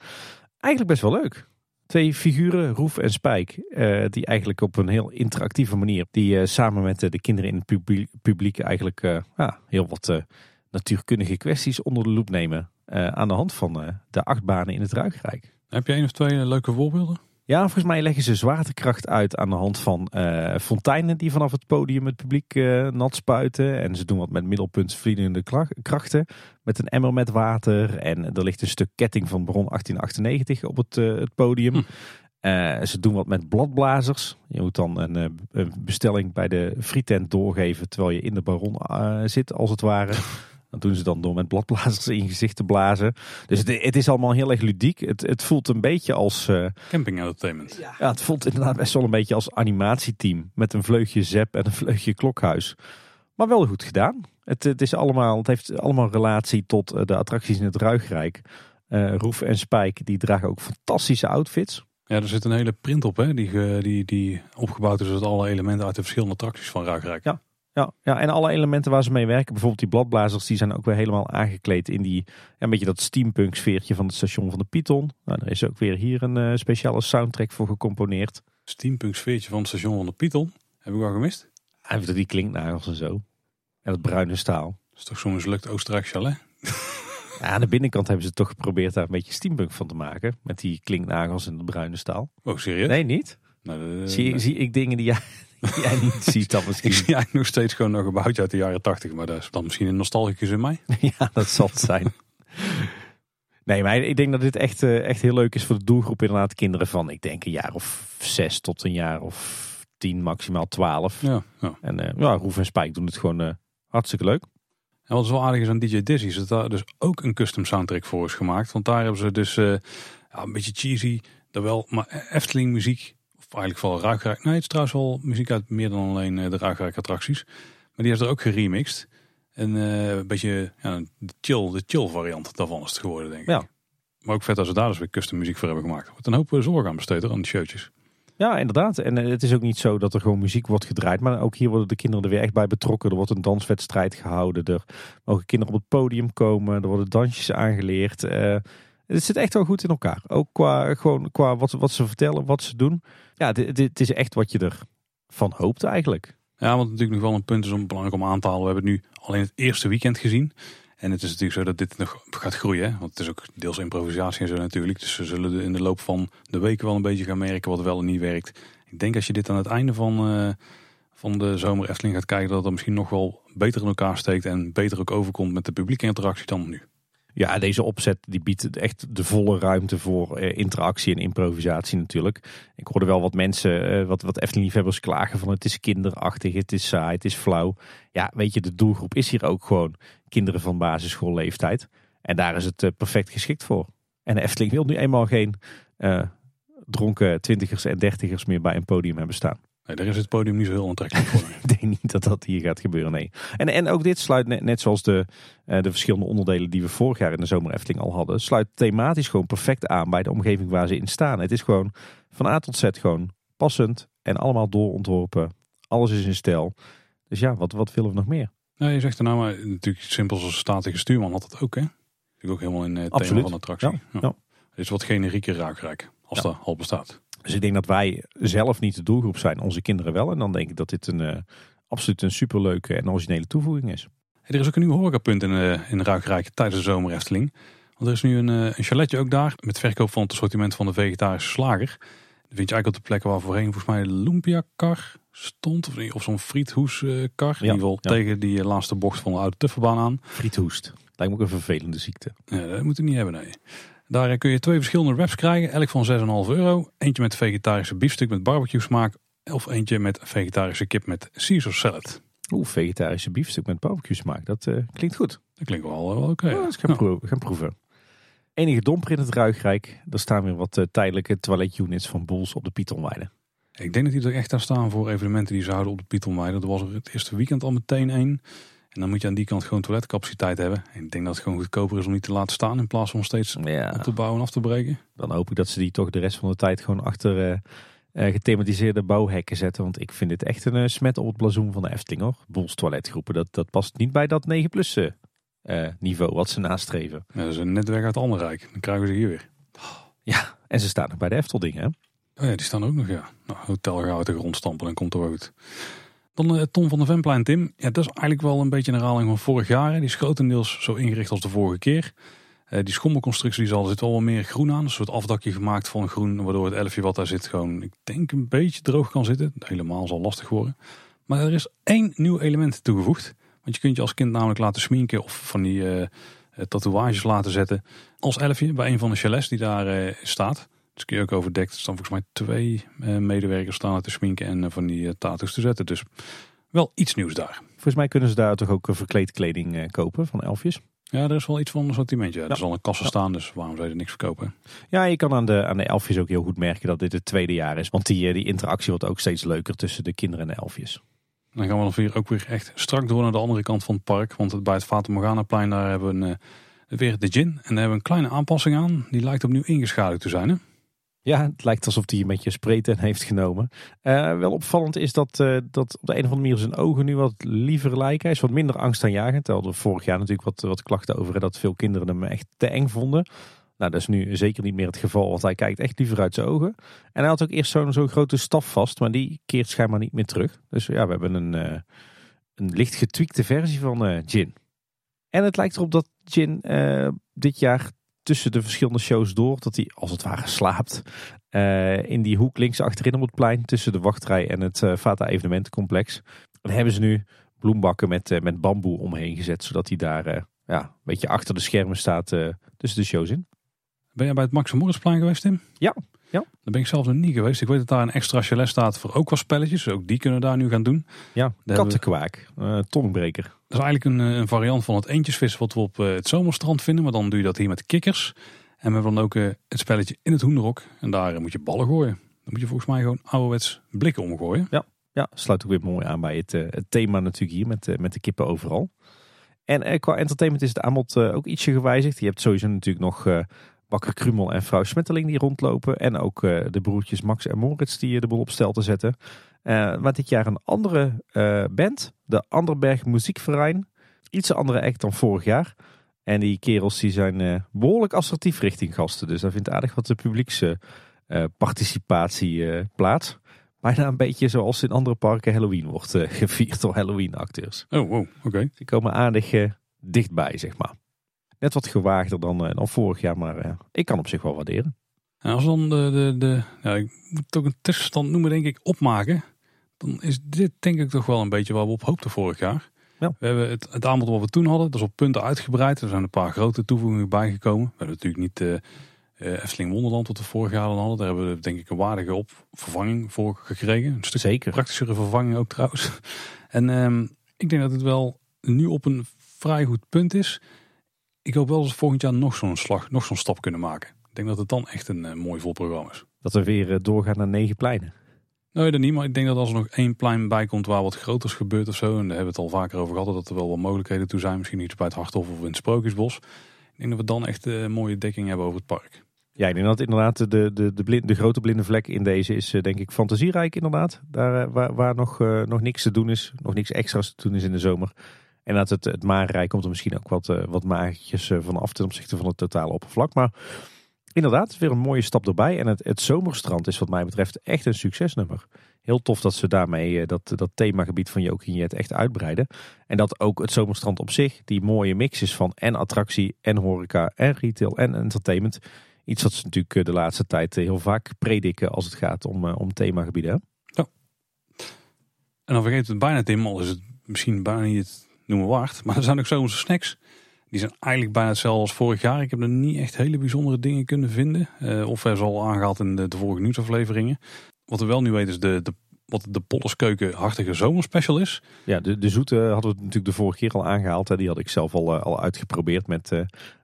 Eigenlijk best wel leuk. Twee figuren, Roef en Spijk, uh, die eigenlijk op een heel interactieve manier, die uh, samen met uh, de kinderen in het publiek, eigenlijk heel wat natuurkundige kwesties onder de loep nemen. aan de hand van de achtbanen in het Ruigrijk. Heb je één of twee leuke voorbeelden? Ja, volgens mij leggen ze zwaartekracht uit aan de hand van uh, fonteinen die vanaf het podium het publiek uh, nat spuiten. En ze doen wat met middelpuntvliedende krachten met een emmer met water. En er ligt een stuk ketting van bron 1898 op het, uh, het podium. Hm. ze doen wat met bladblazers. Je moet dan een, een bestelling bij de frietent doorgeven terwijl je in de baron zit als het ware. Dat doen ze dan door met bladblazers in je gezicht te blazen. Dus het, het is allemaal heel erg ludiek. Het, het voelt een beetje als... Uh, Camping entertainment. Ja. ja, het voelt inderdaad best wel een beetje als animatieteam. Met een vleugje zep en een vleugje klokhuis. Maar wel goed gedaan. Het, het, is allemaal, het heeft allemaal relatie tot eh, de attracties in het Ruigrijk. Uh, Roef en Spijk die dragen ook fantastische outfits. Ja, er zit een hele print op hè, die, die, die opgebouwd is uit alle elementen uit de verschillende attracties van Ruigrijk. Ja, ja, ja, en alle elementen waar ze mee werken, bijvoorbeeld die bladblazers, die zijn ook weer helemaal aangekleed in die, een beetje dat steampunk sfeertje van het station van de Python. Nou, er is ook weer hier een uh, speciale soundtrack voor gecomponeerd. Steampunk sfeertje van het station van de Python? Heb ik wel gemist? Hij heeft die klinknagels en zo. En het bruine staal. Dat is toch zo'n mislukt Oostenrijk chalet? Ja, aan de binnenkant hebben ze toch geprobeerd daar een beetje steampunk van te maken. Met die klinknagels en het bruine staal. Oh, serieus? Nee, niet? Nou, zie, zie ik dingen die jij, jij niet ziet dan misschien? Ik zie eigenlijk nog steeds gewoon een gebouwtje uit de jaren tachtig. Maar dat is dan misschien een nostalgicus in mij. ja, dat zal het zijn. Nee, maar ik denk dat dit echt, eh, echt heel leuk is voor de doelgroep. Inderdaad, kinderen van, ik denk, een jaar of zes tot een jaar of tien, maximaal twaalf. Ja, ja. En uh, ja, Roef en Spijk doen het gewoon uh, hartstikke leuk. En wat is wel aardig is aan DJ Dizzy, is dat daar dus ook een custom soundtrack voor is gemaakt. Want daar hebben ze dus ja, een beetje cheesy, daar wel, maar Efteling muziek eigenlijk vooral Ruigrijk. Nee, het is trouwens wel muziek uit meer dan alleen eh, de Ruigrijk attracties. Maar die heeft er ook geremixed. En uh, een beetje ja, de, chill, de chill variant daarvan is het geworden, denk ik. Ja. Maar ook vet als ze daar dus weer custom muziek voor hebben gemaakt. Wordt een hoop eh, zorg aan besteed aan die showtjes. Ja, inderdaad. En het is ook niet zo dat er gewoon muziek wordt gedraaid. Maar ook hier worden de kinderen er weer echt bij betrokken. Er wordt een danswedstrijd gehouden. Er mogen kinderen op het podium komen. Er worden dansjes aangeleerd. Uh, het zit echt wel goed in elkaar. Ook qua, gewoon, qua wat, wat ze vertellen, wat ze doen. Ja, dit, is echt wat je ervan hoopt eigenlijk. Ja, wat natuurlijk nog wel een punt is om belangrijk om aan te halen. We hebben het nu alleen het eerste weekend gezien. En het is natuurlijk zo dat dit nog gaat groeien. Want het is ook deels improvisatie en zo natuurlijk. Dus ze zullen in de loop van de weken wel een beetje gaan merken wat wel en niet werkt. Ik denk als je dit aan het einde van, uh, van de zomer Efteling gaat kijken, dat het misschien nog wel beter in elkaar steekt en beter ook overkomt met de publieke interactie dan nu. Ja, deze opzet die biedt echt de volle ruimte voor eh, interactie en improvisatie natuurlijk. Ik hoorde wel wat mensen, eh, wat, wat Efteling-liefhebbers klagen van het is kinderachtig, het is saai, het is flauw. Ja, weet je, de doelgroep is hier ook gewoon kinderen van basisschoolleeftijd. En daar is het eh, perfect geschikt voor. En Efteling wil nu eenmaal geen dronken twintigers en dertigers meer bij een podium hebben staan. Nee, daar is het podium niet zo heel aantrekkelijk voor. ik denk niet dat dat hier gaat gebeuren, nee. En, en ook dit sluit net, net zoals de, uh, de verschillende onderdelen die we vorig jaar in de zomer Efteling al hadden, sluit thematisch gewoon perfect aan bij de omgeving waar ze in staan. Het is gewoon van A tot Z gewoon passend en allemaal doorontworpen. Alles is in stijl. Dus ja, wat, wat willen we nog meer? Nou, je zegt er nou maar natuurlijk simpel als statige stuurman had het ook, hè? Natuurlijk ook helemaal in het thema van de attractie. Ja, ja. ja. Het is wat generieke raakrijk, als dat al bestaat. Dus ik denk dat wij zelf niet de doelgroep zijn, onze kinderen wel. En dan denk ik dat dit een uh, absoluut een superleuke en originele toevoeging is. er is ook een nieuw horecapunt in, uh, in Ruikrijk tijdens de zomer Efteling. Want er is nu een, uh, een chaletje ook daar met verkoop van het assortiment van de vegetarische slager. Dat vind je eigenlijk op de plekken waar voorheen volgens mij de lumpia-kar stond. Of, of zo'n friethoeskar. Ja, in ieder geval tegen die laatste bocht van de oude tufferbaan aan. Friethoest. Lijkt me ook een vervelende ziekte. Ja, dat moet je niet hebben, nee. Daar kun je twee verschillende wraps krijgen, elk van 6,5 euro. Eentje met vegetarische biefstuk met barbecue smaak. Of eentje met vegetarische kip met Caesar salad. Oeh, vegetarische biefstuk met barbecue smaak. Dat uh, klinkt goed. Dat klinkt wel, wel oké. Okay, oh, gaan, proeven, gaan proeven. Enige domper in het Ruigrijk. Er staan weer wat uh, tijdelijke toiletunits van Boels op de Pythonweide. Ik denk dat die er echt aan staan voor evenementen die ze houden op de Pythonweide. Er was er het eerste weekend al meteen één. En dan moet je aan die kant gewoon toiletcapaciteit hebben. En ik denk dat het gewoon goedkoper is om niet te laten staan in plaats van steeds op te bouwen en af te breken. Dan hoop ik dat ze die toch de rest van de tijd gewoon achter uh, gethematiseerde bouwhekken zetten. Want ik vind dit echt een uh, smet op het blazoen van de Efteling hoor. Boels toiletgroepen, dat, dat past niet bij dat 9 plus niveau wat ze nastreven. Ja, dat is een netwerk uit Anderrijk. Dan krijgen we ze hier weer. Ja, en ze staan nog bij de Efteldingen hè? Oh ja, die staan ook nog ja. Nou, hotel gaan we uit de grond stampen en komt er goed. Dan uh, Tom van de Venplein, Tim. Ja, dat is eigenlijk wel een beetje een herhaling van vorig jaar. Die is grotendeels zo ingericht als de vorige keer. Uh, die schommelconstructie zal, zit wel wat meer groen aan. Een soort afdakje gemaakt van groen, waardoor het elfje wat daar zit gewoon, ik denk, een beetje droog kan zitten. Helemaal zal lastig worden. Maar er is één nieuw element toegevoegd. Want je kunt je als kind namelijk laten sminken of van die uh, tatoeages laten zetten als elfje bij een van de chalets die daar staat. Dus kun je ook overdekt. Er staan volgens mij twee uh, medewerkers staan te sminken en uh, van die uh, tattoos te zetten. Dus wel iets nieuws daar. Volgens mij kunnen ze daar toch ook verkleedkleding kopen van elfjes. Ja, er is wel iets van een sortimentje. Ja. Er zal een kassen staan, dus waarom zou je er niks verkopen? Ja, je kan aan de, aan de elfjes ook heel goed merken dat dit het tweede jaar is. Want die, die interactie wordt ook steeds leuker tussen de kinderen en de elfjes. Dan gaan we dan weer ook weer echt strak door naar de andere kant van het park. Want bij het Fata Morgana plein daar hebben we een, weer de gin. En daar hebben we een kleine aanpassing aan. Die lijkt opnieuw ingeschaduwd te zijn. Hè? Ja, het lijkt alsof hij een beetje sprayten heeft genomen. Uh, wel opvallend is dat, uh, dat op de een of andere manier zijn ogen nu wat liever lijken. Hij is wat minder angstaanjagend. Terwijl er vorig jaar natuurlijk wat, wat klachten over dat veel kinderen hem echt te eng vonden. Nou, dat is nu zeker niet meer het geval, want hij kijkt echt liever uit zijn ogen. En hij had ook eerst zo'n zo'n grote staf vast, maar die keert schijnbaar niet meer terug. Dus ja, we hebben een, uh, een licht getweakte versie van Jin. En het lijkt erop dat Jin dit jaar tussen de verschillende shows door. Dat hij als het ware slaapt. Uh, in die hoek links achterin op het plein. Tussen de wachtrij en het uh, Vata evenementencomplex. Dan hebben ze nu bloembakken met, uh, met bamboe omheen gezet. Zodat hij daar ja, een beetje achter de schermen staat tussen de shows in. Ben jij bij het Max Moritzplein geweest Tim? Ja. Ja. Daar ben ik zelf nog niet geweest. Ik weet dat daar een extra chalet staat voor ook wel spelletjes. Ook die kunnen daar nu gaan doen. Ja, kattenkwaak, uh, tongbreker. Dat is eigenlijk een, een, variant van het eentjesvis wat we op uh, het zomerstrand vinden. Maar dan doe je dat hier met kikkers. En we hebben dan ook uh, het spelletje in het hoenderok. En daar moet je ballen gooien. Dan moet je volgens mij gewoon ouderwets blikken omgooien. Ja, ja sluit ook weer mooi aan bij het, het thema natuurlijk hier met, met de kippen overal. En qua entertainment is het aanbod ook ietsje gewijzigd. Je hebt sowieso natuurlijk nog Bakker Krumel en vrouw Smetteling die rondlopen. En ook uh, de broertjes Max en Moritz die de boel op stel te zetten. Uh, maar dit jaar een andere uh, band. De Anderberg Muziekverein. Iets andere act dan vorig jaar. En die kerels die zijn behoorlijk assertief richting gasten. Dus daar vindt aardig wat de publieksparticipatie plaats. Bijna een beetje zoals in andere parken Halloween wordt gevierd door Halloween acteurs. Oh, wow, oké. Die komen aardig dichtbij, zeg maar. Net wat gewaagder dan, dan vorig jaar, maar ik kan op zich wel waarderen. En als we dan de, de, de ja, ik moet ook een tussenstand noemen, denk ik, opmaken. Dan is dit denk ik toch wel een beetje waar we op hoopten vorig jaar. Ja. We hebben het, het aanbod wat we toen hadden, dat is op punten uitgebreid. Er zijn een paar grote toevoegingen bijgekomen. We hebben natuurlijk niet uh, Efteling Wonderland wat we vorig jaar hadden. Daar hebben we denk ik een waardige op vervanging voor gekregen. Een stuk Zeker. praktischere vervanging ook trouwens. En um, ik denk dat het wel nu op een vrij goed punt is. Ik hoop wel dat we volgend jaar nog zo'n slag, nog zo'n stap kunnen maken. Ik denk dat het dan echt een uh, mooi vol programma is. Dat we weer doorgaan naar negen pleinen. Nee, dat niet. Maar ik denk dat als er nog één plein bij komt waar wat groters gebeurt of zo. En daar hebben we het al vaker over gehad. Dat er wel wat mogelijkheden toe zijn. Misschien iets bij het Harthof of in het Sprookjesbos. Ik denk dat we dan echt een mooie dekking hebben over het park. Ja, ik denk dat inderdaad de, de, de, blind, de grote blinde vlek in deze is denk ik fantasierijk inderdaad. Daar waar, waar nog, uh, nog niks te doen is. Nog niks extra's te doen is in de zomer. En dat het, het Marenrijk komt er misschien ook wat, uh, wat uh, van ten opzichte van het totale oppervlak. Maar inderdaad, weer een mooie stap erbij. En het, het zomerstrand is wat mij betreft echt een succesnummer. Heel tof dat ze daarmee eh, dat, dat themagebied van Jokinjet echt uitbreiden. En dat ook het zomerstrand op zich, die mooie mix is van en attractie en horeca en retail en entertainment. Iets wat ze natuurlijk eh, de laatste tijd eh, heel vaak prediken als het gaat om, om themagebieden. En dan vergeet het bijna Tim, is het misschien bijna niet noemen waard. Maar er zijn ook zomerse snacks. Die zijn eigenlijk bijna hetzelfde als vorig jaar. Ik heb er niet echt hele bijzondere dingen kunnen vinden. Uh, of er al aangehaald in de, de vorige nieuwsafleveringen. Wat we wel nu weten is de, de, wat de Pollerskeuken hartige zomerspecial is. Ja, de, de zoete hadden we natuurlijk de vorige keer al aangehaald. Hè. Die had ik zelf al, eh, al uitgeprobeerd met uh,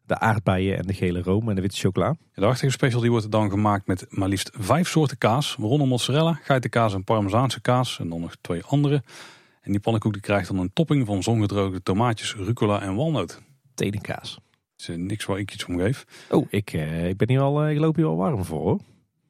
de aardbeien en de gele room en de witte chocola. de hartige special die wordt dan gemaakt met maar liefst vijf soorten kaas. Waaronder mozzarella, geitenkaas en parmezaanse kaas. En dan nog twee andere. En die pannenkoek die krijgt dan een topping van zongedroogde tomaatjes, rucola en walnoot. Tedenkaas. Is niks waar ik iets om geef. Oh, ik, ik, ben hier al, ik loop hier al warm voor hoor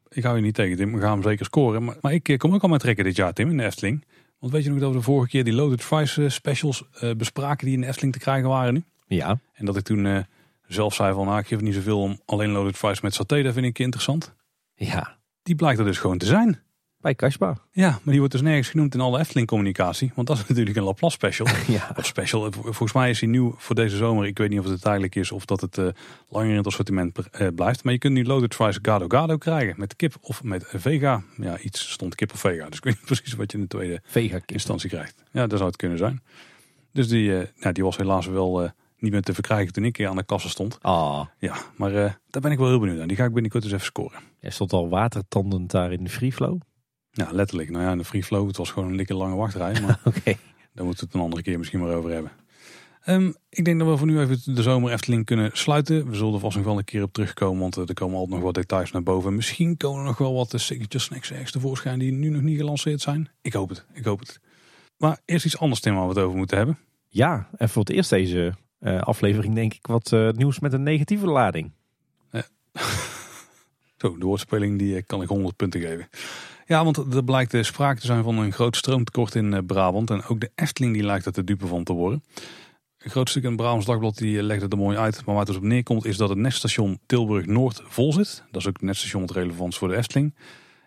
ik hou je niet tegen Tim, we gaan hem zeker scoren. Maar, maar ik eh, kom ook al met trekken dit jaar Tim in de Efteling. Want weet je nog dat we de vorige keer die Loaded Fries eh, specials bespraken die in de Efteling te krijgen waren nu? Ja. En dat ik toen zelf zei van nou ik geef niet zoveel om alleen Loaded Fries met saté, dat vind ik interessant. Ja. Die blijkt er dus gewoon te zijn. Bij Kasbah. Ja, maar die wordt dus nergens genoemd in alle Efteling communicatie. Want dat is natuurlijk een Laplace special. ja. Of special. Volgens mij is hij nieuw voor deze zomer. Ik weet niet of het tijdelijk is of dat het uh, langer in het assortiment uh, blijft. Maar je kunt nu Loaded Fries Gado Gado krijgen. Met kip of met vega. Ja, iets stond kip of vega. Dus ik weet niet precies wat je in de tweede vega instantie krijgt. Ja, dat zou het kunnen zijn. Dus die, uh, nou, die was helaas wel niet meer te verkrijgen toen ik aan de kassen stond. Ah. Ja, maar daar ben ik wel heel benieuwd aan. Die ga ik binnenkort eens even scoren. Jij stond al watertandend daar in de free flow. Ja, letterlijk. Nou ja, de free flow, het was gewoon een dikke lange wachtrij. Maar okay. daar moeten we het een andere keer misschien maar over hebben. Um, ik denk dat we voor nu even de zomer Efteling kunnen sluiten. We zullen er vast nog wel een keer op terugkomen, want er komen altijd nog wat details naar boven. Misschien komen er nog wel wat signature snacks ergens tevoorschijn die nu nog niet gelanceerd zijn. Ik hoop het, ik hoop het. Maar eerst iets anders, Tim, waar we het over moeten hebben. Ja, en voor het eerst deze uh, aflevering denk ik wat uh, nieuws met een negatieve lading. Uh, Zo, de woordspeling die kan ik 100 punten geven. Ja, want er blijkt de sprake te zijn van een groot stroomtekort in eh, Brabant. En ook de Efteling die lijkt er te dupe van te worden. Een groot stuk in het Brabants Dagblad die legde er mooi uit. Maar waar het dus op neerkomt is dat het netstation Tilburg Noord vol zit. Dat is ook het netstation met relevant voor de Efteling.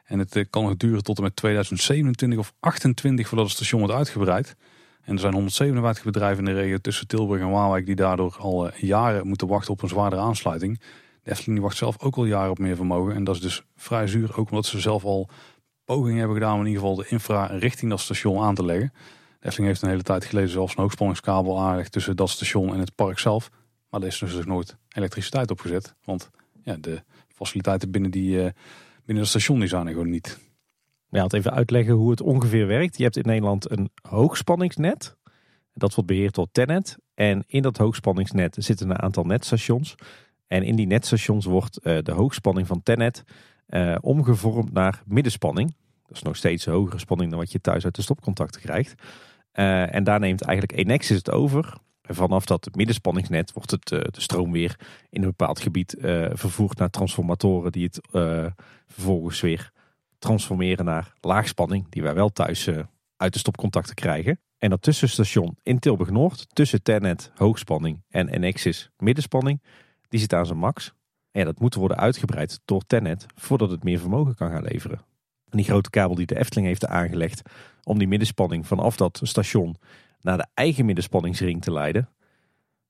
En het eh, kan nog duren tot en met 2027 of 28 voordat het station wordt uitgebreid. En er zijn 157 bedrijven in de regio tussen Tilburg en Waalwijk die daardoor al eh, jaren moeten wachten op een zwaardere aansluiting. De Efteling wacht zelf ook al jaren op meer vermogen. En dat is dus vrij zuur, ook omdat ze zelf al pogingen hebben gedaan in ieder geval de infra richting dat station aan te leggen. De heeft een hele tijd geleden zelfs een hoogspanningskabel aangelegd tussen dat station en het park zelf. Maar er is dus nooit elektriciteit opgezet. Want ja, de faciliteiten binnen, die, uh, binnen het station die zijn er gewoon niet. Ja, het even uitleggen hoe het ongeveer werkt. Je hebt in Nederland een hoogspanningsnet. Dat wordt beheerd door Tennet. En in dat hoogspanningsnet zitten een aantal netstations. En in die netstations wordt uh, de hoogspanning van Tennet uh, omgevormd naar middenspanning. Dat is nog steeds hogere spanning dan wat je thuis uit de stopcontacten krijgt. Uh, en daar neemt eigenlijk Enexis het over. En vanaf dat middenspanningsnet wordt het, uh, de stroom weer in een bepaald gebied vervoerd naar transformatoren die het vervolgens weer transformeren naar laagspanning, die wij wel thuis uit de stopcontacten krijgen. En dat tussenstation in Tilburg Noord, tussen Tennet hoogspanning en Enexis middenspanning, die zit aan zijn max. En dat moet worden uitgebreid door Tennet voordat het meer vermogen kan gaan leveren. En die grote kabel die de Efteling heeft aangelegd om die middenspanning vanaf dat station naar de eigen middenspanningsring te leiden.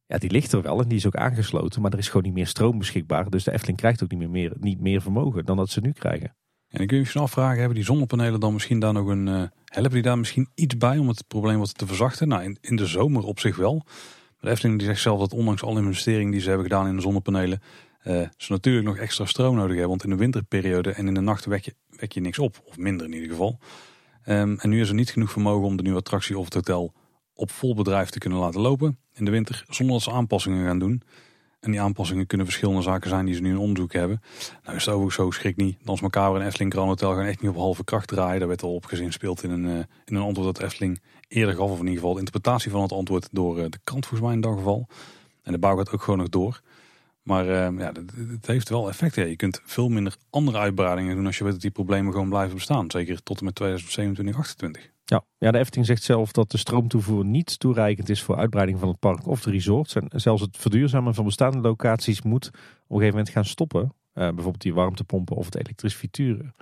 Ja, die ligt er wel en die is ook aangesloten, maar er is gewoon niet meer stroom beschikbaar. Dus de Efteling krijgt ook niet meer, niet meer vermogen dan dat ze nu krijgen. En ik kun je misschien afvragen, hebben die zonnepanelen dan misschien daar nog een... Uh, helpen die daar misschien iets bij om het probleem wat te verzachten? Nou, in, in de zomer op zich wel. Maar de Efteling die zegt zelf dat ondanks alle investeringen die ze hebben gedaan in de zonnepanelen... Uh, ze natuurlijk nog extra stroom nodig hebben. Want in de winterperiode en in de nacht wek je, wek je niks op. Of minder in ieder geval. Um, en nu is er niet genoeg vermogen om de nieuwe attractie of het hotel op vol bedrijf te kunnen laten lopen in de winter. Zonder dat ze aanpassingen gaan doen. En die aanpassingen kunnen verschillende zaken zijn die ze nu in onderzoek hebben. Nou is het overigens zo, schrik niet. Dans Macabre en Efteling Grand Hotel gaan echt niet op halve kracht draaien. Daar werd al op speelt in een, uh, in een antwoord dat Efteling eerder gaf. Of in ieder geval de interpretatie van het antwoord door uh, de krant volgens mij in dat geval. En de bouw gaat ook gewoon nog door. Maar uh, ja, het heeft wel effect. Ja. Je kunt veel minder andere uitbreidingen doen als je weet dat die problemen gewoon blijven bestaan. Zeker tot en met 2027, 2028. Ja, ja, de Efteling zegt zelf dat de stroomtoevoer niet toereikend is voor uitbreiding van het park of de resorts. En zelfs het verduurzamen van bestaande locaties moet op een gegeven moment gaan stoppen. Uh, bijvoorbeeld die warmtepompen of het elektrisch frituren.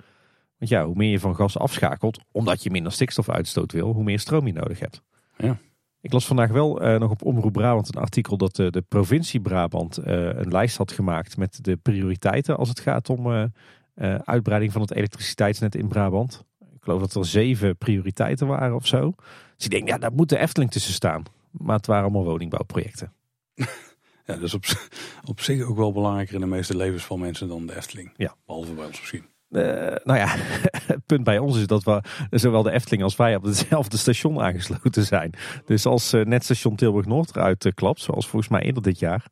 Want ja, hoe meer je van gas afschakelt, omdat je minder stikstof uitstoot wil, hoe meer stroom je nodig hebt. Ja. Ik las vandaag wel uh, nog op Omroep Brabant een artikel dat uh, de provincie Brabant uh, een lijst had gemaakt met de prioriteiten als het gaat om uitbreiding van het elektriciteitsnet in Brabant. Ik geloof dat er zeven prioriteiten waren of zo. Dus ik denk, ja, daar moet de Efteling tussen staan. Maar het waren allemaal woningbouwprojecten. Ja, dat is op, op zich ook wel belangrijker in de meeste levens van mensen dan de Efteling. Ja. Behalve bij ons misschien. Uh, nou ja, het punt bij ons is dat we zowel de Efteling als wij op hetzelfde station aangesloten zijn. Dus als uh, net station Tilburg Noord eruit uh, klapt, zoals volgens mij eerder dit jaar,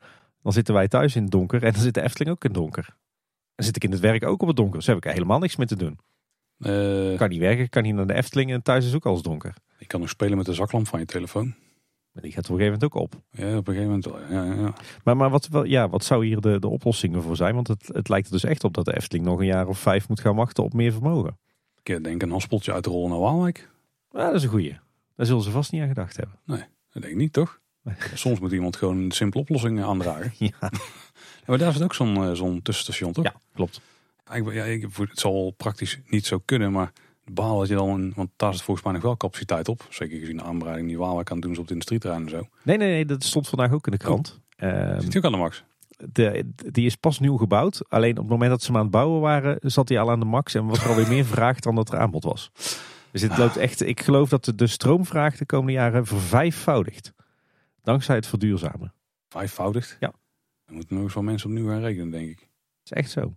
dan zitten wij thuis in het donker en dan zit de Efteling ook in het donker. Dan zit ik in het werk ook op het donker, dus heb ik er helemaal niks meer te doen. kan niet werken, kan niet naar de Efteling en thuis is ook alles donker. Je kan nog spelen met de zaklamp van je telefoon. Maar die gaat op een gegeven moment ook op. Ja, op een gegeven moment wel. Ja, ja. Maar, maar wat, ja, wat zou hier de, de oplossingen voor zijn? Want het, het lijkt er dus echt op dat de Efteling nog een jaar of vijf moet gaan wachten op meer vermogen. Ik denk een haspeltje uit de rollen naar Waalwijk. Ja, dat is een goeie. Daar zullen ze vast niet aan gedacht hebben. Nee, dat denk ik niet, toch? Soms moet iemand gewoon een simpele oplossing aandragen. ja. Maar daar zit ook zo'n zo'n tussenstation, toch? Ja, klopt. Ik, ja, ik, het zal praktisch niet zo kunnen, maar baal dat je dan, want daar zit volgens mij nog wel capaciteit op. Zeker gezien de aanbreiding die Waalwijk kan doen op het industrieterrein en zo. Nee, nee, nee, dat stond vandaag ook in de krant. Oh. Um, zit ook aan de max? De, die is pas nieuw gebouwd. Alleen op het moment dat ze hem aan het bouwen waren, zat hij al aan de max. En was er alweer meer vraag dan dat er aanbod was. Dus het loopt echt, ik geloof dat de, de stroomvraag de komende jaren vervijfvoudigt. Dankzij het verduurzamen. Vijfvoudigt? Ja. Dan moeten nog eens wel mensen opnieuw gaan rekenen, denk ik. Is echt zo.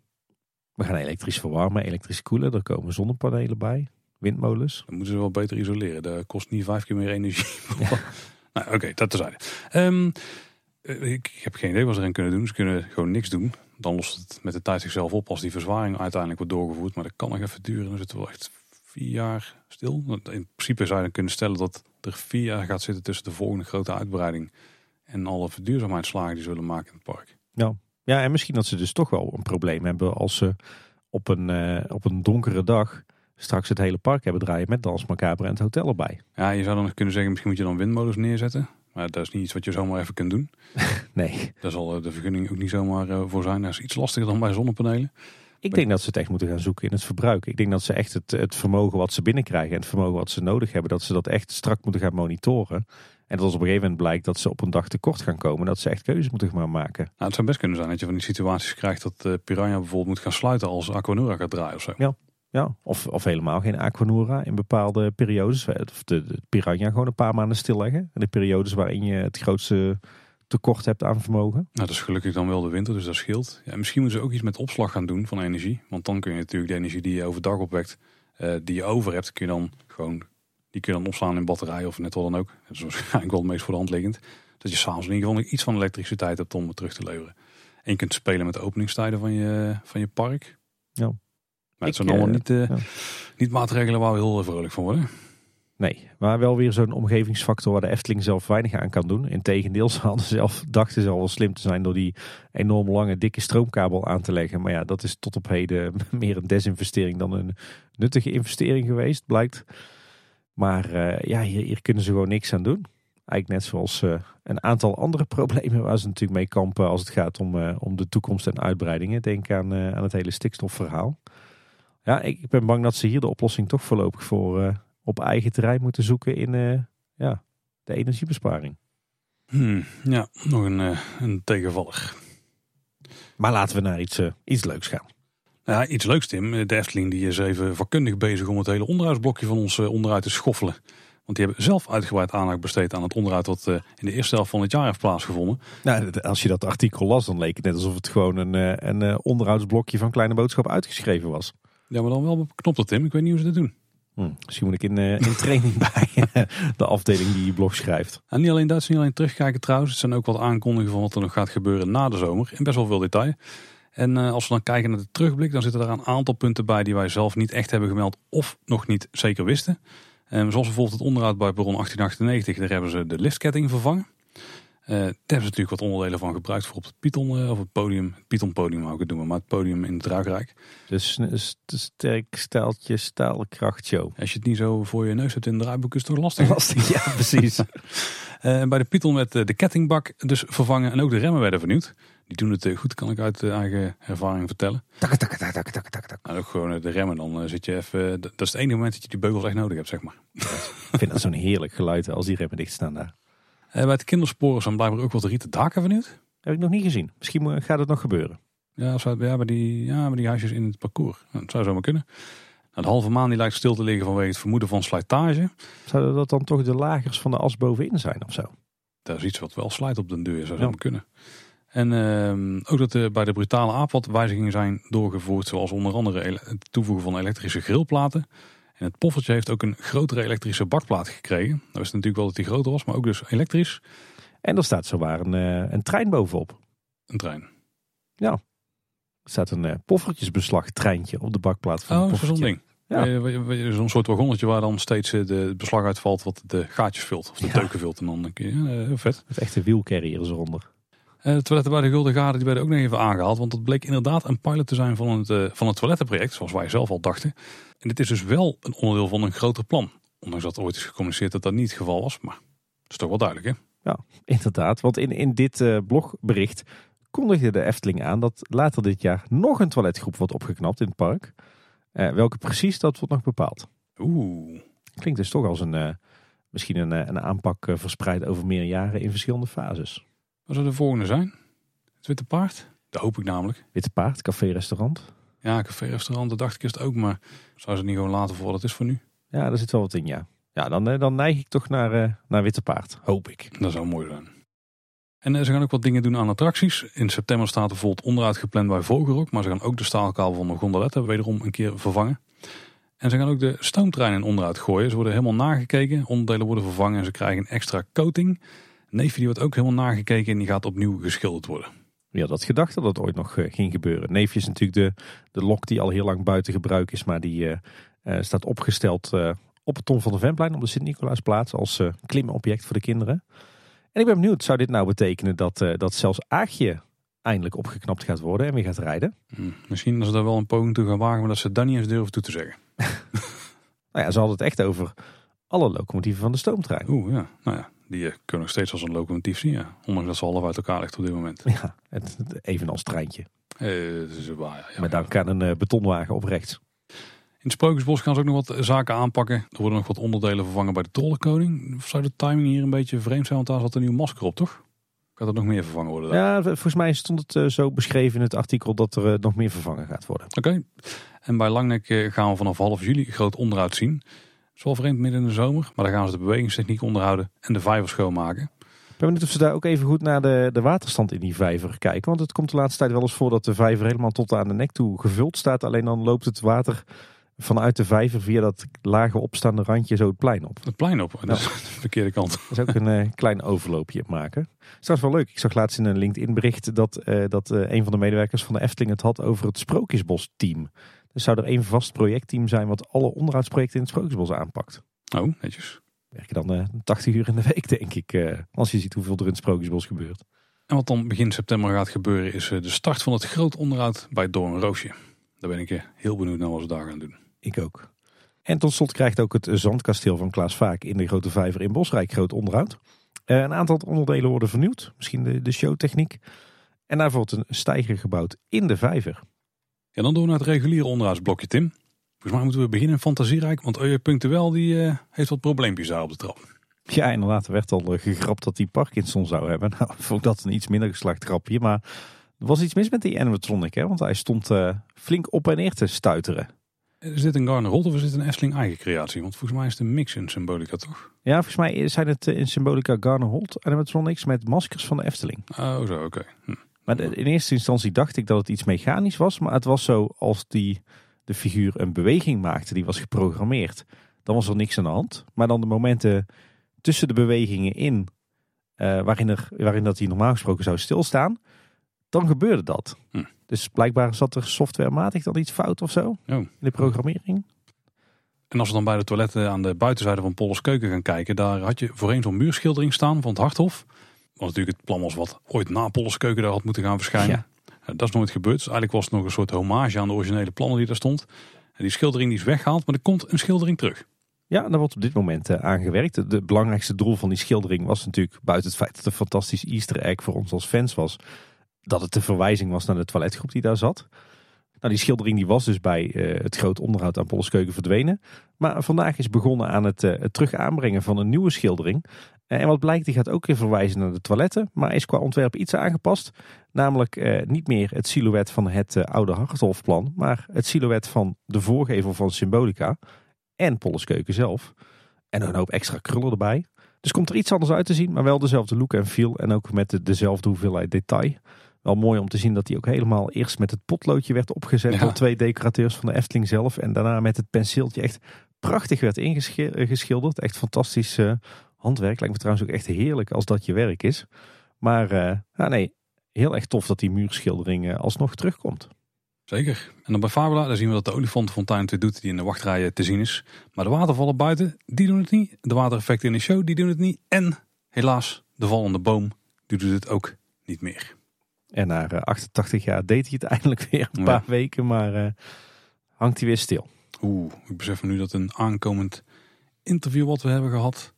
We gaan elektrisch verwarmen, elektrisch koelen. Er komen zonnepanelen bij windmolens. Dan moeten ze wel beter isoleren. Dat kost niet vijf keer meer energie. Ja. nou, Oké, okay, dat tezijde. Um, ik heb geen idee wat ze erin kunnen doen. Ze kunnen gewoon niks doen. Dan lost het met de tijd zichzelf op als die verzwaring uiteindelijk wordt doorgevoerd. Maar dat kan nog even duren. Dan zitten we echt vier jaar stil. In principe zou je kunnen stellen dat er vier jaar gaat zitten tussen de volgende grote uitbreiding en alle verduurzaamheidsslagen die zullen maken in het park. Ja. Ja, en misschien dat ze dus toch wel een probleem hebben als ze op een, uh, op een donkere dag straks het hele park hebben draaien met Dans Macabre en het hotel erbij. Ja, je zou dan nog kunnen zeggen, misschien moet je dan windmolens neerzetten. Maar dat is niet iets wat je zomaar even kunt doen. nee. Daar zal de vergunning ook niet zomaar eh, voor zijn. Dat is iets lastiger dan bij zonnepanelen. Ik denk dat ze het echt moeten gaan zoeken in het verbruik. Ik denk dat ze echt het, het vermogen wat ze binnenkrijgen en het vermogen wat ze nodig hebben, dat ze dat echt strak moeten gaan monitoren. En dat als op een gegeven moment blijkt dat ze op een dag tekort gaan komen, dat ze echt keuzes moeten gaan maken. Nou, het zou best kunnen zijn dat je van die situaties krijgt dat uh, Piranha bijvoorbeeld moet gaan sluiten als Aquanura gaat draaien of zo. Ja, ja, of, of helemaal geen Aquanura in bepaalde periodes. Of de, de piranha gewoon een paar maanden stilleggen. En de periodes waarin je het grootste tekort hebt aan vermogen. Nou, dat is gelukkig dan wel de winter, dus dat scheelt. Ja, misschien moeten ze ook iets met opslag gaan doen van energie. Want dan kun je natuurlijk de energie die je overdag opwekt, uh, die je over hebt, kun je dan gewoon, die kun je dan opslaan in batterijen of net wat dan ook. Dat is waarschijnlijk wel het meest voor de hand liggend. Dat je s'avonds in ieder geval iets van elektriciteit hebt om het terug te leveren. En je kunt spelen met de openingstijden van je, van je park. Ja. Maar het zijn allemaal niet, uh, ja. niet maatregelen waar we heel vrolijk van worden. Nee, maar wel weer zo'n omgevingsfactor waar de Efteling zelf weinig aan kan doen. Integendeel, ze hadden zelf, dachten ze al wel slim te zijn door die enorm lange dikke stroomkabel aan te leggen. Maar ja, dat is tot op heden meer een desinvestering dan een nuttige investering geweest, blijkt. Maar uh, ja, hier, hier, kunnen ze gewoon niks aan doen. Eigenlijk net zoals uh, een aantal andere problemen waar ze natuurlijk mee kampen als het gaat om, uh, om de toekomst en uitbreidingen. Denk aan, aan het hele stikstofverhaal. Ja, ik ben bang dat ze hier de oplossing toch voorlopig voor op eigen terrein moeten zoeken in ja, de energiebesparing. Hmm, ja, nog een, een tegenvaller. Maar laten we naar iets, iets leuks gaan. Ja, iets leuks Tim. De Efteling die is even vakkundig bezig om het hele onderhoudsblokje van ons onderuit te schoffelen. Want die hebben zelf uitgebreid aandacht besteed aan het onderhoud wat in de eerste helft van het jaar heeft plaatsgevonden. Nou, als je dat artikel las, dan leek het net alsof het gewoon een, een onderhoudsblokje van Kleine Boodschap uitgeschreven was. Ja, maar dan wel beknopt Tim. Ik weet niet hoe ze dat doen. Hm, misschien moet ik in, in training bij de afdeling die je blog schrijft. En niet alleen dat, niet alleen terugkijken trouwens. Het zijn ook wat aankondigingen van wat er nog gaat gebeuren na de zomer. In best wel veel detail. En uh, als we dan kijken naar de terugblik, dan zitten er een aantal punten bij die wij zelf niet echt hebben gemeld of nog niet zeker wisten. Zoals bijvoorbeeld het onderhoud bij Baron 1898, daar hebben ze de liftketting vervangen. Uh, daar hebben ze natuurlijk wat onderdelen van gebruikt voor op het Python, uh, of het podium. Het Python podium ook het doen, maar het podium in het draagrijk. Dus een sterk steltje staalkrachtshow. Als je het niet zo voor je neus hebt in de draaiboek is het toch lastig? Lastig, ja precies. uh, bij de Python werd de kettingbak dus vervangen en ook de remmen werden vernieuwd. Die doen het goed, kan ik uit eigen ervaring vertellen. Tak, tak, tak, tak, tak, tak, tak. Nou, ook gewoon de remmen, dan zit je even... Dat is het enige moment dat je die beugels echt nodig hebt, zeg maar. ik vind dat zo'n heerlijk geluid als die remmen dicht staan daar. Bij de kindersporen zijn blijkbaar ook wat rieten daken vernieuwd. Heb ik nog niet gezien. Misschien gaat het nog gebeuren. Ja, als we, ja, bij, die, ja bij die huisjes in het parcours. Dat zou zomaar kunnen. Nou, de halve maan die lijkt stil te liggen vanwege het vermoeden van slijtage. Zouden dat dan toch de lagers van de as bovenin zijn of zo? Dat is iets wat wel slijt op de deur, zou zomaar kunnen. En uh, ook dat er bij de brutale aap wat wijzigingen zijn doorgevoerd. Zoals onder andere het toevoegen van elektrische grillplaten. En het poffertje heeft ook een grotere elektrische bakplaat gekregen. Dat wist natuurlijk wel dat die groter was, maar ook dus elektrisch. En er staat zowaar een, uh, een trein bovenop. Een trein? Ja. Er staat een uh, poffertjesbeslag treintje op de bakplaat van oh, het zo'n ding. Ja. Zo'n soort wagonnetje waar dan steeds de, het beslag uitvalt wat de gaatjes vult. Of de ja. teuken vult. En dan kun je, uh, vet. Met echte wielcarriers eronder. Uh, de toiletten bij de Gulden Gade die werden ook nog even aangehaald. Want dat bleek inderdaad een pilot te zijn van het, uh, van het toilettenproject. Zoals wij zelf al dachten. En dit is dus wel een onderdeel van een groter plan. Ondanks dat ooit is gecommuniceerd dat dat niet het geval was. Maar dat is toch wel duidelijk hè? Ja, inderdaad. Want in, in dit uh, blogbericht kondigde de Efteling aan dat later dit jaar nog een toiletgroep wordt opgeknapt in het park. welke precies, dat wordt nog bepaald. Oeh. Klinkt dus toch als een, misschien een, een aanpak verspreid over meer jaren in verschillende fases. Wat zou de volgende zijn? Het Witte Paard? Dat hoop ik namelijk. Witte Paard, café-restaurant? Ja, café-restaurant, dat dacht ik eerst ook. Maar zou ze het niet gewoon laten voor wat het is voor nu? Ja, daar zit wel wat in, ja. Ja, dan, dan neig ik toch naar, uh, naar Witte Paard. Hoop ik. Dat zou mooi zijn. En uh, ze gaan ook wat dingen doen aan attracties. In september staat er bijvoorbeeld onderuit gepland bij Vogelrok. Maar ze gaan ook de staalkabel van de gondoletten wederom een keer vervangen. En ze gaan ook de stoomtreinen onderuit gooien. Ze worden helemaal nagekeken. Onderdelen worden vervangen en ze krijgen een extra coating. Neefje die wordt ook helemaal nagekeken en die gaat opnieuw geschilderd worden. Ja, dat gedacht dat dat ooit nog uh, ging gebeuren. Neefje is natuurlijk de, de lok die al heel lang buiten gebruik is, maar die uh, uh, staat opgesteld op het Tom van de Venplein op de Sint-Nicolaasplaats als klimobject voor de kinderen. En ik ben benieuwd, zou dit nou betekenen dat, dat zelfs Aagje eindelijk opgeknapt gaat worden en weer gaat rijden? Hmm, misschien dat ze daar wel een poging toe gaan wagen, maar dat ze dat niet eens durven toe te zeggen. nou ja, ze hadden het echt over alle locomotieven van de stoomtrein. Oeh ja, nou ja, die uh, kunnen nog steeds als een locomotief zien. Ja. Ondanks dat ze half uit elkaar ligt op dit moment. Ja, het, evenals treintje. Uh, het is waar, ja, maar dan kan een uh, betonwagen op rechts. In het Sprookjesbos gaan ze ook nog wat zaken aanpakken. Er worden nog wat onderdelen vervangen bij de Trollenkoning. Of zou de timing hier een beetje vreemd zijn? Want daar zat een nieuw masker op, toch? Gaat er nog meer vervangen worden? Dan? Ja, volgens mij stond het zo beschreven in het artikel dat er nog meer vervangen gaat worden. Oké. En bij Langnek gaan we vanaf half juli groot onderhoud zien. Het is wel vreemd midden in de zomer, maar dan gaan ze de bewegingstechniek onderhouden en de vijver schoonmaken. Ik ben benieuwd of ze daar ook even goed naar de, de waterstand in die vijver kijken. Want het komt de laatste tijd wel eens voor dat de vijver helemaal tot aan de nek toe gevuld staat. Alleen dan loopt het water vanuit de vijver via dat lage opstaande randje zo het plein op. Het plein op, dat is de verkeerde kant. Dat is ook een uh, klein overloopje maken. Dat is wel leuk. Ik zag laatst in een LinkedIn bericht dat, uh, dat uh, een van de medewerkers van de Efteling het had over het Sprookjesbos team. Dus zou er één vast projectteam zijn wat alle onderhoudsprojecten in het Sprookjesbos aanpakt. Oh, netjes. Werk je dan uh, 80 uur in de week, denk ik. Uh, als je ziet hoeveel er in het Sprookjesbos gebeurt. En wat dan begin september gaat gebeuren is uh, de start van het groot onderhoud bij Doornroosje. Daar ben ik heel benieuwd naar wat ze daar gaan doen. Ik ook. En tot slot krijgt ook het zandkasteel van Klaas Vaak in de Grote Vijver in Bosrijk groot onderhoud. een aantal onderdelen worden vernieuwd. Misschien de, de showtechniek. En daarvoor wordt een stijger gebouwd in de vijver. Ja, dan doen we naar het reguliere onderhoudsblokje, Tim. Volgens mij moeten we beginnen in Fantasierijk, want Euje Punctueel die uh, heeft wat probleempjes daar op de trap. Ja, inderdaad. Er werd al eh, gegrapt dat hij Parkinson zou hebben. Nou, vond ik dat een iets minder geslacht grapje. Maar er was iets mis met die animatronic, hè? Want hij stond uh, flink op en neer te stuiteren. Is dit een Garner Holt of is dit een Efteling eigen creatie? Want volgens mij is het een mix in Symbolica, toch? Ja, volgens mij zijn het in Symbolica Garner Holt animatronics met maskers van de Efteling. Oh, zo, oké. Hm. Maar in eerste instantie dacht ik dat het iets mechanisch was. Maar het was zo als die, de figuur een beweging maakte, die was geprogrammeerd. Dan was er niks aan de hand. Maar dan de momenten tussen de bewegingen in, uh, waarin, er, waarin dat hij normaal gesproken zou stilstaan, dan gebeurde dat. Hm. Dus blijkbaar zat er softwarematig dan iets fout of zo oh. in de programmering. En als we dan bij de toiletten aan de buitenzijde van Polles Keuken gaan kijken, daar had je voorheen zo'n muurschildering staan van het Harthof. Wat natuurlijk het plan was wat ooit na Polles Keuken daar had moeten gaan verschijnen. Ja. Dat is nooit gebeurd. Dus eigenlijk was het nog een soort hommage aan de originele plannen die daar stond. En die schildering die is weggehaald, maar er komt een schildering terug. Ja, daar wordt op dit moment uh, aangewerkt. Het belangrijkste doel van die schildering was natuurlijk, buiten het feit dat het een fantastisch easter egg voor ons als fans was, dat het de verwijzing was naar de toiletgroep die daar zat. Nou, die schildering die was dus bij uh, het groot onderhoud aan Polleskeuken verdwenen. Maar vandaag is begonnen aan het, uh, het terug aanbrengen van een nieuwe schildering. En wat blijkt, die gaat ook weer verwijzen naar de toiletten. Maar is qua ontwerp iets aangepast. Namelijk niet meer het silhouet van het oude Hartolfplan. Maar het silhouet van de voorgevel van Symbolica en Polleskeuken zelf. En een hoop extra krullen erbij. Dus komt er iets anders uit te zien, maar wel dezelfde look en feel. En ook met de, dezelfde hoeveelheid detail. Wel mooi om te zien dat hij ook helemaal eerst met het potloodje werd opgezet Ja. door twee decorateurs van de Efteling zelf. En daarna met het penseeltje echt prachtig werd ingeschilderd. Echt fantastisch eh, handwerk. Lijkt me trouwens ook echt heerlijk als dat je werk is. Maar eh, ja, nee, heel erg tof dat die muurschildering eh, alsnog terugkomt. Zeker. En dan bij Fabula, daar zien we dat de olifantenfontein het weer doet die in de wachtrijen te zien is. Maar de watervallen buiten, die doen het niet. De watereffecten in de show, die doen het niet. En helaas, de vallende boom, die doet het ook niet meer. En na eh, 88 jaar deed hij het eindelijk weer een Ja. paar weken, maar eh, hangt hij weer stil. Oeh, ik besef me nu dat een aankomend interview wat we hebben gehad,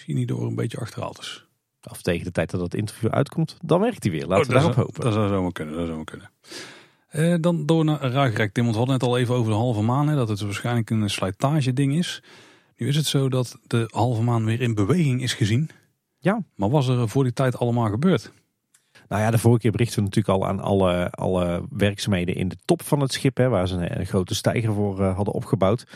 misschien niet door een beetje achterhaald is. Of tegen de tijd dat dat interview uitkomt, dan werkt hij weer. Laten Oh, we daarop zou- hopen. Dat zou zomaar kunnen, dat zou zomaar kunnen. Eh, dan door naar Ruigrijk, Tim. Want we hadden net al even over de halve maan. Hè, dat het waarschijnlijk een slijtage ding is. Nu is het zo dat de halve maan weer in beweging is gezien. Ja. Maar was er voor die tijd allemaal gebeurd? Nou ja, de vorige keer berichten we natuurlijk al aan alle, alle werkzaamheden in de top van het schip, hè, waar ze een, een grote steiger voor eh, hadden opgebouwd.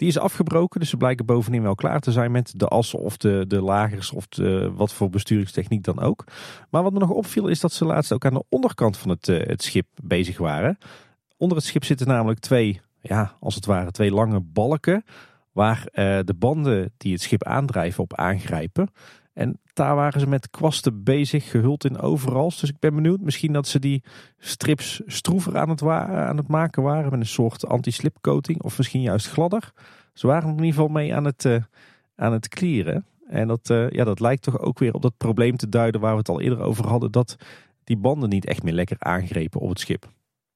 Die is afgebroken, dus ze blijken bovenin wel klaar te zijn met de assen of de, de lagers of de, wat voor besturingstechniek dan ook. Maar wat me nog opviel is dat ze laatst ook aan de onderkant van het, eh, het schip bezig waren. Onder het schip zitten namelijk twee, ja, als het ware twee lange balken waar eh, de banden die het schip aandrijven op aangrijpen. En daar waren ze met kwasten bezig, gehuld in overals. Dus ik ben benieuwd, misschien dat ze die strips stroever aan het, aan het maken waren. Met een soort anti-slip coating. Of misschien juist gladder. Ze waren in ieder geval mee aan het, eh, aan het clearen. En dat, eh, ja, dat lijkt toch ook weer op dat probleem te duiden waar we het al eerder over hadden. Dat die banden niet echt meer lekker aangrepen op het schip.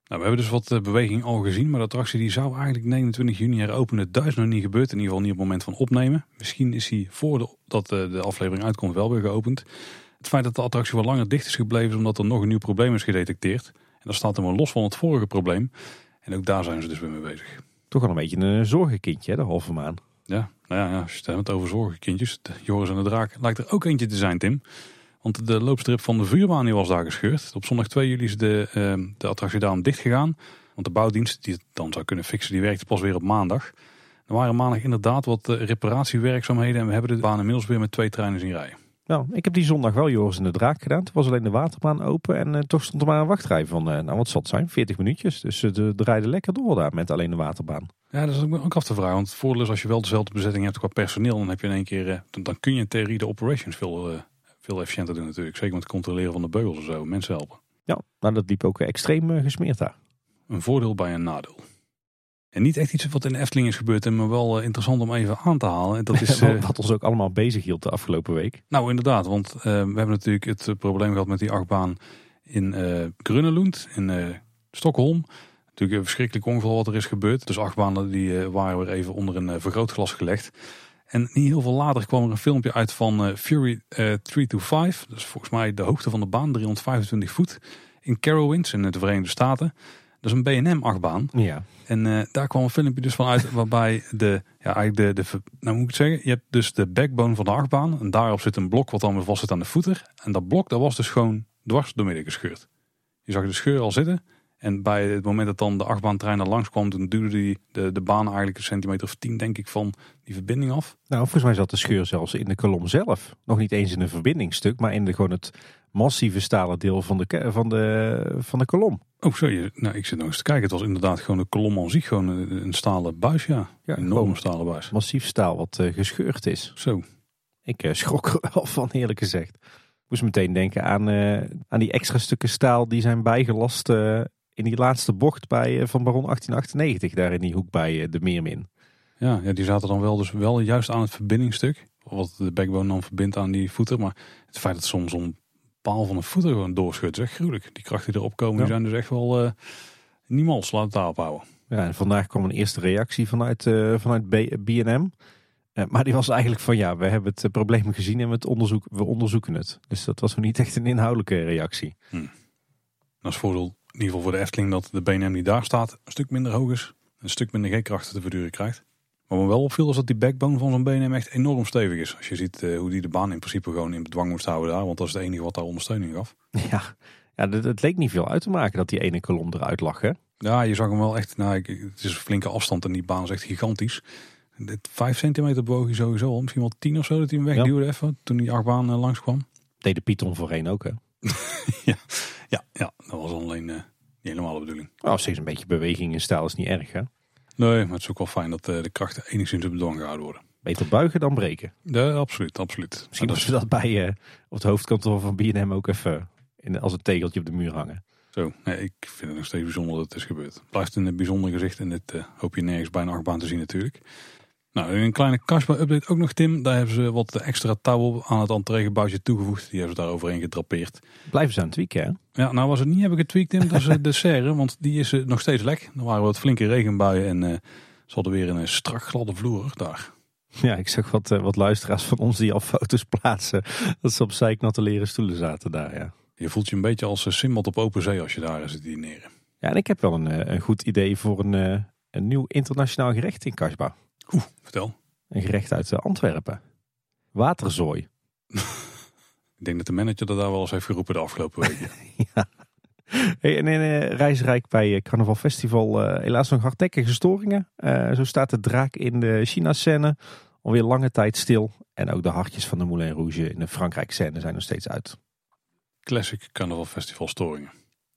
Nou, we hebben dus wat eh, beweging al gezien. Maar de attractie die zou eigenlijk 29 juni heropenen. Dat is nog niet gebeurd. In ieder geval niet op het moment van opnemen. Misschien is hij voordat de, de aflevering uitkomt wel weer geopend. Het feit dat de attractie wat langer dicht is gebleven is omdat er nog een nieuw probleem is gedetecteerd. En dat staat helemaal los van het vorige probleem. En ook daar zijn ze dus weer mee bezig. Toch wel een beetje een zorgenkindje, hè, de halve maan. Ja, nou ja, als je het hebt over zorgenkindjes. Joris en de Draak lijkt er ook eentje te zijn, Tim. Want de loopstrip van de vuurbaan die was daar gescheurd. Op zondag 2 juli is de, ehm, de attractie daarom dicht gegaan. Want de bouwdienst die het dan zou kunnen fixen, die werkte pas weer op maandag. Er waren maandag inderdaad wat eh, reparatiewerkzaamheden. En we hebben de baan inmiddels weer met twee treinen zien rijden. Nou, ik heb die zondag wel Joris en de Draak gedaan. Toen was alleen de waterbaan open en eh, toch stond er maar een wachtrij van, eh, nou wat zal het zijn, 40 minuutjes. Dus ze de rijden lekker door daar met alleen de waterbaan. Ja, dat is ook af te vragen. Want het voordeel is als je wel dezelfde bezetting hebt qua personeel. Dan heb je in één keer, dan, dan kun je in theorie de operations veel, veel efficiënter doen natuurlijk. Zeker met het controleren van de beugels en zo. Mensen helpen. Ja, nou dat liep ook extreem eh, gesmeerd daar. Een voordeel bij een nadeel. En niet echt iets wat in de Efteling is gebeurd, maar wel eh, interessant om even aan te halen. En Dat is, eh, Wat ons ook allemaal bezig hield de afgelopen week. nou inderdaad, want we hebben natuurlijk het probleem gehad met die achtbaan in eh Grunelund, in eh, Stockholm. Natuurlijk een verschrikkelijk ongeval wat er is gebeurd. Dus achtbanen die waren weer even onder een vergrootglas gelegd. En niet heel veel later kwam er een filmpje uit van eh, Fury eh 325. Dat is volgens mij de hoogte van de baan, 325 voet. In Carowinds in de Verenigde Staten. Dat is een B&M achtbaan. Ja. En eh, daar kwam een filmpje dus van uit waarbij de, ja eigenlijk de, de, nou moet ik zeggen, je hebt dus de backbone van de achtbaan. En daarop zit een blok wat dan weer vast zit aan de voeter. En dat blok, dat was dus gewoon dwars doormidden gescheurd. Je zag de scheur al zitten. En bij het moment dat dan de achtbaantrein er langs kwam, toen duwde die de, de baan eigenlijk een centimeter of tien, denk ik, van die verbinding af. Nou, volgens mij zat de scheur zelfs in de kolom zelf. Nog niet eens in een verbindingstuk, maar in de, gewoon het massieve stalen deel van de, van de, van de kolom. Oh, zo, je, nou, ik zit nog eens te kijken. Het was inderdaad gewoon een kolom aan zich, gewoon een, een stalen buis, ja. Ja, een enorme stalen buis. massief staal wat eh, gescheurd is. Zo, Ik eh, schrok er wel van, eerlijk gezegd. Ik moest meteen denken aan, eh, aan die extra stukken staal die zijn bijgelast in die laatste bocht bij, eh, van Baron 1898, daar in die hoek bij eh, de Meermin. Ja, ja, die zaten dan wel dus wel juist aan het verbindingsstuk. Wat de backbone dan verbindt aan die voeter. Maar het feit dat soms zo'n paal van een voeter gewoon doorscheurt, is echt gruwelijk. Die krachten die erop komen, Ja. die zijn dus echt wel uh, niemals. Laat het daarop houden. Ja, en vandaag kwam een eerste reactie vanuit, eh, vanuit B- B&M. Eh, maar die was eigenlijk van ja, we hebben het eh, probleem gezien en we, het onderzoek, we onderzoeken het. Dus dat was nog niet echt een inhoudelijke reactie. Dat is voordeel in ieder geval voor de Efteling dat de BNM die daar staat een stuk minder hoog is. Een stuk minder G-krachten te verduren krijgt. Wat me wel opviel is dat die backbone van zo'n BNM echt enorm stevig is. Als je ziet eh, hoe die de baan in principe gewoon in bedwang moest houden daar. Want dat is het enige wat daar ondersteuning gaf. Ja, ja het, leek niet veel uit te maken dat die ene kolom eruit lag. Hè? Ja, je zag hem wel echt. Nou, het is een flinke afstand en die baan is echt gigantisch. Dit vijf centimeter bewoog hij sowieso al. Misschien wel tien of zo dat hij hem wegduwde even. Toen die achtbaan eh, langskwam. Deed de Python voorheen ook hè. Ja, ja, dat was alleen eh, niet helemaal de bedoeling. Nou, steeds een beetje beweging in stijl is niet erg hè. Nee, maar het is ook wel fijn dat eh, de krachten enigszins op bedwang gehouden worden. Beter buigen dan breken. Ja, absoluut, absoluut. Misschien als we dat bij eh, op het hoofdkantoor van B&M ook even in, als een tegeltje op de muur hangen. Zo, nee, ik vind het nog steeds bijzonder dat het is gebeurd. Het blijft een bijzonder gezicht en dit eh, hoop je nergens bij een achtbaan te zien natuurlijk. Nou, een kleine Kasba-update ook nog, Tim. Daar hebben ze wat extra touwen aan het entreegebouwtje toegevoegd. Die hebben ze daar overheen gedrapeerd. Blijven ze aan het tweaken hè. Ja, nou was het niet hebben getweakt, Tim. Dat is eh, de serre, want die is eh, nog steeds lek. Er waren wat flinke regenbuien en eh ze hadden weer een strak gladde vloer daar. Ja, ik zag wat, wat luisteraars van ons die al foto's plaatsen. Dat ze op zeiknatte leren stoelen zaten daar, ja. Je voelt je een beetje als een simbad op open zee als je daar zit dineren. Ja, en ik heb wel een, een goed idee voor een, een nieuw internationaal gerecht in Kasbah. Vertel. Een gerecht uit eh, Antwerpen. Waterzooi. Ik denk dat de manager dat daar wel eens heeft geroepen de afgelopen weken. Hey, en in eh, Reisrijk bij eh, Carnaval Festival helaas nog hardnekkige storingen. Zo staat de draak in de China-scène alweer lange tijd stil. En ook de hartjes van de Moulin Rouge in de Frankrijk-scène zijn nog steeds uit. Classic Carnaval Festival storingen.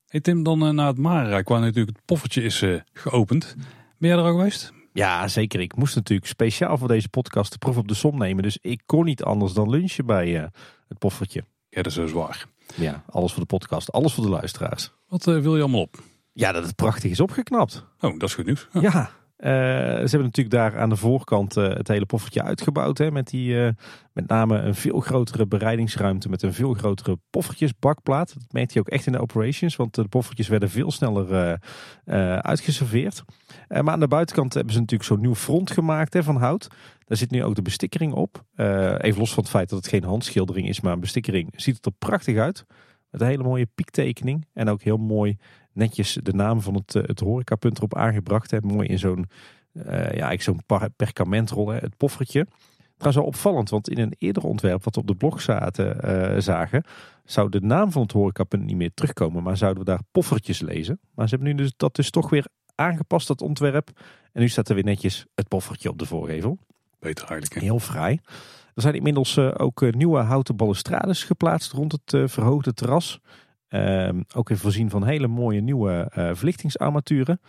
Hey Tim, dan naar het Marenrijk waar natuurlijk het poffertje is geopend. Ben jij er al geweest? Ja, zeker. Ik moest natuurlijk speciaal voor deze podcast de proef op de som nemen. Dus ik kon niet anders dan lunchen bij eh, het poffertje. Ja, dat is zo zwaar. Ja, alles voor de podcast, alles voor de luisteraars. Wat eh, wil je allemaal op? Ja, dat het prachtig is opgeknapt. Oh, dat is goed nieuws. Ja. Ja, eh, ze hebben natuurlijk daar aan de voorkant eh, het hele poffertje uitgebouwd. Hè, met, die, eh, met name een veel grotere bereidingsruimte met een veel grotere poffertjesbakplaat. Dat merkte je ook echt in de operations, want de poffertjes werden veel sneller uitgeserveerd. Maar aan de buitenkant hebben ze natuurlijk zo'n nieuw front gemaakt hè, van hout. Daar zit nu ook de bestikkering op. Even los van het feit dat het geen handschildering is, maar een bestikkering ziet het er prachtig uit. Met een hele mooie piektekening en ook heel mooi netjes de naam van het, eh, het horecapunt erop aangebracht. Hè. Mooi in zo'n eh, ja, zo'n perkamentrol, hè, het poffertje. Trouwens wel opvallend, want in een eerder ontwerp wat we op de blog zaten, eh, zagen, zou de naam van het horecapunt niet meer terugkomen, maar zouden we daar poffertjes lezen. Maar ze hebben nu dus, dat dus toch weer aangepast, dat ontwerp. En nu staat er weer netjes het poffertje op de voorgevel. Beter eigenlijk. Hè? Heel fraai. Er zijn inmiddels ook nieuwe houten balustrades geplaatst rond het verhoogde terras. Ehm, ook weer voorzien van hele mooie nieuwe eh, verlichtingsarmaturen.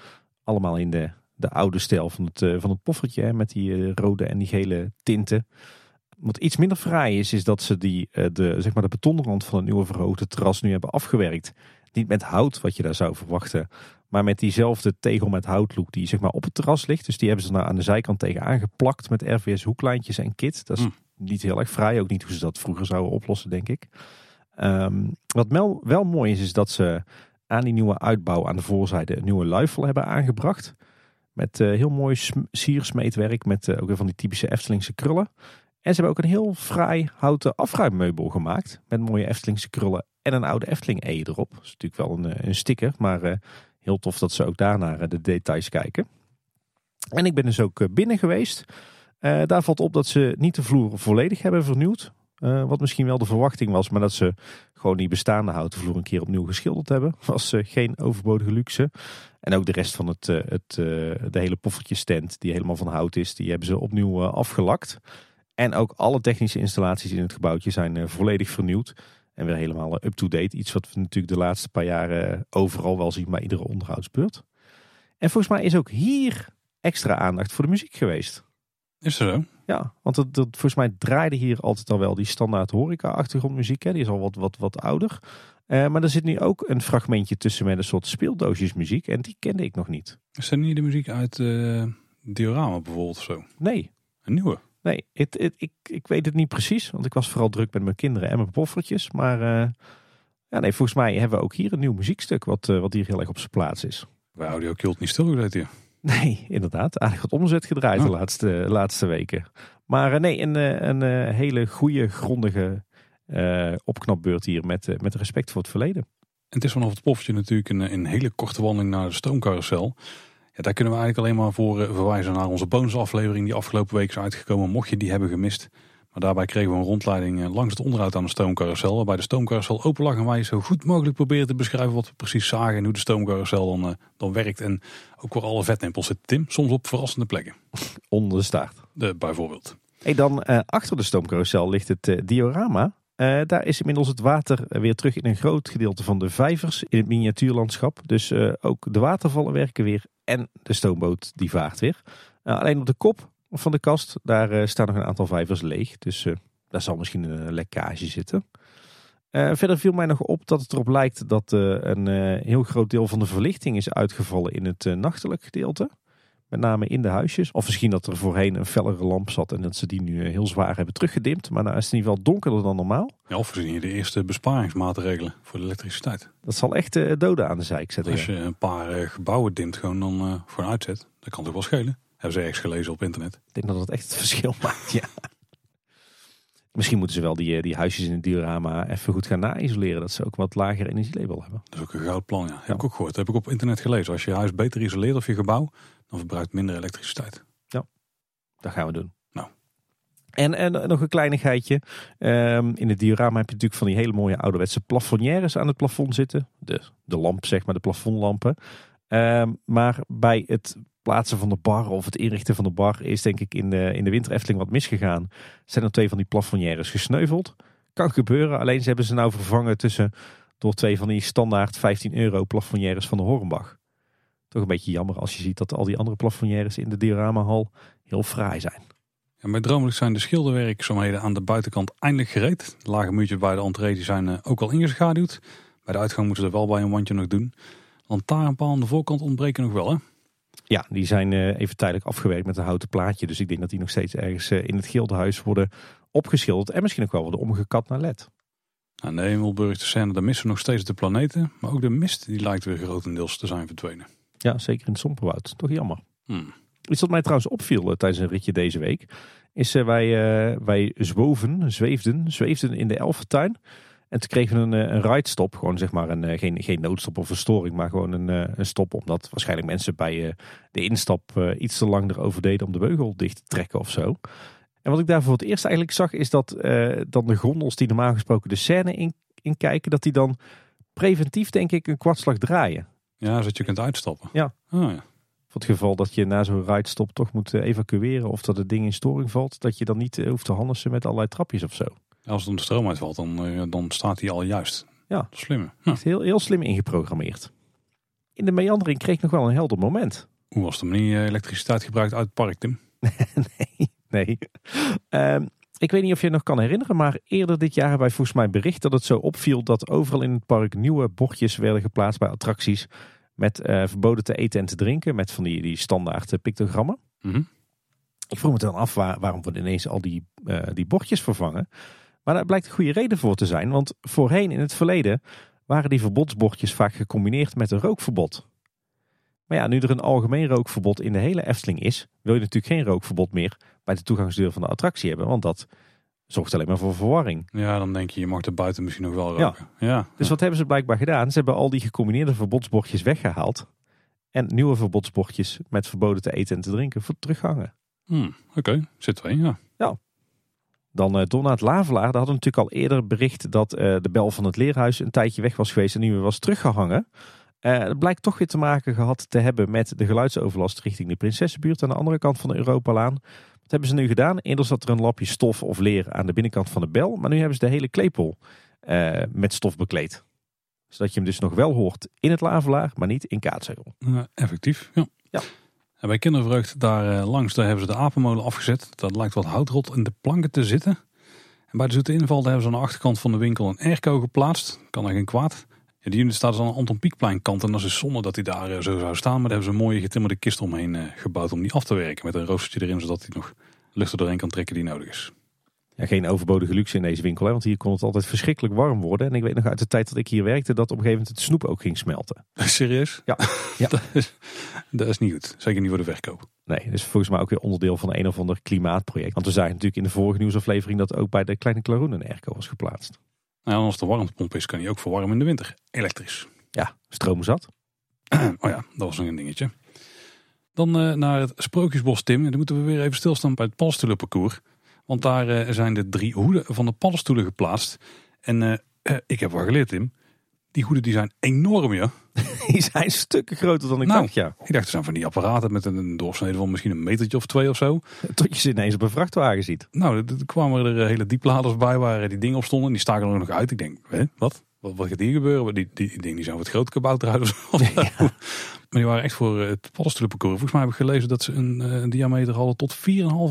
Allemaal in de, de oude stijl van het, eh, van het poffertje. Hè, met die eh, rode en die gele tinten. Wat iets minder fraai is, is dat ze die, de, zeg maar de betonrand van het nieuwe verhoogde terras nu hebben afgewerkt. Niet met hout, wat je daar zou verwachten. Maar met diezelfde tegel met houtlook die zeg maar op het terras ligt. Dus die hebben ze nou aan de zijkant tegen aangeplakt met RVS hoeklijntjes en kit. Dat is Hm. niet heel erg fraai. Ook niet hoe ze dat vroeger zouden oplossen, denk ik. Ehm, wat wel, wel mooi is, is dat ze aan die nieuwe uitbouw aan de voorzijde een nieuwe luifel hebben aangebracht. Met eh, heel mooi sm- siersmeetwerk met eh, ook weer van die typische Eftelingse krullen. En ze hebben ook een heel fraai houten afruimmeubel gemaakt. Met mooie Eftelingse krullen en een oude Efteling E erop. Dat is natuurlijk wel een, eh, een sticker, maar Heel tof dat ze ook daar naar de details kijken. En ik ben dus ook binnen geweest. daar valt op dat ze niet de vloer volledig hebben vernieuwd. Wat misschien wel de verwachting was, maar dat ze gewoon die bestaande houten vloer een keer opnieuw geschilderd hebben. Was geen overbodige luxe. En ook de rest van het, het, de hele poffertjestent, die helemaal van hout is, die hebben ze opnieuw afgelakt. En ook alle technische installaties in het gebouwtje zijn eh, volledig vernieuwd. En weer helemaal eh, up-to-date. Iets wat we natuurlijk de laatste paar jaren eh, overal wel zien bij iedere onderhoudsbeurt. En volgens mij is ook hier extra aandacht voor de muziek geweest. Is er zo? Ja, want het, volgens mij draaide hier altijd al wel die standaard horeca-achtergrondmuziek. Hè. Die is al wat, wat, wat ouder. maar er zit nu ook een fragmentje tussen met een soort speeldoosjesmuziek. En die kende ik nog niet. Is dat niet de muziek uit uh, Diorama bijvoorbeeld of zo? Nee. Een nieuwe? Nee, het, ik, ik weet het niet precies. Want ik was vooral druk met mijn kinderen en mijn poffertjes. Maar uh, ja, nee, volgens mij hebben we ook hier een nieuw muziekstuk. Wat, wat hier heel erg op zijn plaats is. Bij Audio Cult niet stilgezet hier. Nee, inderdaad. Eigenlijk wat omzet gedraaid de laatste, laatste weken. Maar uh, nee, een, een hele goede, grondige opknapbeurt hier. Met, met respect voor het verleden. En het is vanaf het poffertje natuurlijk een, een hele korte wandeling naar de stoomcarousel. Ja, daar kunnen we eigenlijk alleen maar voor eh, verwijzen naar onze bonusaflevering die afgelopen week is uitgekomen. Mocht je die hebben gemist. Maar daarbij kregen we een rondleiding eh, langs het onderhoud aan de stoomcarousel. Waarbij de stoomcarousel open lag en wij zo goed mogelijk proberen te beschrijven wat we precies zagen. En hoe de stoomcarousel dan, uh, dan werkt. En ook waar alle vetnempels zitten, Tim. Soms op verrassende plekken. Onder de staart. De, bijvoorbeeld. Hey, dan uh, achter de stoomcarousel ligt het diorama. Uh, daar is inmiddels het water weer terug in een groot gedeelte van de vijvers in het miniatuurlandschap. Dus ook de watervallen werken weer en de stoomboot die vaart weer. Alleen op de kop van de kast, daar staan nog een aantal vijvers leeg. Dus daar zal misschien een lekkage zitten. verder viel mij nog op dat het erop lijkt dat een heel groot deel van de verlichting is uitgevallen in het nachtelijk gedeelte. Met name in de huisjes. Of misschien dat er voorheen een fellere lamp zat en dat ze die nu heel zwaar hebben teruggedimd. Maar nou is het in ieder geval donkerder dan normaal. Ja, of we zien hier de eerste besparingsmaatregelen voor de elektriciteit. Dat zal echt doden aan de zijk zetten. Als je een paar gebouwen dimt gewoon dan voor een uitzet, dat kan toch wel schelen. Hebben ze ergens gelezen op internet. Ik denk dat dat echt het verschil maakt, ja. Misschien moeten ze wel die, die huisjes in het diorama even goed gaan na-isoleren. Dat ze ook wat lager energielabel hebben. Dat is ook een goud plan, ja. Heb ik ook gehoord. Dat heb ik op internet gelezen. Als je huis beter isoleert of je gebouw, dan verbruikt minder elektriciteit. Ja, dat gaan we doen. Nou. En, en nog een kleinigheidje. Um, in het diorama heb je natuurlijk van die hele mooie ouderwetse plafonnières aan het plafond zitten. De, de lamp, zeg maar, de plafondlampen. Um, maar bij het plaatsen van de bar of het inrichten van de bar is denk ik in de, in de winter Efteling wat misgegaan. Zijn er twee van die plafonnières gesneuveld. Kan gebeuren, alleen ze hebben ze nou vervangen tussen door twee van die standaard 15 euro plafonnières van de Hornbach. Toch een beetje jammer als je ziet dat al die andere plafonnières in de dioramahal heel fraai zijn. En bij Droomelijk zijn de schilderwerkzaamheden aan de buitenkant eindelijk gereed. De lage muurtjes bij de entree zijn eh, ook al ingeschaduwd. Bij de uitgang moeten ze er wel bij een wandje nog doen. Lantaarnpaal aan de voorkant ontbreken nog wel hè? Ja, die zijn eh, even tijdelijk afgewerkt met een houten plaatje. Dus ik denk dat die nog steeds ergens eh, in het gildehuis worden opgeschilderd. En misschien ook wel worden omgekat naar LED. Aan de Hemelburg de Seine, daar missen we nog steeds de planeten. Maar ook de mist die lijkt weer grotendeels te zijn verdwenen. Ja, zeker in het Somperwoud. Toch jammer. Hmm. Iets wat mij trouwens opviel eh, tijdens een ritje deze week. Is uh, wij, uh, wij zwoven, zweefden, zweefden in de Elfentuin. En toen kregen we een, een ride-stop. Gewoon zeg maar een, geen, geen noodstop of verstoring, maar gewoon een, een stop. Omdat waarschijnlijk mensen bij de instap iets te lang erover deden om de beugel dicht te trekken of zo. En wat ik daar voor het eerst eigenlijk zag, is dat dan de gondels die normaal gesproken de scène in, in kijken, dat die dan preventief denk ik een kwartslag draaien. Ja, zodat je kunt uitstappen. Ja. Oh, ja. Voor het geval dat je na zo'n ride-stop toch moet eh, evacueren of dat het ding in storing valt, dat je dan niet eh, hoeft te handelen met allerlei trapjes of zo. Als er de stroom uitvalt, dan, eh, dan staat hij al juist. Ja. Slim. Ja. heel, heel slim ingeprogrammeerd. In de meandering kreeg ik nog wel een helder moment. Hoe was de manier elektriciteit gebruikt uit het park, Tim? nee, nee. Ehm, ik weet niet of je het nog kan herinneren, maar eerder dit jaar hebben wij volgens mij bericht dat het zo opviel dat overal in het park nieuwe bordjes werden geplaatst bij attracties met uh, verboden te eten en te drinken, met van die, die standaard eh, pictogrammen. Mm Ik vroeg me dan af waar, waarom we ineens al die, uh, die bordjes vervangen. Maar daar blijkt een goede reden voor te zijn, want voorheen in het verleden waren die verbodsbordjes vaak gecombineerd met een rookverbod. Maar ja, nu er een algemeen rookverbod in de hele Efteling is, wil je natuurlijk geen rookverbod meer bij de toegangsdeur van de attractie hebben. Want dat zorgt alleen maar voor verwarring. Ja, dan denk je, je mag er buiten misschien nog wel roken. Ja. ja. Dus wat hebben ze blijkbaar gedaan? Ze hebben al die gecombineerde verbodsbordjes weggehaald. En nieuwe verbodsbordjes met verboden te eten en te drinken voor teruggangen. Hmm, Oké, zit twee, ja. Dan naar het Lavelaar. Daar hadden we natuurlijk al eerder bericht dat uh, de bel van het leerhuis een tijdje weg was geweest en nu weer was teruggehangen. Uh, het blijkt toch weer te maken gehad te hebben met de geluidsoverlast richting de Prinsessenbuurt aan de andere kant van de Europalaan. Wat hebben ze nu gedaan? Eerder zat er een lapje stof of leer aan de binnenkant van de bel, maar nu hebben ze de hele klepel met stof bekleed. Zodat je hem dus nog wel hoort in het Lavelaar, maar niet in Kaatsheuvel. effectief, ja. ja. En bij Kindervreugd daar langs daar hebben ze de apenmolen afgezet. Dat lijkt wat houtrot in de planken te zitten. En bij de zoete inval hebben ze aan de achterkant van de winkel een airco geplaatst. Kan er geen kwaad. Ja, die unit staat dus aan de Anton Pieckplein kant. En dat is zonde dat hij daar zo zou staan. Maar daar hebben ze een mooie getimmerde kist omheen gebouwd om die af te werken. Met een roostertje erin, zodat hij nog lucht er doorheen kan trekken die nodig is. Ja, geen overbodige luxe in deze winkel, hè? want hier kon het altijd verschrikkelijk warm worden. En ik weet nog uit de tijd dat ik hier werkte dat op een gegeven moment het snoep ook ging smelten. Serieus? Ja. ja. dat, is, dat is niet goed. Zeker niet voor de verkoop. Nee, dus volgens mij ook weer onderdeel van een of ander klimaatproject. Want we zagen natuurlijk in de vorige nieuwsaflevering dat ook bij de kleine Klaroen een airco was geplaatst. Nou, als de warmtepomp is, kan hij ook verwarmen in de winter. Elektrisch. Ja, stroom zat. oh ja, dat was nog een dingetje. Dan uh, naar het Sprookjesbos, Tim. En dan moeten we weer even stilstaan bij het paddenstoelenparcours. Want daar uh, zijn de drie hoeden van de paddenstoelen geplaatst. En uh, ik heb wel geleerd, Tim. Die hoeden die zijn enorm, ja. Die zijn stukken groter dan ik nou, dacht, ja. Ik dacht, er zijn van die apparaten met een doorsnede van misschien een metertje of twee of zo. Tot je ze ineens op een vrachtwagen ziet. Nou, er kwamen er hele diepladers bij waar die dingen op stonden. Die staken er nog uit. Ik denk, hè, wat? Wat, wat gaat hier gebeuren? Die, die, die, die zijn wat groot kabouter uit of zo. Ja. Maar die waren echt voor het paddenstoelenparcours. Volgens mij heb ik gelezen dat ze een, een diameter hadden tot 4,5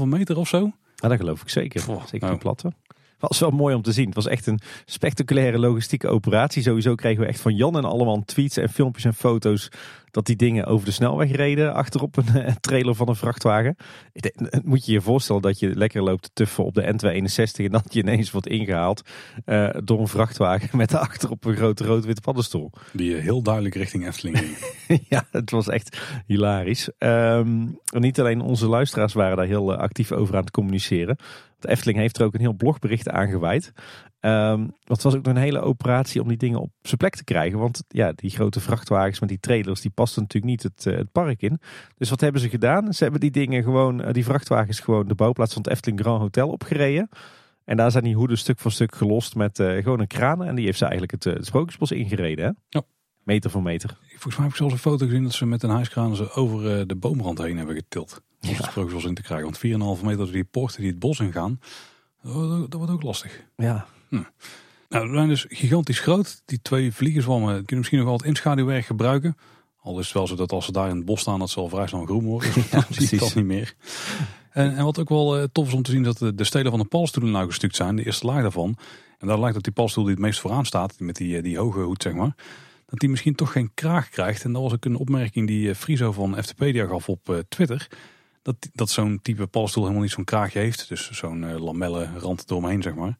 meter of zo. Ja, dat geloof ik zeker. Oh, zeker nou. die platte. Was wel mooi om te zien. Het was echt een spectaculaire logistieke operatie. Sowieso kregen we echt van Jan en allemaal tweets en filmpjes en foto's dat die dingen over de snelweg reden achterop een trailer van een vrachtwagen. Moet je je voorstellen dat je lekker loopt te tuffen op de N261 en dat je ineens wordt ingehaald uh, door een vrachtwagen met achterop een grote rood-witte paddenstoel. Die heel duidelijk richting Efteling ging. ja, het was echt hilarisch. Um, niet alleen onze luisteraars waren daar heel actief over aan het communiceren. De Efteling heeft er ook een heel blogbericht aan gewijd. Um, het was ook nog een hele operatie om die dingen op zijn plek te krijgen. Want ja, die grote vrachtwagens met die trailers, die pasten natuurlijk niet het, uh, het park in. Dus wat hebben ze gedaan? Ze hebben die dingen gewoon, uh, die vrachtwagens gewoon de bouwplaats van het Efteling Grand Hotel opgereden. En daar zijn die hoeden stuk voor stuk gelost met uh, gewoon een kraan. En die heeft ze eigenlijk het, het Sprookjesbos ingereden. Hè? Ja. Meter voor meter. Volgens mij heb ik zelfs een foto gezien dat ze met een hijskraan ze over de boomrand heen hebben getild. Om het Sprookjesbos in te krijgen. Want 4,5 meter door die poorten die het bos ingaan, dat wordt ook lastig. Ja. Hm. Nou, ze zijn dus gigantisch groot. Die twee vliegerswammen kunnen misschien nog wel het inschaduwwerk gebruiken. Al is het wel zo dat als ze daar in het bos staan, dat ze al vrij snel groen worden. Dus ja, zie je dat niet meer. En, en, wat ook wel uh, tof is om te zien, dat de, de stelen van de paddenstoelen nou gestuukt zijn. De eerste laag daarvan. En daar lijkt dat die paddenstoel die het meest vooraan staat, met die, die hoge hoed zeg maar. Dat die misschien toch geen kraag krijgt. En dat was ook een opmerking die uh, Friso van FTpedia gaf op uh, Twitter. Dat, dat zo'n type paddenstoel helemaal niet zo'n kraagje heeft. Dus zo'n uh, lamellen rand eromheen zeg maar.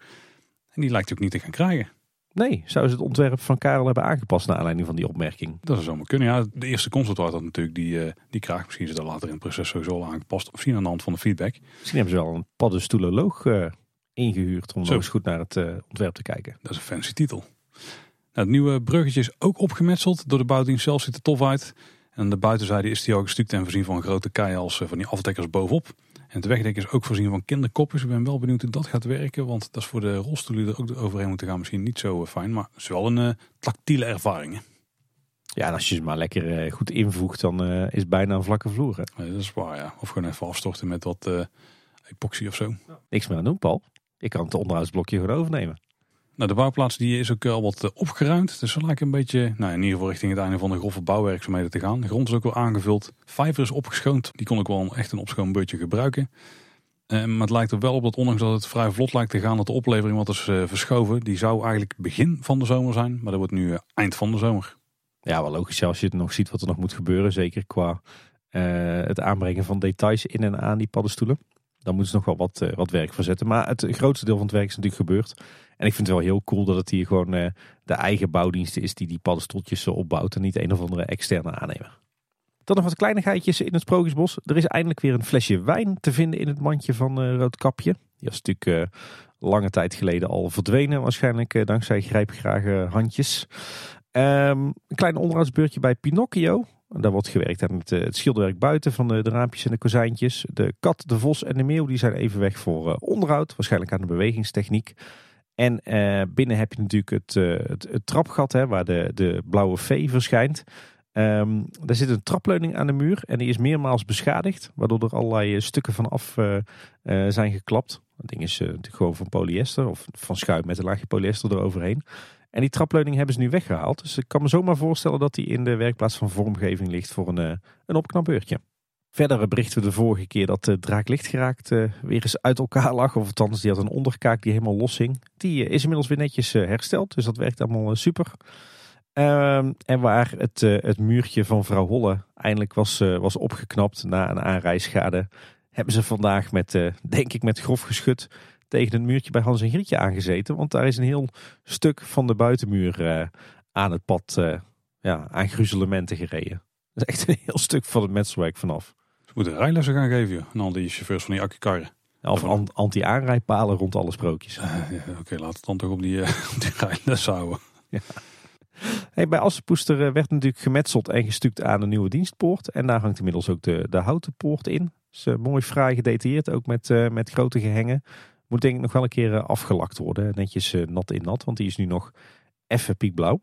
En die lijkt ook niet te gaan krijgen. Nee, zou ze het ontwerp van Karel hebben aangepast naar aanleiding van die opmerking? Dat zou zomaar kunnen. Ja, de eerste concept had dat natuurlijk die, uh, die kraag. Misschien is dat later in het proces sowieso al aangepast. Of misschien aan de hand van de feedback. Misschien hebben ze wel een paddenstoeloloog uh, ingehuurd om Zo. eens goed naar het uh, ontwerp te kijken. Dat is een fancy titel. Nou, het nieuwe bruggetje is ook opgemetseld. Door de bouwdienst zelf ziet er tof uit. En aan de buitenzijde is die al gestuukt en voorzien van een grote kei als van die afdekkers bovenop. En het wegdek is ook voorzien van kinderkopjes. Ik ben wel benieuwd hoe dat gaat werken. Want dat is voor de rolstoelen er ook overheen moeten gaan misschien niet zo fijn. Maar het is wel een uh, tactiele ervaring. Ja, en als je ze maar lekker uh, goed invoegt, dan uh, is het bijna een vlakke vloer. Hè? Dat is waar, ja. Of gewoon even afstorten met wat epoxy of zo. Ja. Niks meer aan doen, Paul. Ik kan het onderhoudsblokje gewoon overnemen. Nou, de bouwplaats die is ook al wat opgeruimd. Dus ze lijken een beetje, nou, in ieder geval richting het einde van de grove bouwwerkzaamheden te gaan. De grond is ook wel aangevuld. Vijver is opgeschoond. Die kon ik wel echt een opschoonbeurtje gebruiken. Uh, maar het lijkt er wel op dat ondanks dat het vrij vlot lijkt te gaan, dat de oplevering wat is verschoven. Die zou eigenlijk begin van de zomer zijn, maar dat wordt nu eind van de zomer. Ja, wel logisch als je het nog ziet wat er nog moet gebeuren. Zeker qua het aanbrengen van details in en aan die paddenstoelen. Dan moeten ze nog wel wat, wat werk verzetten. Maar het grootste deel van het werk is natuurlijk gebeurd. En ik vind het wel heel cool dat het hier gewoon de eigen bouwdienst is die die paddenstoeltjes opbouwt. En niet een of andere externe aannemer. Dan nog wat kleinigheidjes in het Sprookjesbos. Er is eindelijk weer een flesje wijn te vinden in het mandje van uh, Roodkapje. Die was natuurlijk lange tijd geleden al verdwenen. Waarschijnlijk dankzij grijpgrage handjes. Um, een klein onderhoudsbeurtje bij Pinocchio. Daar wordt gewerkt aan het, het schilderwerk buiten van de, raampjes en de kozijntjes. De kat, de vos en de meeuw die zijn even weg voor onderhoud. Waarschijnlijk aan de bewegingstechniek. En binnen heb je natuurlijk het, het, trapgat hè, waar de, de blauwe V verschijnt. Um, er zit een trapleuning aan de muur en die is meermaals beschadigd, waardoor er allerlei eh, stukken van af zijn geklapt. Dat ding is gewoon van polyester of van schuim met een laagje polyester eroverheen. En die trapleuning hebben ze nu weggehaald. Dus ik kan me zomaar voorstellen dat die in de werkplaats van vormgeving ligt voor een, een opknapbeurtje. Verder berichten we de vorige keer dat de draak lichtgeraakt weer eens uit elkaar lag. Of althans, die had een onderkaak die helemaal los hing. Die is inmiddels weer netjes hersteld, dus dat werkt allemaal super. Ehm, en waar het, het muurtje van vrouw Holle eindelijk was, was opgeknapt na een aanrijschade, hebben ze vandaag met, denk ik met grof geschut tegen het muurtje bij Hans en Grietje aangezeten. Want daar is een heel stuk van de buitenmuur aan het pad ja, aan gruzelementen gereden. Dat is echt een heel stuk van het metselwerk vanaf. Ze moeten rijlessen gaan geven aan al die chauffeurs van die akkikarren. Of anti-aanrijpalen rond alle sprookjes. Ja, Oké, okay, laten we dan toch op die, op die rijlessen houden. Ja. Hey, bij Assenpoester eh, werd natuurlijk gemetseld en gestuukt aan een nieuwe dienstpoort. En daar hangt inmiddels ook de, de houten poort in. Dus uh, mooi fraai gedetailleerd, ook met, uh, met grote gehengen. Moet denk ik nog wel een keer afgelakt worden. Netjes nat in nat, want die is nu nog even piekblauw.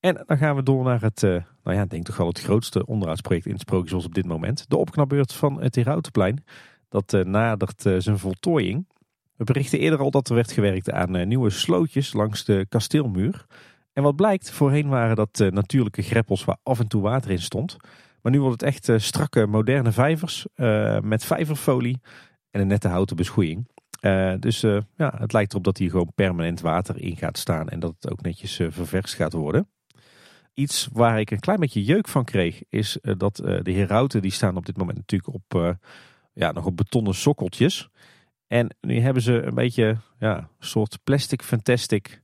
En dan gaan we door naar het, nou ja, denk toch wel het grootste onderhoudsproject in Sprookjes op dit moment. De opknapbeurt van het Herautenplein. Dat nadert zijn voltooiing. We berichten eerder al dat er werd gewerkt aan nieuwe slootjes langs de kasteelmuur. En wat blijkt, voorheen waren dat natuurlijke greppels waar af en toe water in stond. Maar nu wordt het echt strakke, moderne vijvers met vijverfolie en een nette houten beschoeiing. dus ja, het lijkt erop dat hier gewoon permanent water in gaat staan en dat het ook netjes ververst gaat worden. Iets waar ik een klein beetje jeuk van kreeg, is dat de herauten die staan op dit moment natuurlijk op, ja, nog op betonnen sokkeltjes. En nu hebben ze een beetje ja, een soort plastic fantastic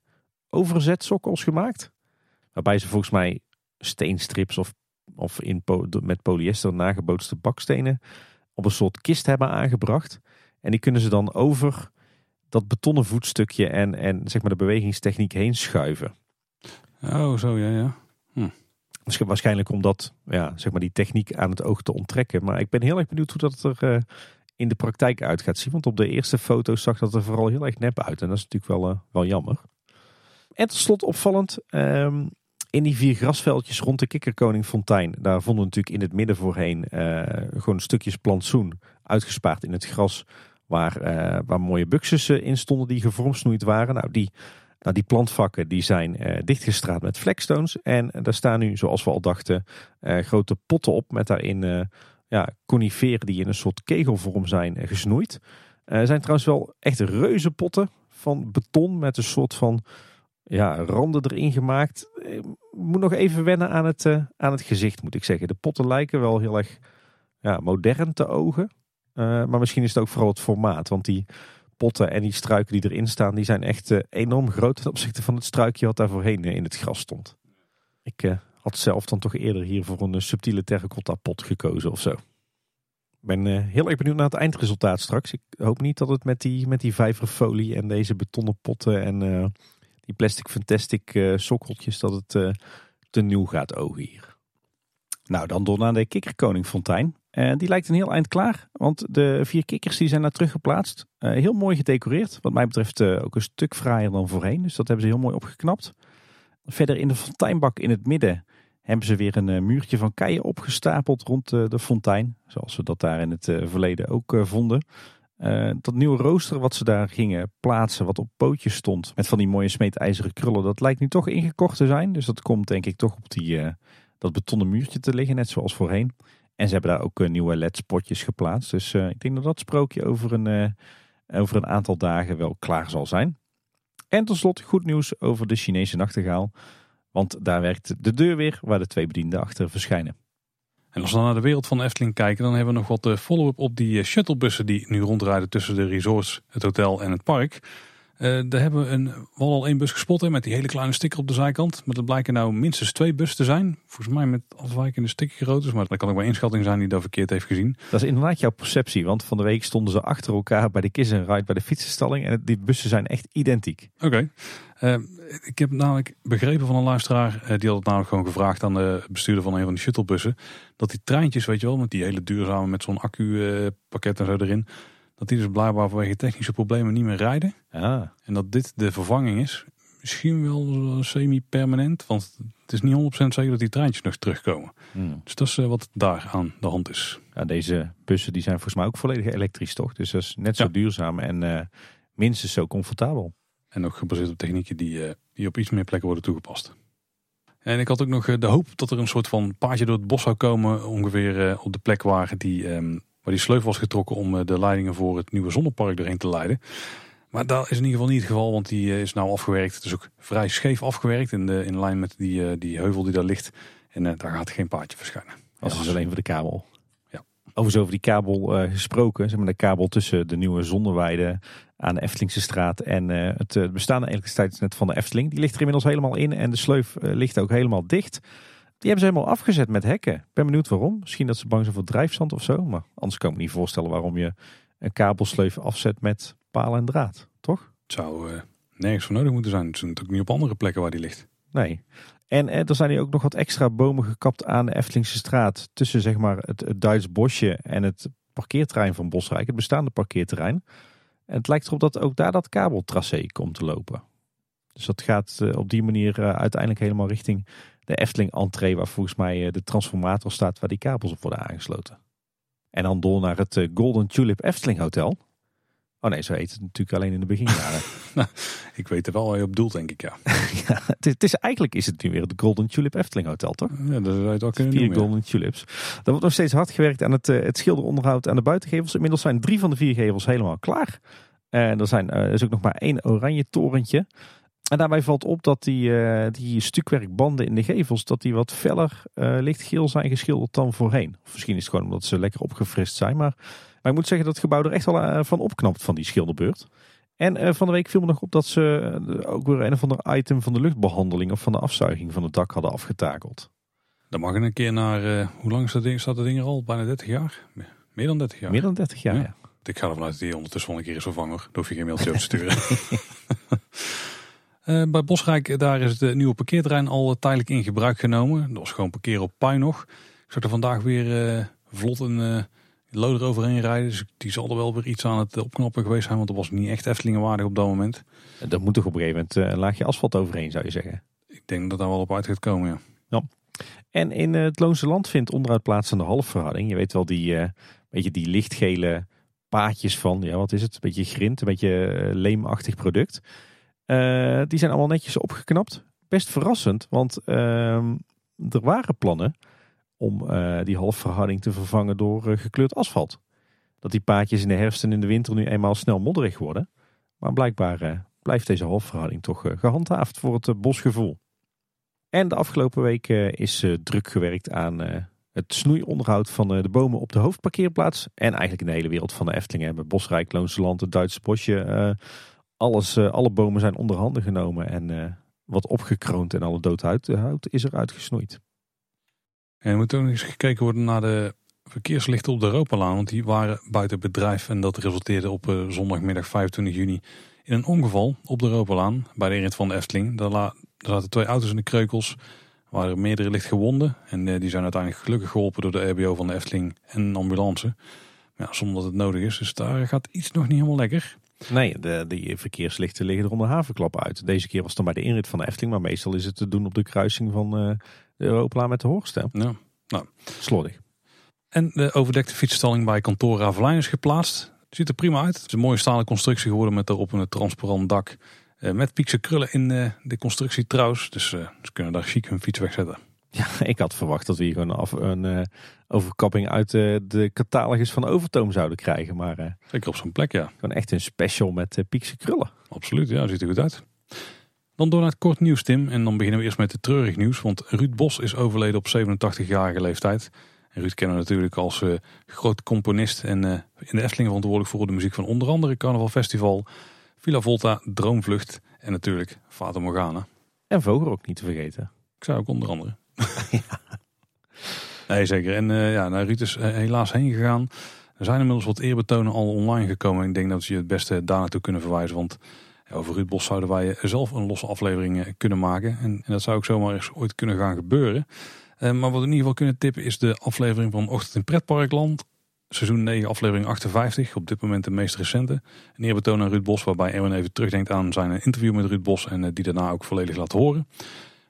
overzetsokkels gemaakt. Waarbij ze volgens mij steenstrips of, of in met polyester nagebootste bakstenen op een soort kist hebben aangebracht. En die kunnen ze dan over dat betonnen voetstukje en, en zeg maar de bewegingstechniek heen schuiven. Oh, zo ja, ja. Hm. Misschien waarschijnlijk om dat, ja, zeg maar die techniek aan het oog te onttrekken. Maar ik ben heel erg benieuwd hoe dat er uh, in de praktijk uit gaat zien. Want op de eerste foto's zag dat er vooral heel erg nep uit. En dat is natuurlijk wel, uh, wel jammer. En tot slot opvallend, um, in die vier grasveldjes rond de Kikkerkoningfontein, daar vonden we natuurlijk in het midden voorheen uh, gewoon stukjes plantsoen uitgespaard in het gras. Waar, uh, waar mooie buxus in stonden die gevormsnoeid waren. Nou, die, nou, die plantvakken die zijn uh, dichtgestraat met flagstones. En daar staan nu, zoals we al dachten, grote potten op met daarin ja, coniferen die in een soort kegelvorm zijn gesnoeid. Er zijn trouwens wel echt reuze potten van beton met een soort van ja, randen erin gemaakt. Ik moet nog even wennen aan het, uh, aan het gezicht, moet ik zeggen. De potten lijken wel heel erg ja, modern te ogen. Uh, maar misschien is het ook vooral het formaat. Want die potten en die struiken die erin staan, die zijn echt enorm groot ten opzichte van het struikje wat daar voorheen in het gras stond. Ik had zelf dan toch eerder hier voor een subtiele terracotta pot gekozen of zo. Ik ben heel erg benieuwd naar het eindresultaat straks. Ik hoop niet dat het met die, met die vijverfolie en deze betonnen potten en die plastic fantastic uh, sokkeltjes, dat het uh, te nieuw gaat ogen hier. Nou, dan door naar de kikkerkoningfontein. Uh, die lijkt een heel eind klaar, want de vier kikkers die zijn daar teruggeplaatst. Heel mooi gedecoreerd, wat mij betreft ook een stuk fraaier dan voorheen. Dus dat hebben ze heel mooi opgeknapt. Verder in de fonteinbak in het midden hebben ze weer een muurtje van keien opgestapeld rond de fontein. Zoals we dat daar in het verleden ook vonden. Uh, dat nieuwe rooster wat ze daar gingen plaatsen, wat op pootjes stond, met van die mooie smeedijzeren krullen, dat lijkt nu toch ingekocht te zijn. Dus dat komt denk ik toch op die, uh, dat betonnen muurtje te liggen, net zoals voorheen. En ze hebben daar ook uh, nieuwe LED-spotjes geplaatst. Dus ik denk dat dat sprookje over een, over een aantal dagen wel klaar zal zijn. En tot slot goed nieuws over de Chinese nachtegaal. Want daar werkt de deur weer waar de twee bedienden achter verschijnen. En als we dan naar de wereld van Efteling kijken, dan hebben we nog wat eh, follow-up op die eh, shuttlebussen die nu rondrijden tussen de resorts, het hotel en het park. Uh, daar hebben we, een, we hadden al één bus gespot hè, met die hele kleine sticker op de zijkant. Maar er blijken nou minstens twee bussen te zijn. Volgens mij met afwijkende stickergroottes. Maar dat kan ook wel inschatting zijn die dat verkeerd heeft gezien. Dat is inderdaad jouw perceptie. Want van de week stonden ze achter elkaar bij de Kiss Ride bij de fietsenstalling. En die bussen zijn echt identiek. Oké. Okay. Uh, ik heb namelijk begrepen van een luisteraar. Uh, die had het namelijk gewoon gevraagd aan de bestuurder van een van die shuttlebussen. Dat die treintjes, weet je wel, met die hele duurzame met zo'n accu pakket en zo erin dat die dus blijkbaar vanwege technische problemen niet meer rijden. Ah. En dat dit de vervanging is. Misschien wel semi-permanent, want het is niet 100% zeker dat die treintjes nog terugkomen. Hmm. Dus dat is uh, wat daar aan de hand is. Ja, deze bussen die zijn volgens mij ook volledig elektrisch toch? Dus dat is net zo duurzaam en uh, minstens zo comfortabel. En ook gebaseerd op technieken die, uh, die op iets meer plekken worden toegepast. En ik had ook nog de hoop dat er een soort van paadje door het bos zou komen. Ongeveer op de plek waar die um, waar die sleuf was getrokken om eh, de leidingen voor het nieuwe zonnepark erheen te leiden. Maar dat is in ieder geval niet het geval, want die eh, is nou afgewerkt. Het is ook vrij scheef afgewerkt in, de, in lijn met die, eh, die heuvel die daar ligt. En daar gaat geen paadje verschijnen. Dat is alleen voor de kabel. Ja. Overigens over die kabel uh, gesproken. Zeg maar de kabel tussen de nieuwe zonneweide aan de Eftelingse straat en uh, het bestaande elektriciteitsnet van de Efteling. Die ligt er inmiddels helemaal in en de sleuf ligt ook helemaal dicht. Die hebben ze helemaal afgezet met hekken. Ik ben benieuwd waarom. Misschien dat ze bang zijn voor drijfzand of zo. Maar anders kan ik me niet voorstellen waarom je een kabelsleuf afzet met paal en draad. Toch? Het zou uh, nergens voor nodig moeten zijn. Het is natuurlijk niet op andere plekken waar die ligt. Nee. En eh, er zijn hier ook nog wat extra bomen gekapt aan de Eftelingse straat. Tussen zeg maar het, het Duits bosje en het parkeerterrein van Bosrijk. Het bestaande parkeerterrein. En het lijkt erop dat ook daar dat kabeltracé komt te lopen. Dus dat gaat uh, op die manier uh, uiteindelijk helemaal richting de Efteling-entree, waar volgens mij eh, de transformator staat waar die kabels op worden aangesloten. En dan door naar het eh, Golden Tulip Efteling Hotel. Oh nee, zo heet het natuurlijk alleen in de beginjaren. nou, ik weet er wel waar je op doelt, denk ik, ja. ja het, is, eigenlijk is het nu weer het Golden Tulip Efteling Hotel, toch? Ja, dat zou je het ook kunnen Vier Golden Tulips. Er wordt nog steeds hard gewerkt aan het, eh, het schilderonderhoud aan de buitengevels. Inmiddels zijn drie van de vier gevels helemaal klaar. En er, zijn, er is ook nog maar één oranje torentje. En daarbij valt op dat die, uh, die stukwerkbanden in de gevels dat die wat feller uh, lichtgeel zijn geschilderd dan voorheen. Of misschien is het gewoon omdat ze lekker opgefrist zijn. Maar, maar ik moet zeggen dat het gebouw er echt wel uh, van opknapt van die schilderbeurt. En van de week viel me nog op dat ze ook weer een of ander item van de luchtbehandeling of van de afzuiging van het dak hadden afgetakeld. Dan mag ik een keer naar, hoe lang staat, ding, staat dat ding er al? Bijna 30 jaar? Meer dan 30 jaar? Meer dan 30 jaar, ja. ja. Ik ga ervan uit dat die ondertussen wel een keer is vervangen. Dan hoef je geen mailtje op te sturen. Uh, bij Bosrijk, daar is het nieuwe parkeerterrein al tijdelijk in gebruik genomen. Dat was gewoon parkeren op puin nog. Ik zag er vandaag weer uh, vlot een uh, loader overheen rijden. Dus die zal er wel weer iets aan het opknappen geweest zijn. Want dat was niet echt Eftelingenwaardig op dat moment. Dat moet toch op een gegeven moment een laagje asfalt overheen, zou je zeggen? Ik denk dat daar wel op uit gaat komen, ja. ja. En in het Loonse Land vindt onderuit plaats aan de halfverharding. Je weet wel, die, beetje die lichtgele paadjes van, ja wat is het? Een beetje grind, een beetje leemachtig product. Uh, die zijn allemaal netjes opgeknapt. Best verrassend, want uh, er waren plannen om uh, die halfverharding te vervangen door uh, gekleurd asfalt. Dat die paadjes in de herfst en in de winter nu eenmaal snel modderig worden. Maar blijkbaar blijft deze halfverharding toch gehandhaafd voor het bosgevoel. En de afgelopen week is druk gewerkt aan het snoeionderhoud van de bomen op de hoofdparkeerplaats. En eigenlijk in de hele wereld van de Eftelingen. Met Bosrijk, Loonse Land, het Duitse bosje alles, uh, alle bomen zijn onder handen genomen en uh, wat opgekroond en alle dood hout is er uitgesnoeid. En er moet ook eens gekeken worden naar de verkeerslichten op de Europalaan. Want die waren buiten bedrijf en dat resulteerde op zondagmiddag 25 juni in een ongeval op de Europalaan bij de inrit van de Efteling. Daar, la, zaten twee auto's in de kreukels, er waren meerdere licht gewonden. En die zijn uiteindelijk gelukkig geholpen door de RBO van de Efteling en een ambulance. Ja, zonder dat het nodig is. Dus daar gaat iets nog niet helemaal lekker. Nee, de, die verkeerslichten liggen er om de havenklap uit. Deze keer was het dan bij de inrit van de Efteling, maar meestal is het te doen op de kruising van uh, de Europla met de Hoogste. Ja, nou. Slordig. En de overdekte fietsstalling bij kantoor Ravelijn is geplaatst. Ziet er prima uit. Het is een mooie stalen constructie geworden met daarop een transparant dak. Uh, met piekse krullen in uh, de constructie trouwens. Dus ze kunnen daar chic hun fiets wegzetten. Ja, ik had verwacht dat we hier gewoon af, een uh, overkapping uit uh, de catalogus van Overtoom zouden krijgen. Maar, uh, Zeker op zo'n plek, ja. Gewoon echt een special met piekse krullen. Absoluut, ja, ziet er goed uit. Dan door naar het kort nieuws, Tim. En dan beginnen we eerst met het treurig nieuws. Want Ruud Bos is overleden op 87-jarige leeftijd. En Ruud kennen we natuurlijk als groot componist en in de Efteling verantwoordelijk voor de muziek van onder andere Carnaval Festival, Villa Volta, Droomvlucht en natuurlijk Fata Morgana. En Vogelrok niet te vergeten. Ik zou ook onder andere. Nee, zeker. En uh, ja, nou, Ruud is helaas heen gegaan. Er zijn inmiddels wat eerbetonen al online gekomen. Ik denk dat ze je het beste daar naartoe kunnen verwijzen. Want over Ruud Bos zouden wij zelf een losse aflevering kunnen maken. En, en dat zou ook zomaar ooit kunnen gaan gebeuren. Maar wat we in ieder geval kunnen tippen is de aflevering van Ochtend in Pretparkland. Seizoen 9, aflevering 58. Op dit moment de meest recente. Een eerbetoon aan Ruud Bos, waarbij Erwin even terugdenkt aan zijn interview met Ruud Bos. En die daarna ook volledig laat horen.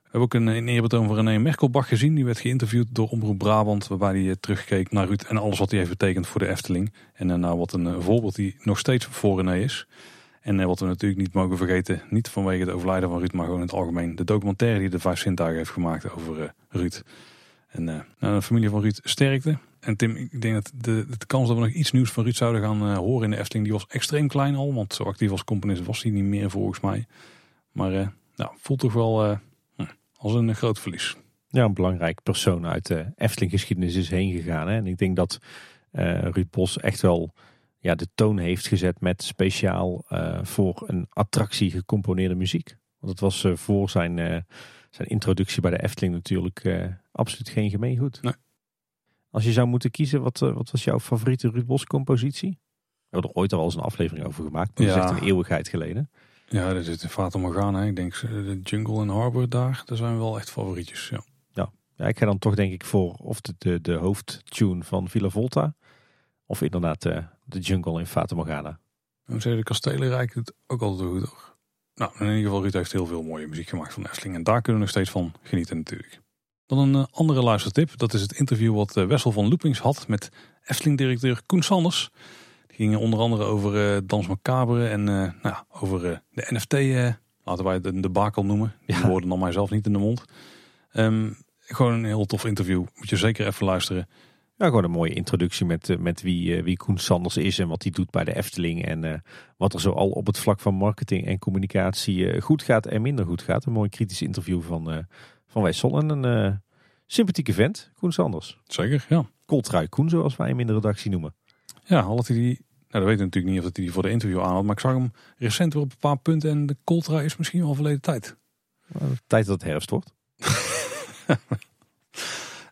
We hebben ook een, eerbetoon van René Merkelbach gezien. Die werd geïnterviewd door Omroep Brabant. Waarbij hij terugkeek naar Ruud en alles wat hij heeft betekend voor de Efteling. En uh, nou wat een voorbeeld die nog steeds voor René is. En wat we natuurlijk niet mogen vergeten, niet vanwege het overlijden van Ruud, maar gewoon in het algemeen. De documentaire die de Vijf Zintuigen heeft gemaakt over Ruud. En uh, de familie van Ruud sterkte. En Tim, ik denk dat de, kans dat we nog iets nieuws van Ruud zouden gaan horen in de Efteling, die was extreem klein al. Want zo actief als componist was hij niet meer volgens mij. Maar nou, voelt toch wel als een groot verlies. Ja, een belangrijk persoon uit de Efteling geschiedenis is heen gegaan. Hè? En ik denk dat Ruud Bos echt wel ja, de toon heeft gezet met speciaal uh, voor een attractie gecomponeerde muziek. Want het was uh, voor zijn, uh, zijn introductie bij de Efteling natuurlijk absoluut geen gemeengoed. Nee. Als je zou moeten kiezen, wat, wat was jouw favoriete Ruud Bos compositie? We hebben er ooit al eens een aflevering over gemaakt, maar ja. dat is echt een eeuwigheid geleden. Ja, dat zit in Fata Morgana. Ik denk de Jungle en Harbor daar, daar zijn wel echt favorietjes. Ja. Ja. ja, ik ga dan toch denk ik voor of de, de, de hoofdtune van Villa Volta. Of inderdaad de jungle in Fata Morgana. Dan zeggen de kastelenrijk het ook altijd goed hoor. Nou, in ieder geval Ruud heeft heel veel mooie muziek gemaakt van Efteling. En daar kunnen we nog steeds van genieten natuurlijk. Dan een uh, andere luistertip. Dat is het interview wat Wessel van Loopings had met Efteling-directeur Koen Sanders. Die ging onder andere over uh, Dans Macabre en nou, over de NFT, laten wij het de, de bakel noemen. Die ja. woorden dan mijzelf niet in de mond. Um, gewoon een heel tof interview. Moet je zeker even luisteren. Ja, gewoon een mooie introductie met, eh, met wie, eh, wie Koen Sanders is en wat hij doet bij de Efteling. En uh, wat er zo al op het vlak van marketing en communicatie goed gaat en minder goed gaat. Een mooi kritisch interview van, uh, van. En een sympathieke vent, Koen Sanders. Zeker, ja. Koltrui Koen, zoals wij hem in de redactie noemen. Ja, had hij die... Nou, dat weten we natuurlijk niet of hij die voor de interview aan had. Maar ik zag hem recent weer op een paar punten. En de Koltrui is misschien wel verleden tijd. tijd dat het herfst wordt.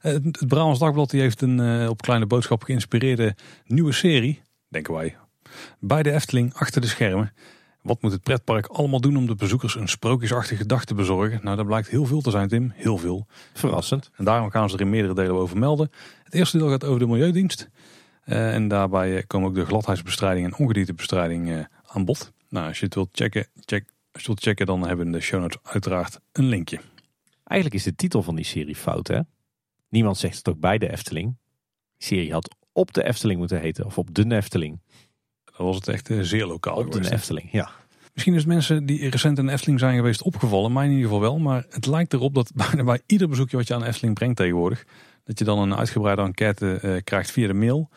Het, het Brabants Dagblad die heeft een uh, op kleine boodschap geïnspireerde nieuwe serie, denken wij. Bij de Efteling achter de schermen. Wat moet het pretpark allemaal doen om de bezoekers een sprookjesachtige dag te bezorgen? Nou, dat blijkt heel veel te zijn, Tim. Heel veel. Verrassend. En daarom gaan ze er in meerdere delen over melden. Het eerste deel gaat over de Milieudienst. Uh, en daarbij komen ook de gladheidsbestrijding en ongediertebestrijding uh, aan bod. Nou, als je het wilt checken, check, als je wilt checken, dan hebben we in de show notes uiteraard een linkje. Eigenlijk is de titel van die serie fout, hè? Niemand zegt het ook bij de Efteling. De serie had op de Efteling moeten heten. Of op de Efteling. Dan was het echt zeer lokaal Op de Efteling, ja. Misschien is het mensen die recent in Efteling zijn geweest opgevallen. Mij in ieder geval wel. Maar het lijkt erop dat bijna bij ieder bezoekje wat je aan de Efteling brengt tegenwoordig. Dat je dan een uitgebreide enquête krijgt via de mail.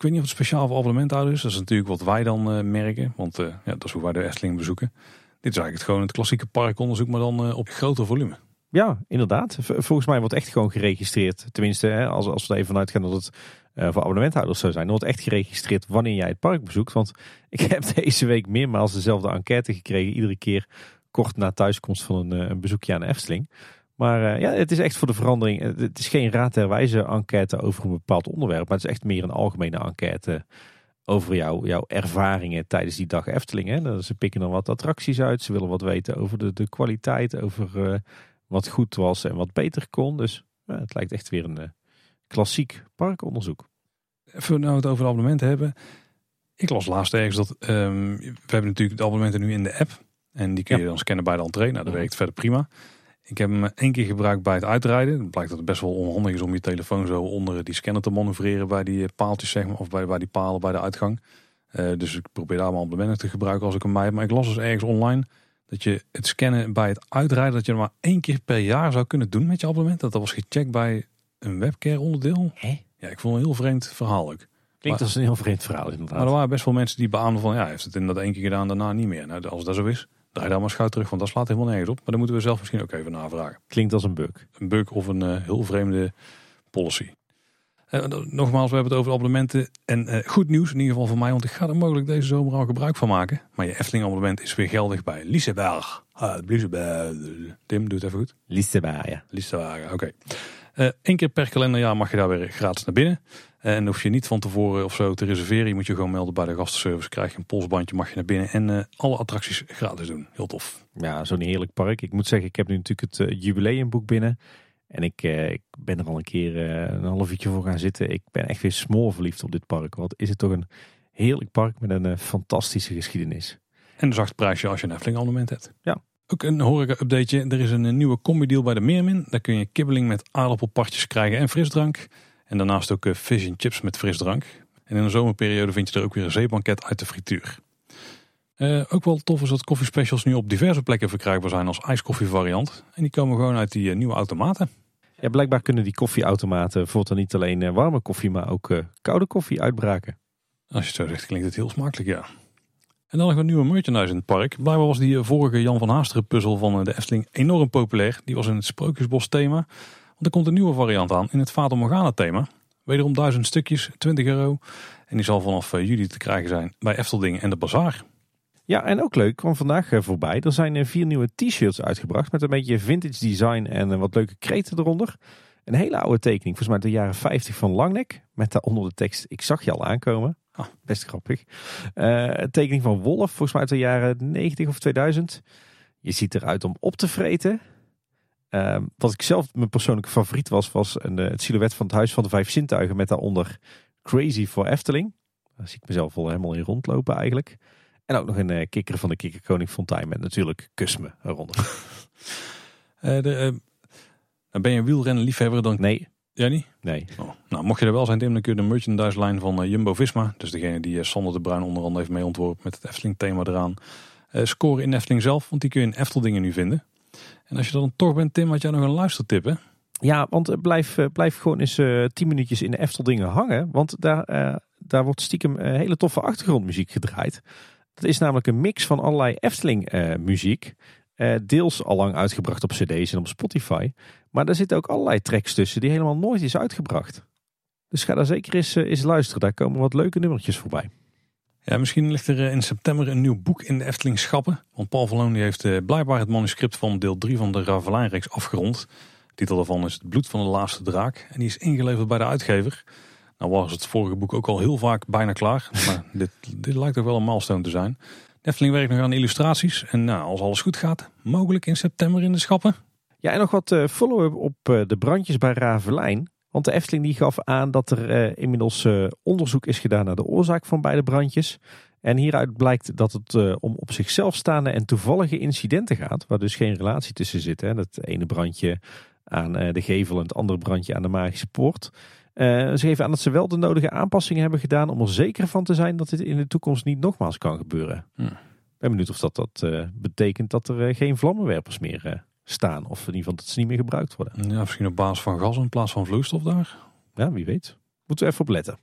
Ik weet niet of het speciaal voor abonnementhouders. Dat is natuurlijk wat wij dan uh, merken. Want ja, dat is hoe wij de Efteling bezoeken. Dit is eigenlijk gewoon het klassieke parkonderzoek, maar dan op groter volume. Ja, inderdaad. Volgens mij wordt echt gewoon geregistreerd. Tenminste, hè, als, als we er even vanuit gaan dat het voor abonnementhouders zou zijn. Dan wordt echt geregistreerd wanneer jij het park bezoekt. Want ik heb deze week meermaals dezelfde enquête gekregen. Iedere keer kort na thuiskomst van een, een bezoekje aan de Efteling. Maar uh, ja, het is echt voor de verandering. Het is geen raad der wijze enquête over een bepaald onderwerp. Maar het is echt meer een algemene enquête over jou, jouw ervaringen tijdens die dag Efteling. Hè. Ze pikken dan wat attracties uit. Ze willen wat weten over de, de kwaliteit, over... Uh, wat goed was en wat beter kon. Dus het lijkt echt weer een uh, klassiek parkonderzoek. Even nou het over de abonnementen hebben. Ik las laatst ergens dat um, we hebben natuurlijk de abonnementen nu in de app. En die kun je ja. dan scannen bij de entree. Nou, dat werkt verder prima. Ik heb hem één keer gebruikt bij het uitrijden. Het blijkt dat het best wel onhandig is om je telefoon zo onder die scanner te manoeuvreren bij die paaltjes, zeg maar, of bij, bij die palen bij de uitgang. Uh, dus ik probeer daar mijn abonnementen te gebruiken als ik hem bij heb. Maar ik las dus ergens online dat je het scannen bij het uitrijden, dat je maar één keer per jaar zou kunnen doen met je abonnement. Dat dat was gecheckt bij een webcare onderdeel. Hè? Ja, ik vond het een heel vreemd verhaal ook. Klinkt als een heel vreemd verhaal inderdaad. Maar er waren best wel mensen die beaamden van, ja, heeft het inderdaad één keer gedaan, daarna niet meer. Nou, als dat zo is, draai daar maar schouw terug, want dat slaat helemaal nergens op. Maar dan moeten we zelf misschien ook even navragen. Klinkt als een bug. Een bug of een uh, heel vreemde policy. Uh, nogmaals, we hebben het over abonnementen. En uh, goed nieuws in ieder geval voor mij, want ik ga er mogelijk deze zomer al gebruik van maken. Maar je Efteling abonnement is weer geldig bij Liseberg. Ah, Liseberg. Tim, doe het even goed. Liseberg, ja. Liseberg, oké. Okay. Eén uh, keer per kalenderjaar mag je daar weer gratis naar binnen. En hoef je niet van tevoren of zo te reserveren. Je moet je gewoon melden bij de gastenservice. Krijg je een polsbandje, mag je naar binnen. En alle attracties gratis doen. Heel tof. Ja, zo'n heerlijk park. Ik moet zeggen, ik heb nu natuurlijk het jubileumboek binnen. En ik, eh, ik ben er al een keer eh, een half uurtje voor gaan zitten. Ik ben echt weer smoorverliefd op dit park. Wat is het toch een heerlijk park met een fantastische geschiedenis. En een zacht prijsje als je een Efteling abonnement hebt. Ja. Ook een horeca-updateje. Er is een nieuwe combi-deal bij de Meermin. Daar kun je kibbeling met aardappelpartjes krijgen en frisdrank. En daarnaast ook fish and chips met frisdrank. En in de zomerperiode vind je er ook weer een zeebanket uit de frituur. Uh, ook wel tof is dat koffiespecials nu op diverse plekken verkrijgbaar zijn als ijskoffie variant. En die komen gewoon uit die uh, nieuwe automaten. Ja, blijkbaar kunnen die koffieautomaten voortaan niet alleen uh, warme koffie, maar ook koude koffie uitbraken. Als je het zo zegt, klinkt het heel smakelijk, ja. En dan nog een nieuwe merchandise in het park. Blijkbaar was die vorige Jan van Haasteren puzzel van de Efteling enorm populair. Die was in het Sprookjesbos thema. Want er komt een nieuwe variant aan in het Vater Morgana thema. Wederom duizend stukjes, 20 euro. En die zal vanaf juli te krijgen zijn bij Eftelding en de Bazaar. Ja, en ook leuk, kwam vandaag eh, voorbij. Er zijn eh, vier nieuwe t-shirts uitgebracht met een beetje vintage design en eh, wat leuke kreten eronder. Een hele oude tekening, volgens mij uit de jaren 50 van Langnek. Met daaronder de tekst, ik zag je al aankomen. Ah, best grappig. Uh, een tekening van Wolf, volgens mij uit de jaren 90 of 2000. Je ziet eruit om op te vreten. Uh, wat ik zelf mijn persoonlijke favoriet was, was een, het silhouet van het Huis van de Vijf Zintuigen. Met daaronder Crazy for Efteling. Daar zie ik mezelf wel helemaal in rondlopen eigenlijk. En ook nog een uh, kikker van de Kikkerkoning Fontein met natuurlijk Kusme eronder. uh, de, uh, ben je een wielrennen liefhebber dan? Nee. Jij niet? Nee. Oh. Nou, mocht je er wel zijn, Tim, dan kun je de merchandise line van Jumbo-Visma, dus degene die Sander de Bruin onder andere heeft mee ontworpen met het Efteling thema eraan, scoren in Efteling zelf, want die kun je in Efteldingen nu vinden. En als je dan toch bent, Tim, had jij nog een luistertip? Ja, want blijf, blijf gewoon eens tien minuutjes in de Efteldingen hangen, want daar, daar wordt stiekem hele toffe achtergrondmuziek gedraaid. Het is namelijk een mix van allerlei Efteling muziek. Deels al lang uitgebracht op cd's en op Spotify. Maar daar zitten ook allerlei tracks tussen die helemaal nooit is uitgebracht. Dus ga daar zeker eens, eens luisteren. Daar komen wat leuke nummertjes voorbij. Ja, misschien ligt er in september een nieuw boek in de Efteling Schappen. Want Paul Verloon heeft blijkbaar het manuscript van deel 3 van de Ravelijn-reeks afgerond. De titel daarvan is Het bloed van de laatste draak. En die is ingeleverd bij de uitgever. Nou was het vorige boek ook al heel vaak bijna klaar. Maar dit, dit lijkt toch wel een milestone te zijn. Efteling werkt nog aan illustraties. En nou, als alles goed gaat, mogelijk in september in de schappen. Ja, en nog wat uh, follow-up op de brandjes bij Ravelijn. Want de Efteling die gaf aan dat er uh, inmiddels onderzoek is gedaan naar de oorzaak van beide brandjes. En hieruit blijkt dat het om op zichzelf staande en toevallige incidenten gaat. Waar dus geen relatie tussen zit. Hè. Dat ene brandje aan de gevel en het andere brandje aan de magische poort. Ze geven aan dat ze wel de nodige aanpassingen hebben gedaan om er zeker van te zijn dat dit in de toekomst niet nogmaals kan gebeuren. Hm. ben benieuwd of dat, dat betekent dat er geen vlammenwerpers meer staan. Of in ieder geval dat ze niet meer gebruikt worden. Ja, misschien op basis van gas in plaats van vloeistof daar. Ja, wie weet. Moeten we even op letten.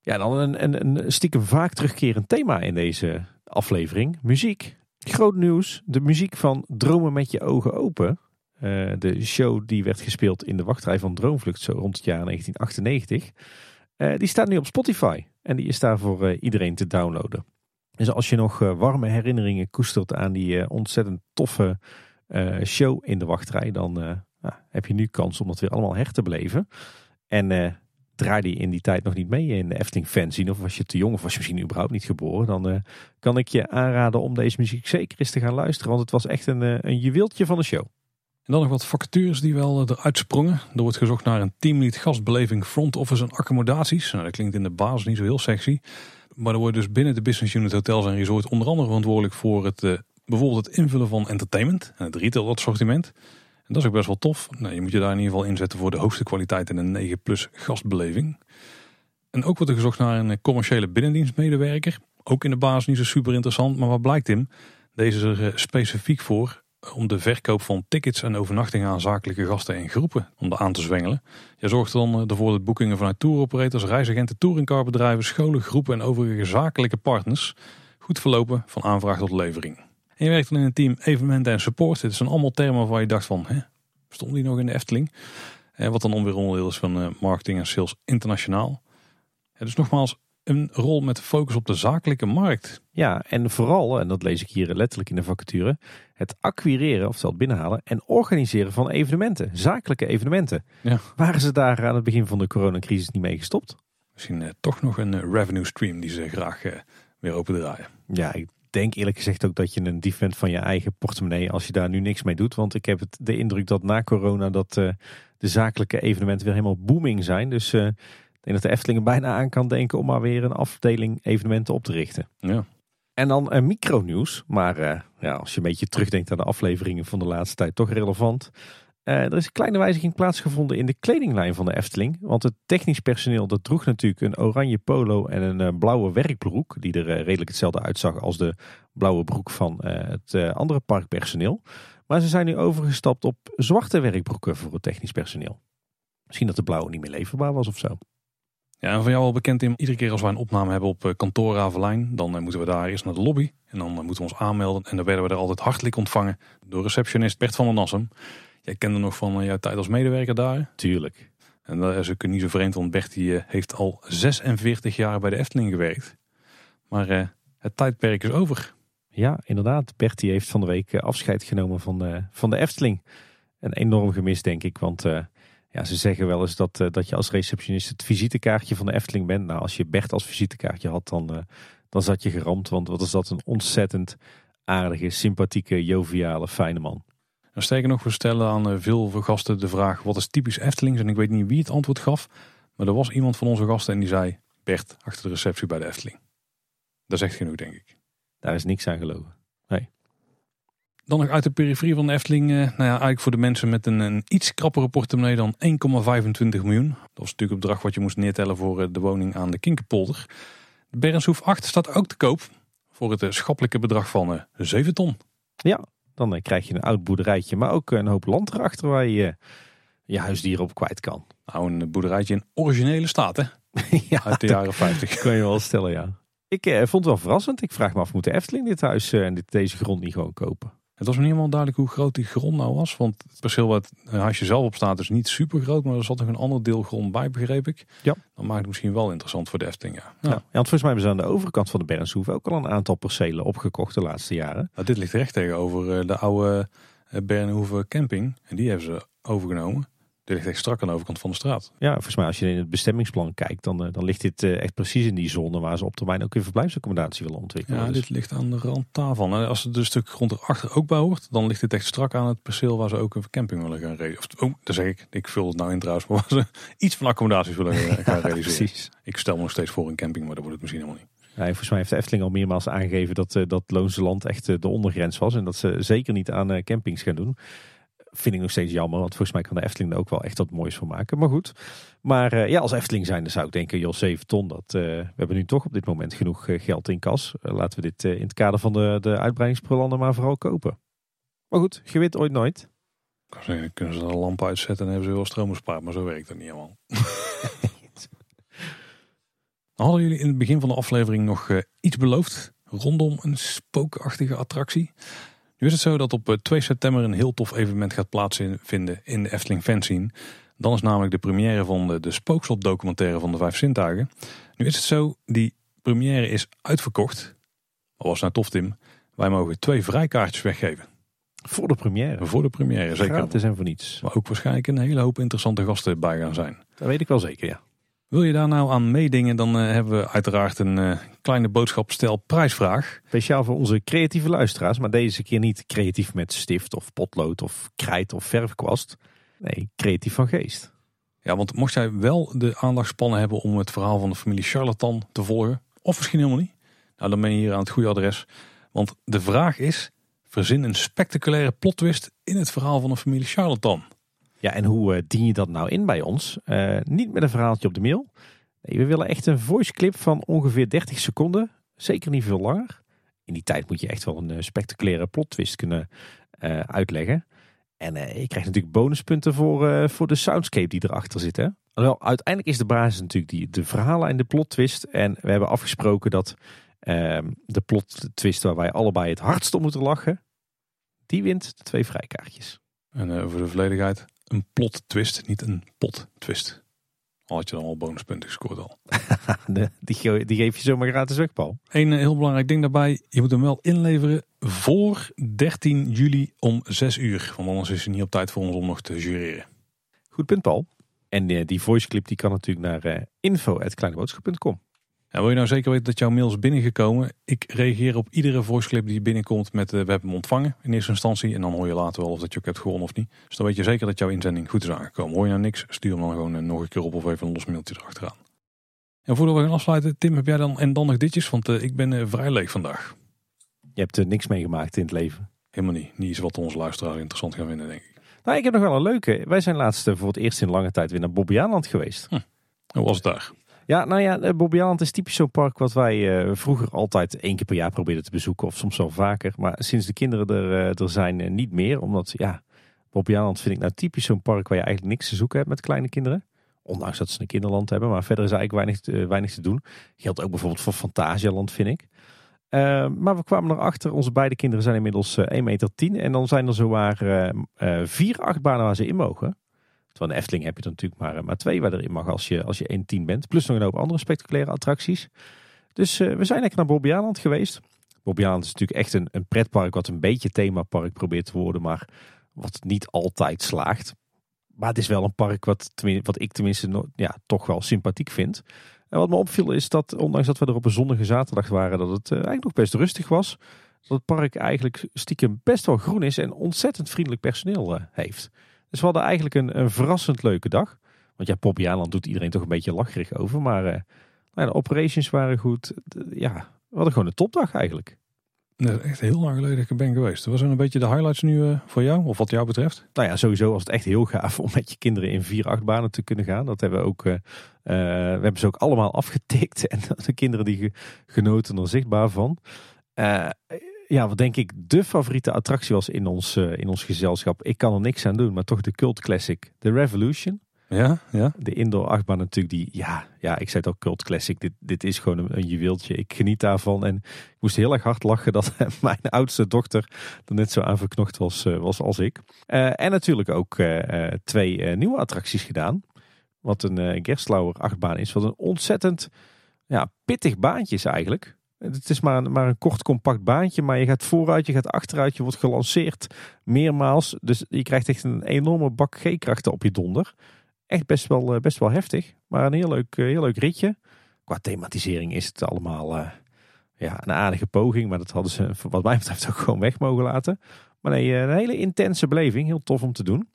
Ja, dan een, een, een stiekem vaak terugkerend thema in deze aflevering. Muziek. Groot nieuws. De muziek van Dromen met je ogen open uh, de show die werd gespeeld in de wachtrij van Droomvlucht zo rond het jaar 1998. Uh, die staat nu op Spotify en die is daar voor uh, iedereen te downloaden. Dus als je nog warme herinneringen koestert aan die ontzettend toffe show in de wachtrij, dan nou, heb je nu kans om dat weer allemaal her te beleven. En draai die in die tijd nog niet mee in de Efteling fanzine of was je te jong of was je misschien überhaupt niet geboren, dan kan ik je aanraden om deze muziek zeker eens te gaan luisteren, want het was echt een, een juweeltje van de show. En dan nog wat vacatures die wel eh, eruit sprongen. Er wordt gezocht naar een teamlead gastbeleving front office en accommodaties. Nou, dat klinkt in de basis niet zo heel sexy. Maar er wordt dus binnen de business unit hotels en resorts onder andere verantwoordelijk voor het, bijvoorbeeld het invullen van entertainment en het retail assortiment. En dat is ook best wel tof. Nou, je moet je daar in ieder geval inzetten voor de hoogste kwaliteit en een 9 plus gastbeleving. En ook wordt er gezocht naar een eh, commerciële binnendienstmedewerker. Ook in de basis niet zo super interessant, maar wat blijkt Tim? Deze is er specifiek voor om de verkoop van tickets en overnachtingen aan zakelijke gasten en groepen om aan te zwengelen. Je zorgt dan eh, ervoor dat boekingen vanuit touroperators, reisagenten, touringcarbedrijven, scholen, groepen en overige zakelijke partners goed verlopen van aanvraag tot levering. En je werkt dan in een team evenementen en support. Dit zijn allemaal termen waar je dacht van, hè, stond die nog in de Efteling? Eh, wat dan onweer onderdeel is van eh, marketing en sales internationaal. Dus nogmaals, een rol met focus op de zakelijke markt. Ja, en vooral, en dat lees ik hier letterlijk in de vacature, het acquireren, oftewel het binnenhalen en organiseren van evenementen, zakelijke evenementen. Ja. Waren ze daar aan het begin van de coronacrisis niet mee gestopt? Misschien eh, toch nog een revenue stream die ze graag eh, weer opendraaien. Ja, ik denk eerlijk gezegd ook dat je een dief bent van je eigen portemonnee als je daar nu niks mee doet. Want ik heb het, de indruk dat na corona dat eh, de zakelijke evenementen weer helemaal booming zijn. Dus eh, ik denk dat de Efteling er bijna aan kan denken om maar weer een afdeling evenementen op te richten. Ja. En dan een micronieuws, maar ja, als je een beetje terugdenkt aan de afleveringen van de laatste tijd, toch relevant. Eh, er is een kleine wijziging plaatsgevonden in de kledinglijn van de Efteling. Want het technisch personeel dat droeg natuurlijk een oranje polo en een eh, blauwe werkbroek. Die er eh, redelijk hetzelfde uitzag als de blauwe broek van het andere parkpersoneel. Maar ze zijn nu overgestapt op zwarte werkbroeken voor het technisch personeel. Misschien dat de blauwe niet meer leverbaar was of zo. Ja, en van jou al bekend, Tim, iedere keer als wij een opname hebben op kantoor Ravelijn, dan moeten we daar eerst naar de lobby. En dan moeten we ons aanmelden. En dan werden we er altijd hartelijk ontvangen door receptionist Bert van der Nassum. Jij kende nog van eh, jouw tijd als medewerker daar. Tuurlijk. En dat is ook niet zo vreemd, want Bert die, eh, heeft al 46 jaar bij de Efteling gewerkt. Maar eh, het tijdperk is over. Ja, inderdaad. Bertie heeft van de week afscheid genomen van de, van de Efteling. Een enorm gemis, denk ik. Want ja, ze zeggen wel eens dat, dat je als receptionist het visitekaartje van de Efteling bent. Nou, als je Bert als visitekaartje had, dan, dan zat je geramd. Want wat is dat een ontzettend aardige, sympathieke, joviale, fijne man. En sterker nog, we stellen aan eh, veel gasten de vraag: wat is typisch Eftelings? En ik weet niet wie het antwoord gaf. Maar er was iemand van onze gasten en die zei: Bert, achter de receptie bij de Efteling. Dat is echt genoeg, denk ik. Daar is niks aan gelogen. Dan nog uit de periferie van de Efteling. eh, nou ja, eigenlijk voor de mensen met een, een iets krappere portemonnee dan 1,25 miljoen. Dat was natuurlijk het bedrag wat je moest neertellen voor eh, de woning aan de Kinkerpolder. De Bernshoef 8 staat ook te koop. Voor het schappelijke bedrag van eh 7 ton. Dan eh, krijg je een oud boerderijtje, maar ook een hoop land erachter waar je eh, je huisdieren op kwijt kan. Nou, een boerderijtje in originele staat, hè? ja, Uit de jaren 50. kan je wel stellen, ja. Ik eh, vond het wel verrassend. Ik vraag me af, moet de Efteling dit huis en dit, deze grond niet gewoon kopen? Het was me niet helemaal duidelijk hoe groot die grond nou was. Want het perceel waar het eh, huisje zelf op staat is niet super groot. Maar er zat nog een ander deel grond bij, begreep ik. Ja. Dat maakt het misschien wel interessant voor de Efteling, ja. Ja. ja. want volgens mij hebben ze aan de overkant van de Bernshoef ook al een aantal percelen opgekocht de laatste jaren. Nou, dit ligt recht tegenover eh, de oude eh, Bernhoeven camping. En die hebben ze overgenomen. Dit ligt echt strak aan de overkant van de straat. Ja, volgens mij als je in het bestemmingsplan kijkt, dan, eh, dan ligt dit eh, echt precies in die zone waar ze op termijn ook weer verblijfsaccommodatie willen ontwikkelen. Ja, Dus- dit ligt aan de rand daarvan. En als het een stuk grond erachter ook bij hoort, dan ligt dit echt strak aan het perceel waar ze ook een camping willen gaan realiseren. Oh, dat zeg ik. Ik vul het nou in trouwens, maar waar ze iets van accommodaties willen gaan realiseren. precies. Ik stel me nog steeds voor een camping, maar dat wordt het misschien helemaal niet. Ja, en volgens mij heeft de Efteling al meermaals aangegeven dat, eh, dat Loonse Land echt de ondergrens was. En dat ze zeker niet aan campings gaan doen. Vind ik nog steeds jammer, want volgens mij kan de Efteling er ook wel echt wat moois van maken. Maar goed. Maar eh, ja, als Efteling zijn, dan zou ik denken, joh, 7 ton. Dat, eh, we hebben nu toch op dit moment genoeg eh, geld in kas. Laten we dit in het kader van de, de uitbreidingsplannen maar vooral kopen. Maar goed, je weet ooit nooit. Ik kan zeggen, dan kunnen ze de lamp uitzetten en hebben ze wel stroom bespaard. Maar zo werkt dat niet helemaal. Hadden jullie in het begin van de aflevering nog iets beloofd rondom een spookachtige attractie? Nu is het zo dat op eh, 2 september een heel tof evenement gaat plaatsvinden in de Efteling Fanscene. Dan is namelijk de première van de, de Spookslot documentaire van de Vijf Zintuigen. Nu is het zo, die première is uitverkocht. Wat was nou tof Tim? Wij mogen twee vrijkaartjes weggeven. Voor de première. Voor de première, zeker. Gratis en voor niets. Waar ook waarschijnlijk een hele hoop interessante gasten bij gaan zijn. Dat weet ik wel zeker, ja. Wil je daar nou aan meedingen, dan eh, hebben we uiteraard een eh, kleine boodschapstel prijsvraag. Speciaal voor onze creatieve luisteraars, maar deze keer niet creatief met stift of potlood of krijt of verfkwast. Nee, creatief van geest. Ja, want mocht jij wel de aandachtspannen hebben om het verhaal van de familie Charlatan te volgen, of misschien helemaal niet, nou dan ben je hier aan het goede adres. Want de vraag is, verzin een spectaculaire plot twist in het verhaal van de familie Charlatan. Ja, en hoe eh, dien je dat nou in bij ons? Eh, niet met een verhaaltje op de mail. Nee, we willen echt een voice clip van ongeveer 30 seconden. Zeker niet veel langer. In die tijd moet je echt wel een eh, spectaculaire plot twist kunnen uitleggen. En eh, je krijgt natuurlijk bonuspunten voor, voor de soundscape die erachter zit. Hè? Wel, uiteindelijk is de basis natuurlijk die, de verhalen en de plot twist. En we hebben afgesproken dat ehm, de plot twist waar wij allebei het hardst om moeten lachen, die wint de twee vrijkaartjes. En eh, voor de volledigheid, een plot twist, niet een pot twist. Al had je dan al bonuspunten gescoord al. Die, die geef je zomaar gratis weg, Paul. Eén eh, heel belangrijk ding daarbij. Je moet hem wel inleveren voor 13 juli om 6 uur. Want anders is hij niet op tijd voor ons om nog te jureren. Goed punt, Paul. En eh, die voiceclip die kan natuurlijk naar eh info.kleineboodschap.com. En wil je nou zeker weten dat jouw mail is binnengekomen? Ik reageer op iedere voiceclip die binnenkomt met eh, we hebben hem ontvangen in eerste instantie. En dan hoor je later wel of dat je ook hebt gewonnen of niet. Dus dan weet je zeker dat jouw inzending goed is aangekomen. Hoor je nou niks, stuur hem dan gewoon eh, nog een keer op of even een los mailtje erachteraan. En voordat we gaan afsluiten, Tim, heb jij dan en dan nog ditjes? Want eh, ik ben eh, vrij leeg vandaag. Je hebt er niks meegemaakt in het leven. Helemaal niet. Niet iets wat onze luisteraar interessant gaan vinden, denk ik. Nou, ik heb nog wel een leuke. Wij zijn laatst voor het eerst in lange tijd weer naar Bobbejaanland geweest. Hoe was het daar? Ja, nou ja, eh, Bobbejaanland is typisch zo'n park wat wij eh, vroeger altijd één keer per jaar probeerden te bezoeken. Of soms wel vaker. Maar sinds de kinderen er, eh, er zijn niet meer. Omdat, ja, Bobbejaanland vind ik nou typisch zo'n park waar je eigenlijk niks te zoeken hebt met kleine kinderen. Ondanks dat ze een kinderland hebben. Maar verder is eigenlijk weinig, weinig te doen. Geldt ook bijvoorbeeld voor Fantasialand, vind ik. Maar we kwamen erachter, onze beide kinderen zijn inmiddels eh 1,10 meter. En dan zijn er zowaar vier achtbanen waar ze in mogen. Terwijl Efteling heb je er natuurlijk maar, eh, maar twee waar erin mag als je, als je 1,10 bent. Plus nog een hoop andere spectaculaire attracties. Dus eh, we zijn lekker naar Bobbejaanland geweest. Bobbejaanland is natuurlijk echt een, een pretpark wat een beetje themapark probeert te worden. Maar wat niet altijd slaagt. Maar het is wel een park wat, wat ik tenminste ja, toch wel sympathiek vind. En wat me opviel is dat, ondanks dat we er op een zonnige zaterdag waren, dat het eh, eigenlijk nog best rustig was. Dat het park eigenlijk stiekem best wel groen is en ontzettend vriendelijk personeel heeft. Dus we hadden eigenlijk een, een verrassend leuke dag. Want ja, Poppiaanland doet iedereen toch een beetje lacherig over. Maar nou ja, de operations waren goed. De- ja, we hadden gewoon een topdag eigenlijk. Dat is echt heel lang geleden dat ik er ben geweest. Wat zijn een beetje de highlights nu eh, voor jou, of wat jou betreft? Nou ja, sowieso was het echt heel gaaf om met je kinderen in vier achtbanen te kunnen gaan. Dat hebben we ook, eh, we hebben ze ook allemaal afgetikt. En de kinderen die ge- genoten er zichtbaar van. Ja, wat denk ik de favoriete attractie was in ons, eh, in ons gezelschap. Ik kan er niks aan doen, maar toch de cult classic. The Revolution. Ja, ja. De indoor achtbaan natuurlijk, die, ja, ja, ik zei het ook cult classic. Dit, dit is gewoon een, een juweeltje. Ik geniet daarvan. En ik moest heel erg hard lachen dat mijn oudste dochter er net zo aan verknocht was, eh, was als ik. Eh, en natuurlijk ook twee nieuwe attracties gedaan. Wat een eh Gerstlauer achtbaan is. Wat een ontzettend ja, pittig baantje is eigenlijk. Het is maar een, maar een kort compact baantje, maar je gaat vooruit, je gaat achteruit, je wordt gelanceerd meermaals. Dus je krijgt echt een enorme bak G-krachten op je donder. Echt best wel, eh, best wel heftig, maar een heel leuk, eh, heel leuk ritje. Qua thematisering is het allemaal eh, ja, een aardige poging, maar dat hadden ze wat mij betreft ook gewoon weg mogen laten. Maar nee, een hele intense beleving, heel tof om te doen.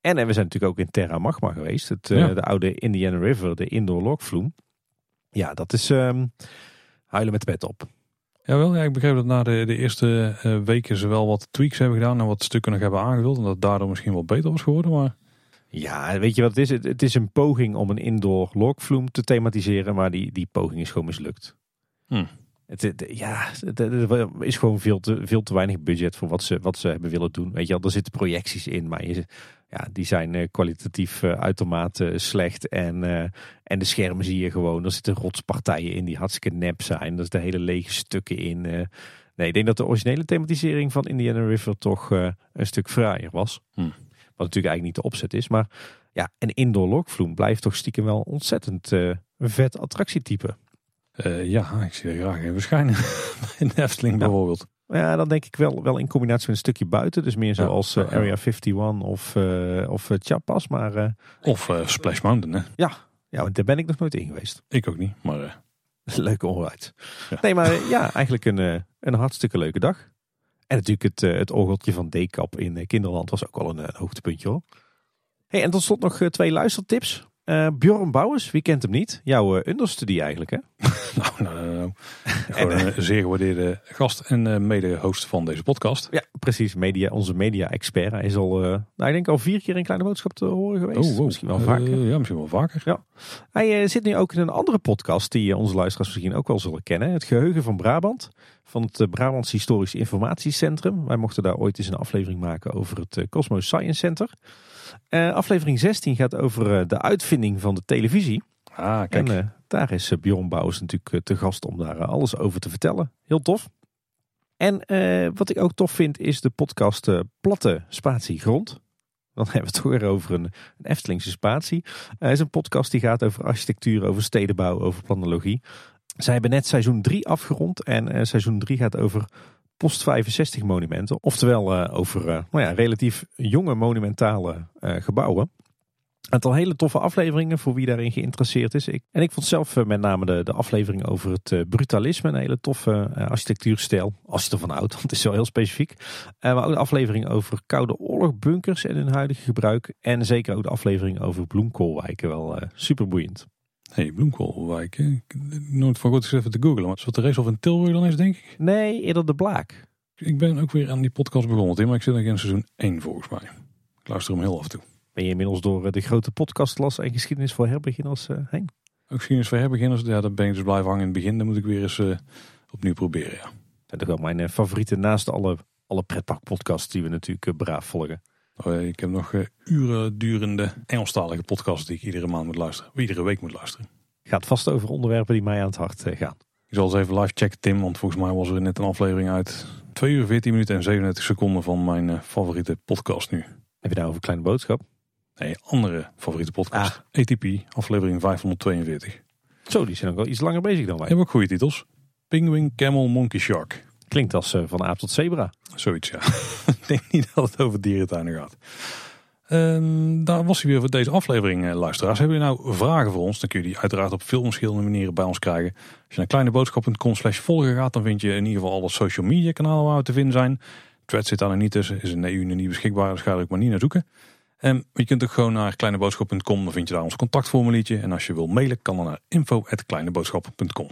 En, en we zijn natuurlijk ook in Terra Magma geweest, het, de oude Indiana River, de indoor lokvloem. Ja, dat is ehm, huilen met de pet op. Jawel, ja, ik begreep dat na de, de eerste eh, weken ze wel wat tweaks hebben gedaan en wat stukken nog hebben aangevuld. En dat het daardoor misschien wel beter was geworden. Maar Ja, weet je wat het is? Het, het is een poging om een indoor lokvloem te thematiseren, maar die, die poging is gewoon mislukt. Hm. Het, het- ja, het, er is gewoon veel te, veel te weinig budget voor wat ze, wat ze hebben willen doen. Weet je wel, er zitten projecties in, maar je, ja, die zijn eh, kwalitatief eh, uitermate slecht. En, eh, en de schermen zie je gewoon. Er zitten rotspartijen in die hartstikke nep zijn. Er zitten hele lege stukken in. eh. nee, ik denk dat de originele thematisering van Indiana River toch eh, een stuk fraaier was. Hm. Wat natuurlijk eigenlijk niet de opzet is. Maar ja, een indoor lokvloem blijft toch stiekem wel ontzettend eh, vet attractietype. eh, ja, ik zie er graag in verschijnen. in de Efteling Ja. bijvoorbeeld. Ja, dan denk ik wel, wel in combinatie met een stukje buiten. Dus meer zoals eh, Ja, ja. Area 51 of, eh of eh, Chiapas. Maar Of Splash Mountain, hè? ja, want daar ben ik nog nooit in geweest. Ik ook niet, maar Leuke onride. Ja. Nee, maar ja, eigenlijk een, een hartstikke leuke dag. En natuurlijk het, het orgeltje van Dekap in Kinderland was ook wel een, een hoogtepuntje hoor. Hey, en tot slot nog twee luistertips. Eh Bjorn Bouwers, wie kent hem niet? Jouw eh, understudy eigenlijk hè? nou, nou, nou, nou. Gewoon een zeer gewaardeerde gast en eh, mede-host van deze podcast. Ja, precies. Media, onze media-expert. Hij is al, eh, nou, ik denk al vier keer in Kleine Boodschap te horen geweest. wow. Misschien wel Eh, vaker. ja, misschien wel vaker. Hij eh, zit nu ook in een andere podcast die eh, onze luisteraars misschien ook wel zullen kennen. Het Geheugen van Brabant. Van het eh, Brabants Historisch Informatiecentrum. Wij mochten daar ooit eens een aflevering maken over het eh, Cosmos Science Center. Eh, aflevering 16 gaat over eh, de uitvinding van de televisie. Ah, kijk. En eh, daar is Bjorn Bouwers natuurlijk te gast om daar alles over te vertellen. Heel tof. En wat ik ook tof vind is de podcast Platte Spatie Grond. Dan hebben we het toch weer over een, een Eftelingse spatie. Het is een podcast die gaat over architectuur, over stedenbouw, over planologie. Zij hebben net seizoen 3 afgerond en seizoen 3 gaat over post-65 monumenten. Oftewel over nou ja, relatief jonge monumentale gebouwen aantal hele toffe afleveringen voor wie daarin geïnteresseerd is. Ik, en ik vond zelf eh, met name de, de aflevering over het eh, brutalisme een hele toffe architectuurstijl. Als je ervan houdt, want het is wel heel specifiek. Maar ook de aflevering over Koude Oorlogbunkers en hun huidige gebruik. En zeker ook de aflevering over bloemkoolwijken. Wel super boeiend. Hey, bloemkoolwijken. Nooit van goed even te googlen. Maar is de race of in Tilburg dan is, denk ik? Nee, eerder de Blaak. Ik ben ook weer aan die podcast begonnen, maar ik zit nog in seizoen 1 volgens mij. Ik luister hem heel af en toe. Ben je inmiddels door eh, de grote podcastlas en geschiedenis voor herbeginners eh, heen? Ook geschiedenis voor herbeginners, ja, daar ben ik dus blijven hangen in het begin. Dan moet ik weer eens uh, opnieuw proberen, ja. Dat zijn toch wel mijn favorieten naast alle, alle pretparkpodcasts die we natuurlijk braaf volgen. Oh, ik heb nog uren durende Engelstalige podcasts die ik iedere maand moet luisteren. Of iedere week moet luisteren. Gaat vast over onderwerpen die mij aan het hart gaan. Ik zal eens even live checken, Tim, want volgens mij was er net een aflevering uit 2 uur 14 minuten en 37 seconden van mijn favoriete podcast nu. Heb je nou over Kleine Boodschap? Nee, andere favoriete podcast. Ah. ATP, aflevering 542. Zo, die zijn ook wel iets langer bezig dan wij. Hebben ook goede titels. Penguin, Camel, Monkey, Shark. Klinkt als uh, van aap tot zebra. Zoiets, ja. Ik denk niet dat het over dierentuinen gaat. Um, daar was hij weer voor deze aflevering, uh, luisteraars. Hebben jullie nou vragen voor ons? Dan kun je die uiteraard op veel verschillende manieren bij ons krijgen. Als je naar kleineboodschap.com slash volgen gaat, dan vind je in ieder geval alle social media kanalen waar we te vinden zijn. Thread zit daar nog niet tussen, is een EU nu niet beschikbaar, dus ga er ook maar niet naar zoeken. En je kunt ook gewoon naar kleineboodschap.com, dan vind je daar ons contactformuliertje. En als je wil mailen, kan dan naar info.kleineboodschap.com.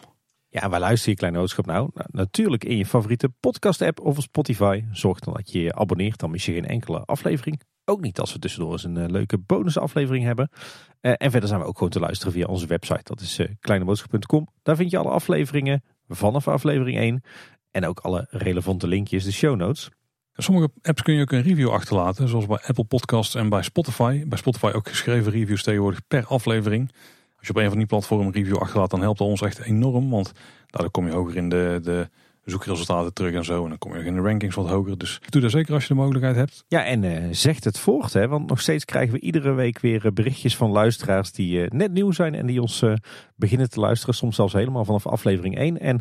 Ja, waar luister je Kleine Boodschap nou? nou? Natuurlijk in je favoriete podcast app of Spotify. Zorg dan dat je je abonneert, dan mis je geen enkele aflevering. Ook niet als we tussendoor eens een uh, leuke bonusaflevering hebben. Uh, en verder zijn we ook gewoon te luisteren via onze website. Dat is uh, kleineboodschap.com. Daar vind je alle afleveringen vanaf aflevering 1. En ook alle relevante linkjes, de show notes. Sommige apps kun je ook een review achterlaten, zoals bij Apple Podcasts en bij Spotify. Bij Spotify ook geschreven reviews tegenwoordig per aflevering. Als je op een van die platformen een review achterlaat, dan helpt dat ons echt enorm. Want daardoor kom je hoger in de, de zoekresultaten terug en zo. En dan kom je in de rankings wat hoger. Dus doe dat zeker als je de mogelijkheid hebt. Ja, en uh, zegt het voort. Hè? Want nog steeds krijgen we iedere week weer eh, berichtjes van luisteraars die uh, net nieuw zijn. En die ons uh, beginnen te luisteren. Soms zelfs helemaal vanaf aflevering 1. En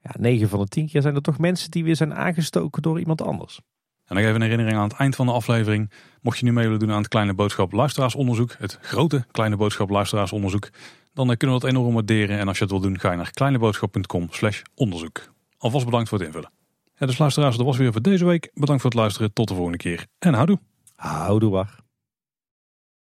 ja, 9 van de 10 keer zijn er toch mensen die weer zijn aangestoken door iemand anders. En nog even een herinnering aan het eind van de aflevering. Mocht je nu mee willen doen aan het Kleine Boodschap Luisteraarsonderzoek, het grote Kleine Boodschap Luisteraarsonderzoek, dan eh, kunnen we dat enorm waarderen. En als je het wil doen, ga je naar kleineboodschap.com slash onderzoek. Alvast bedankt voor het invullen. Ja, dus luisteraars, dat was weer voor deze week. Bedankt voor het luisteren. Tot de volgende keer. En houdoe. Houdoe, wacht.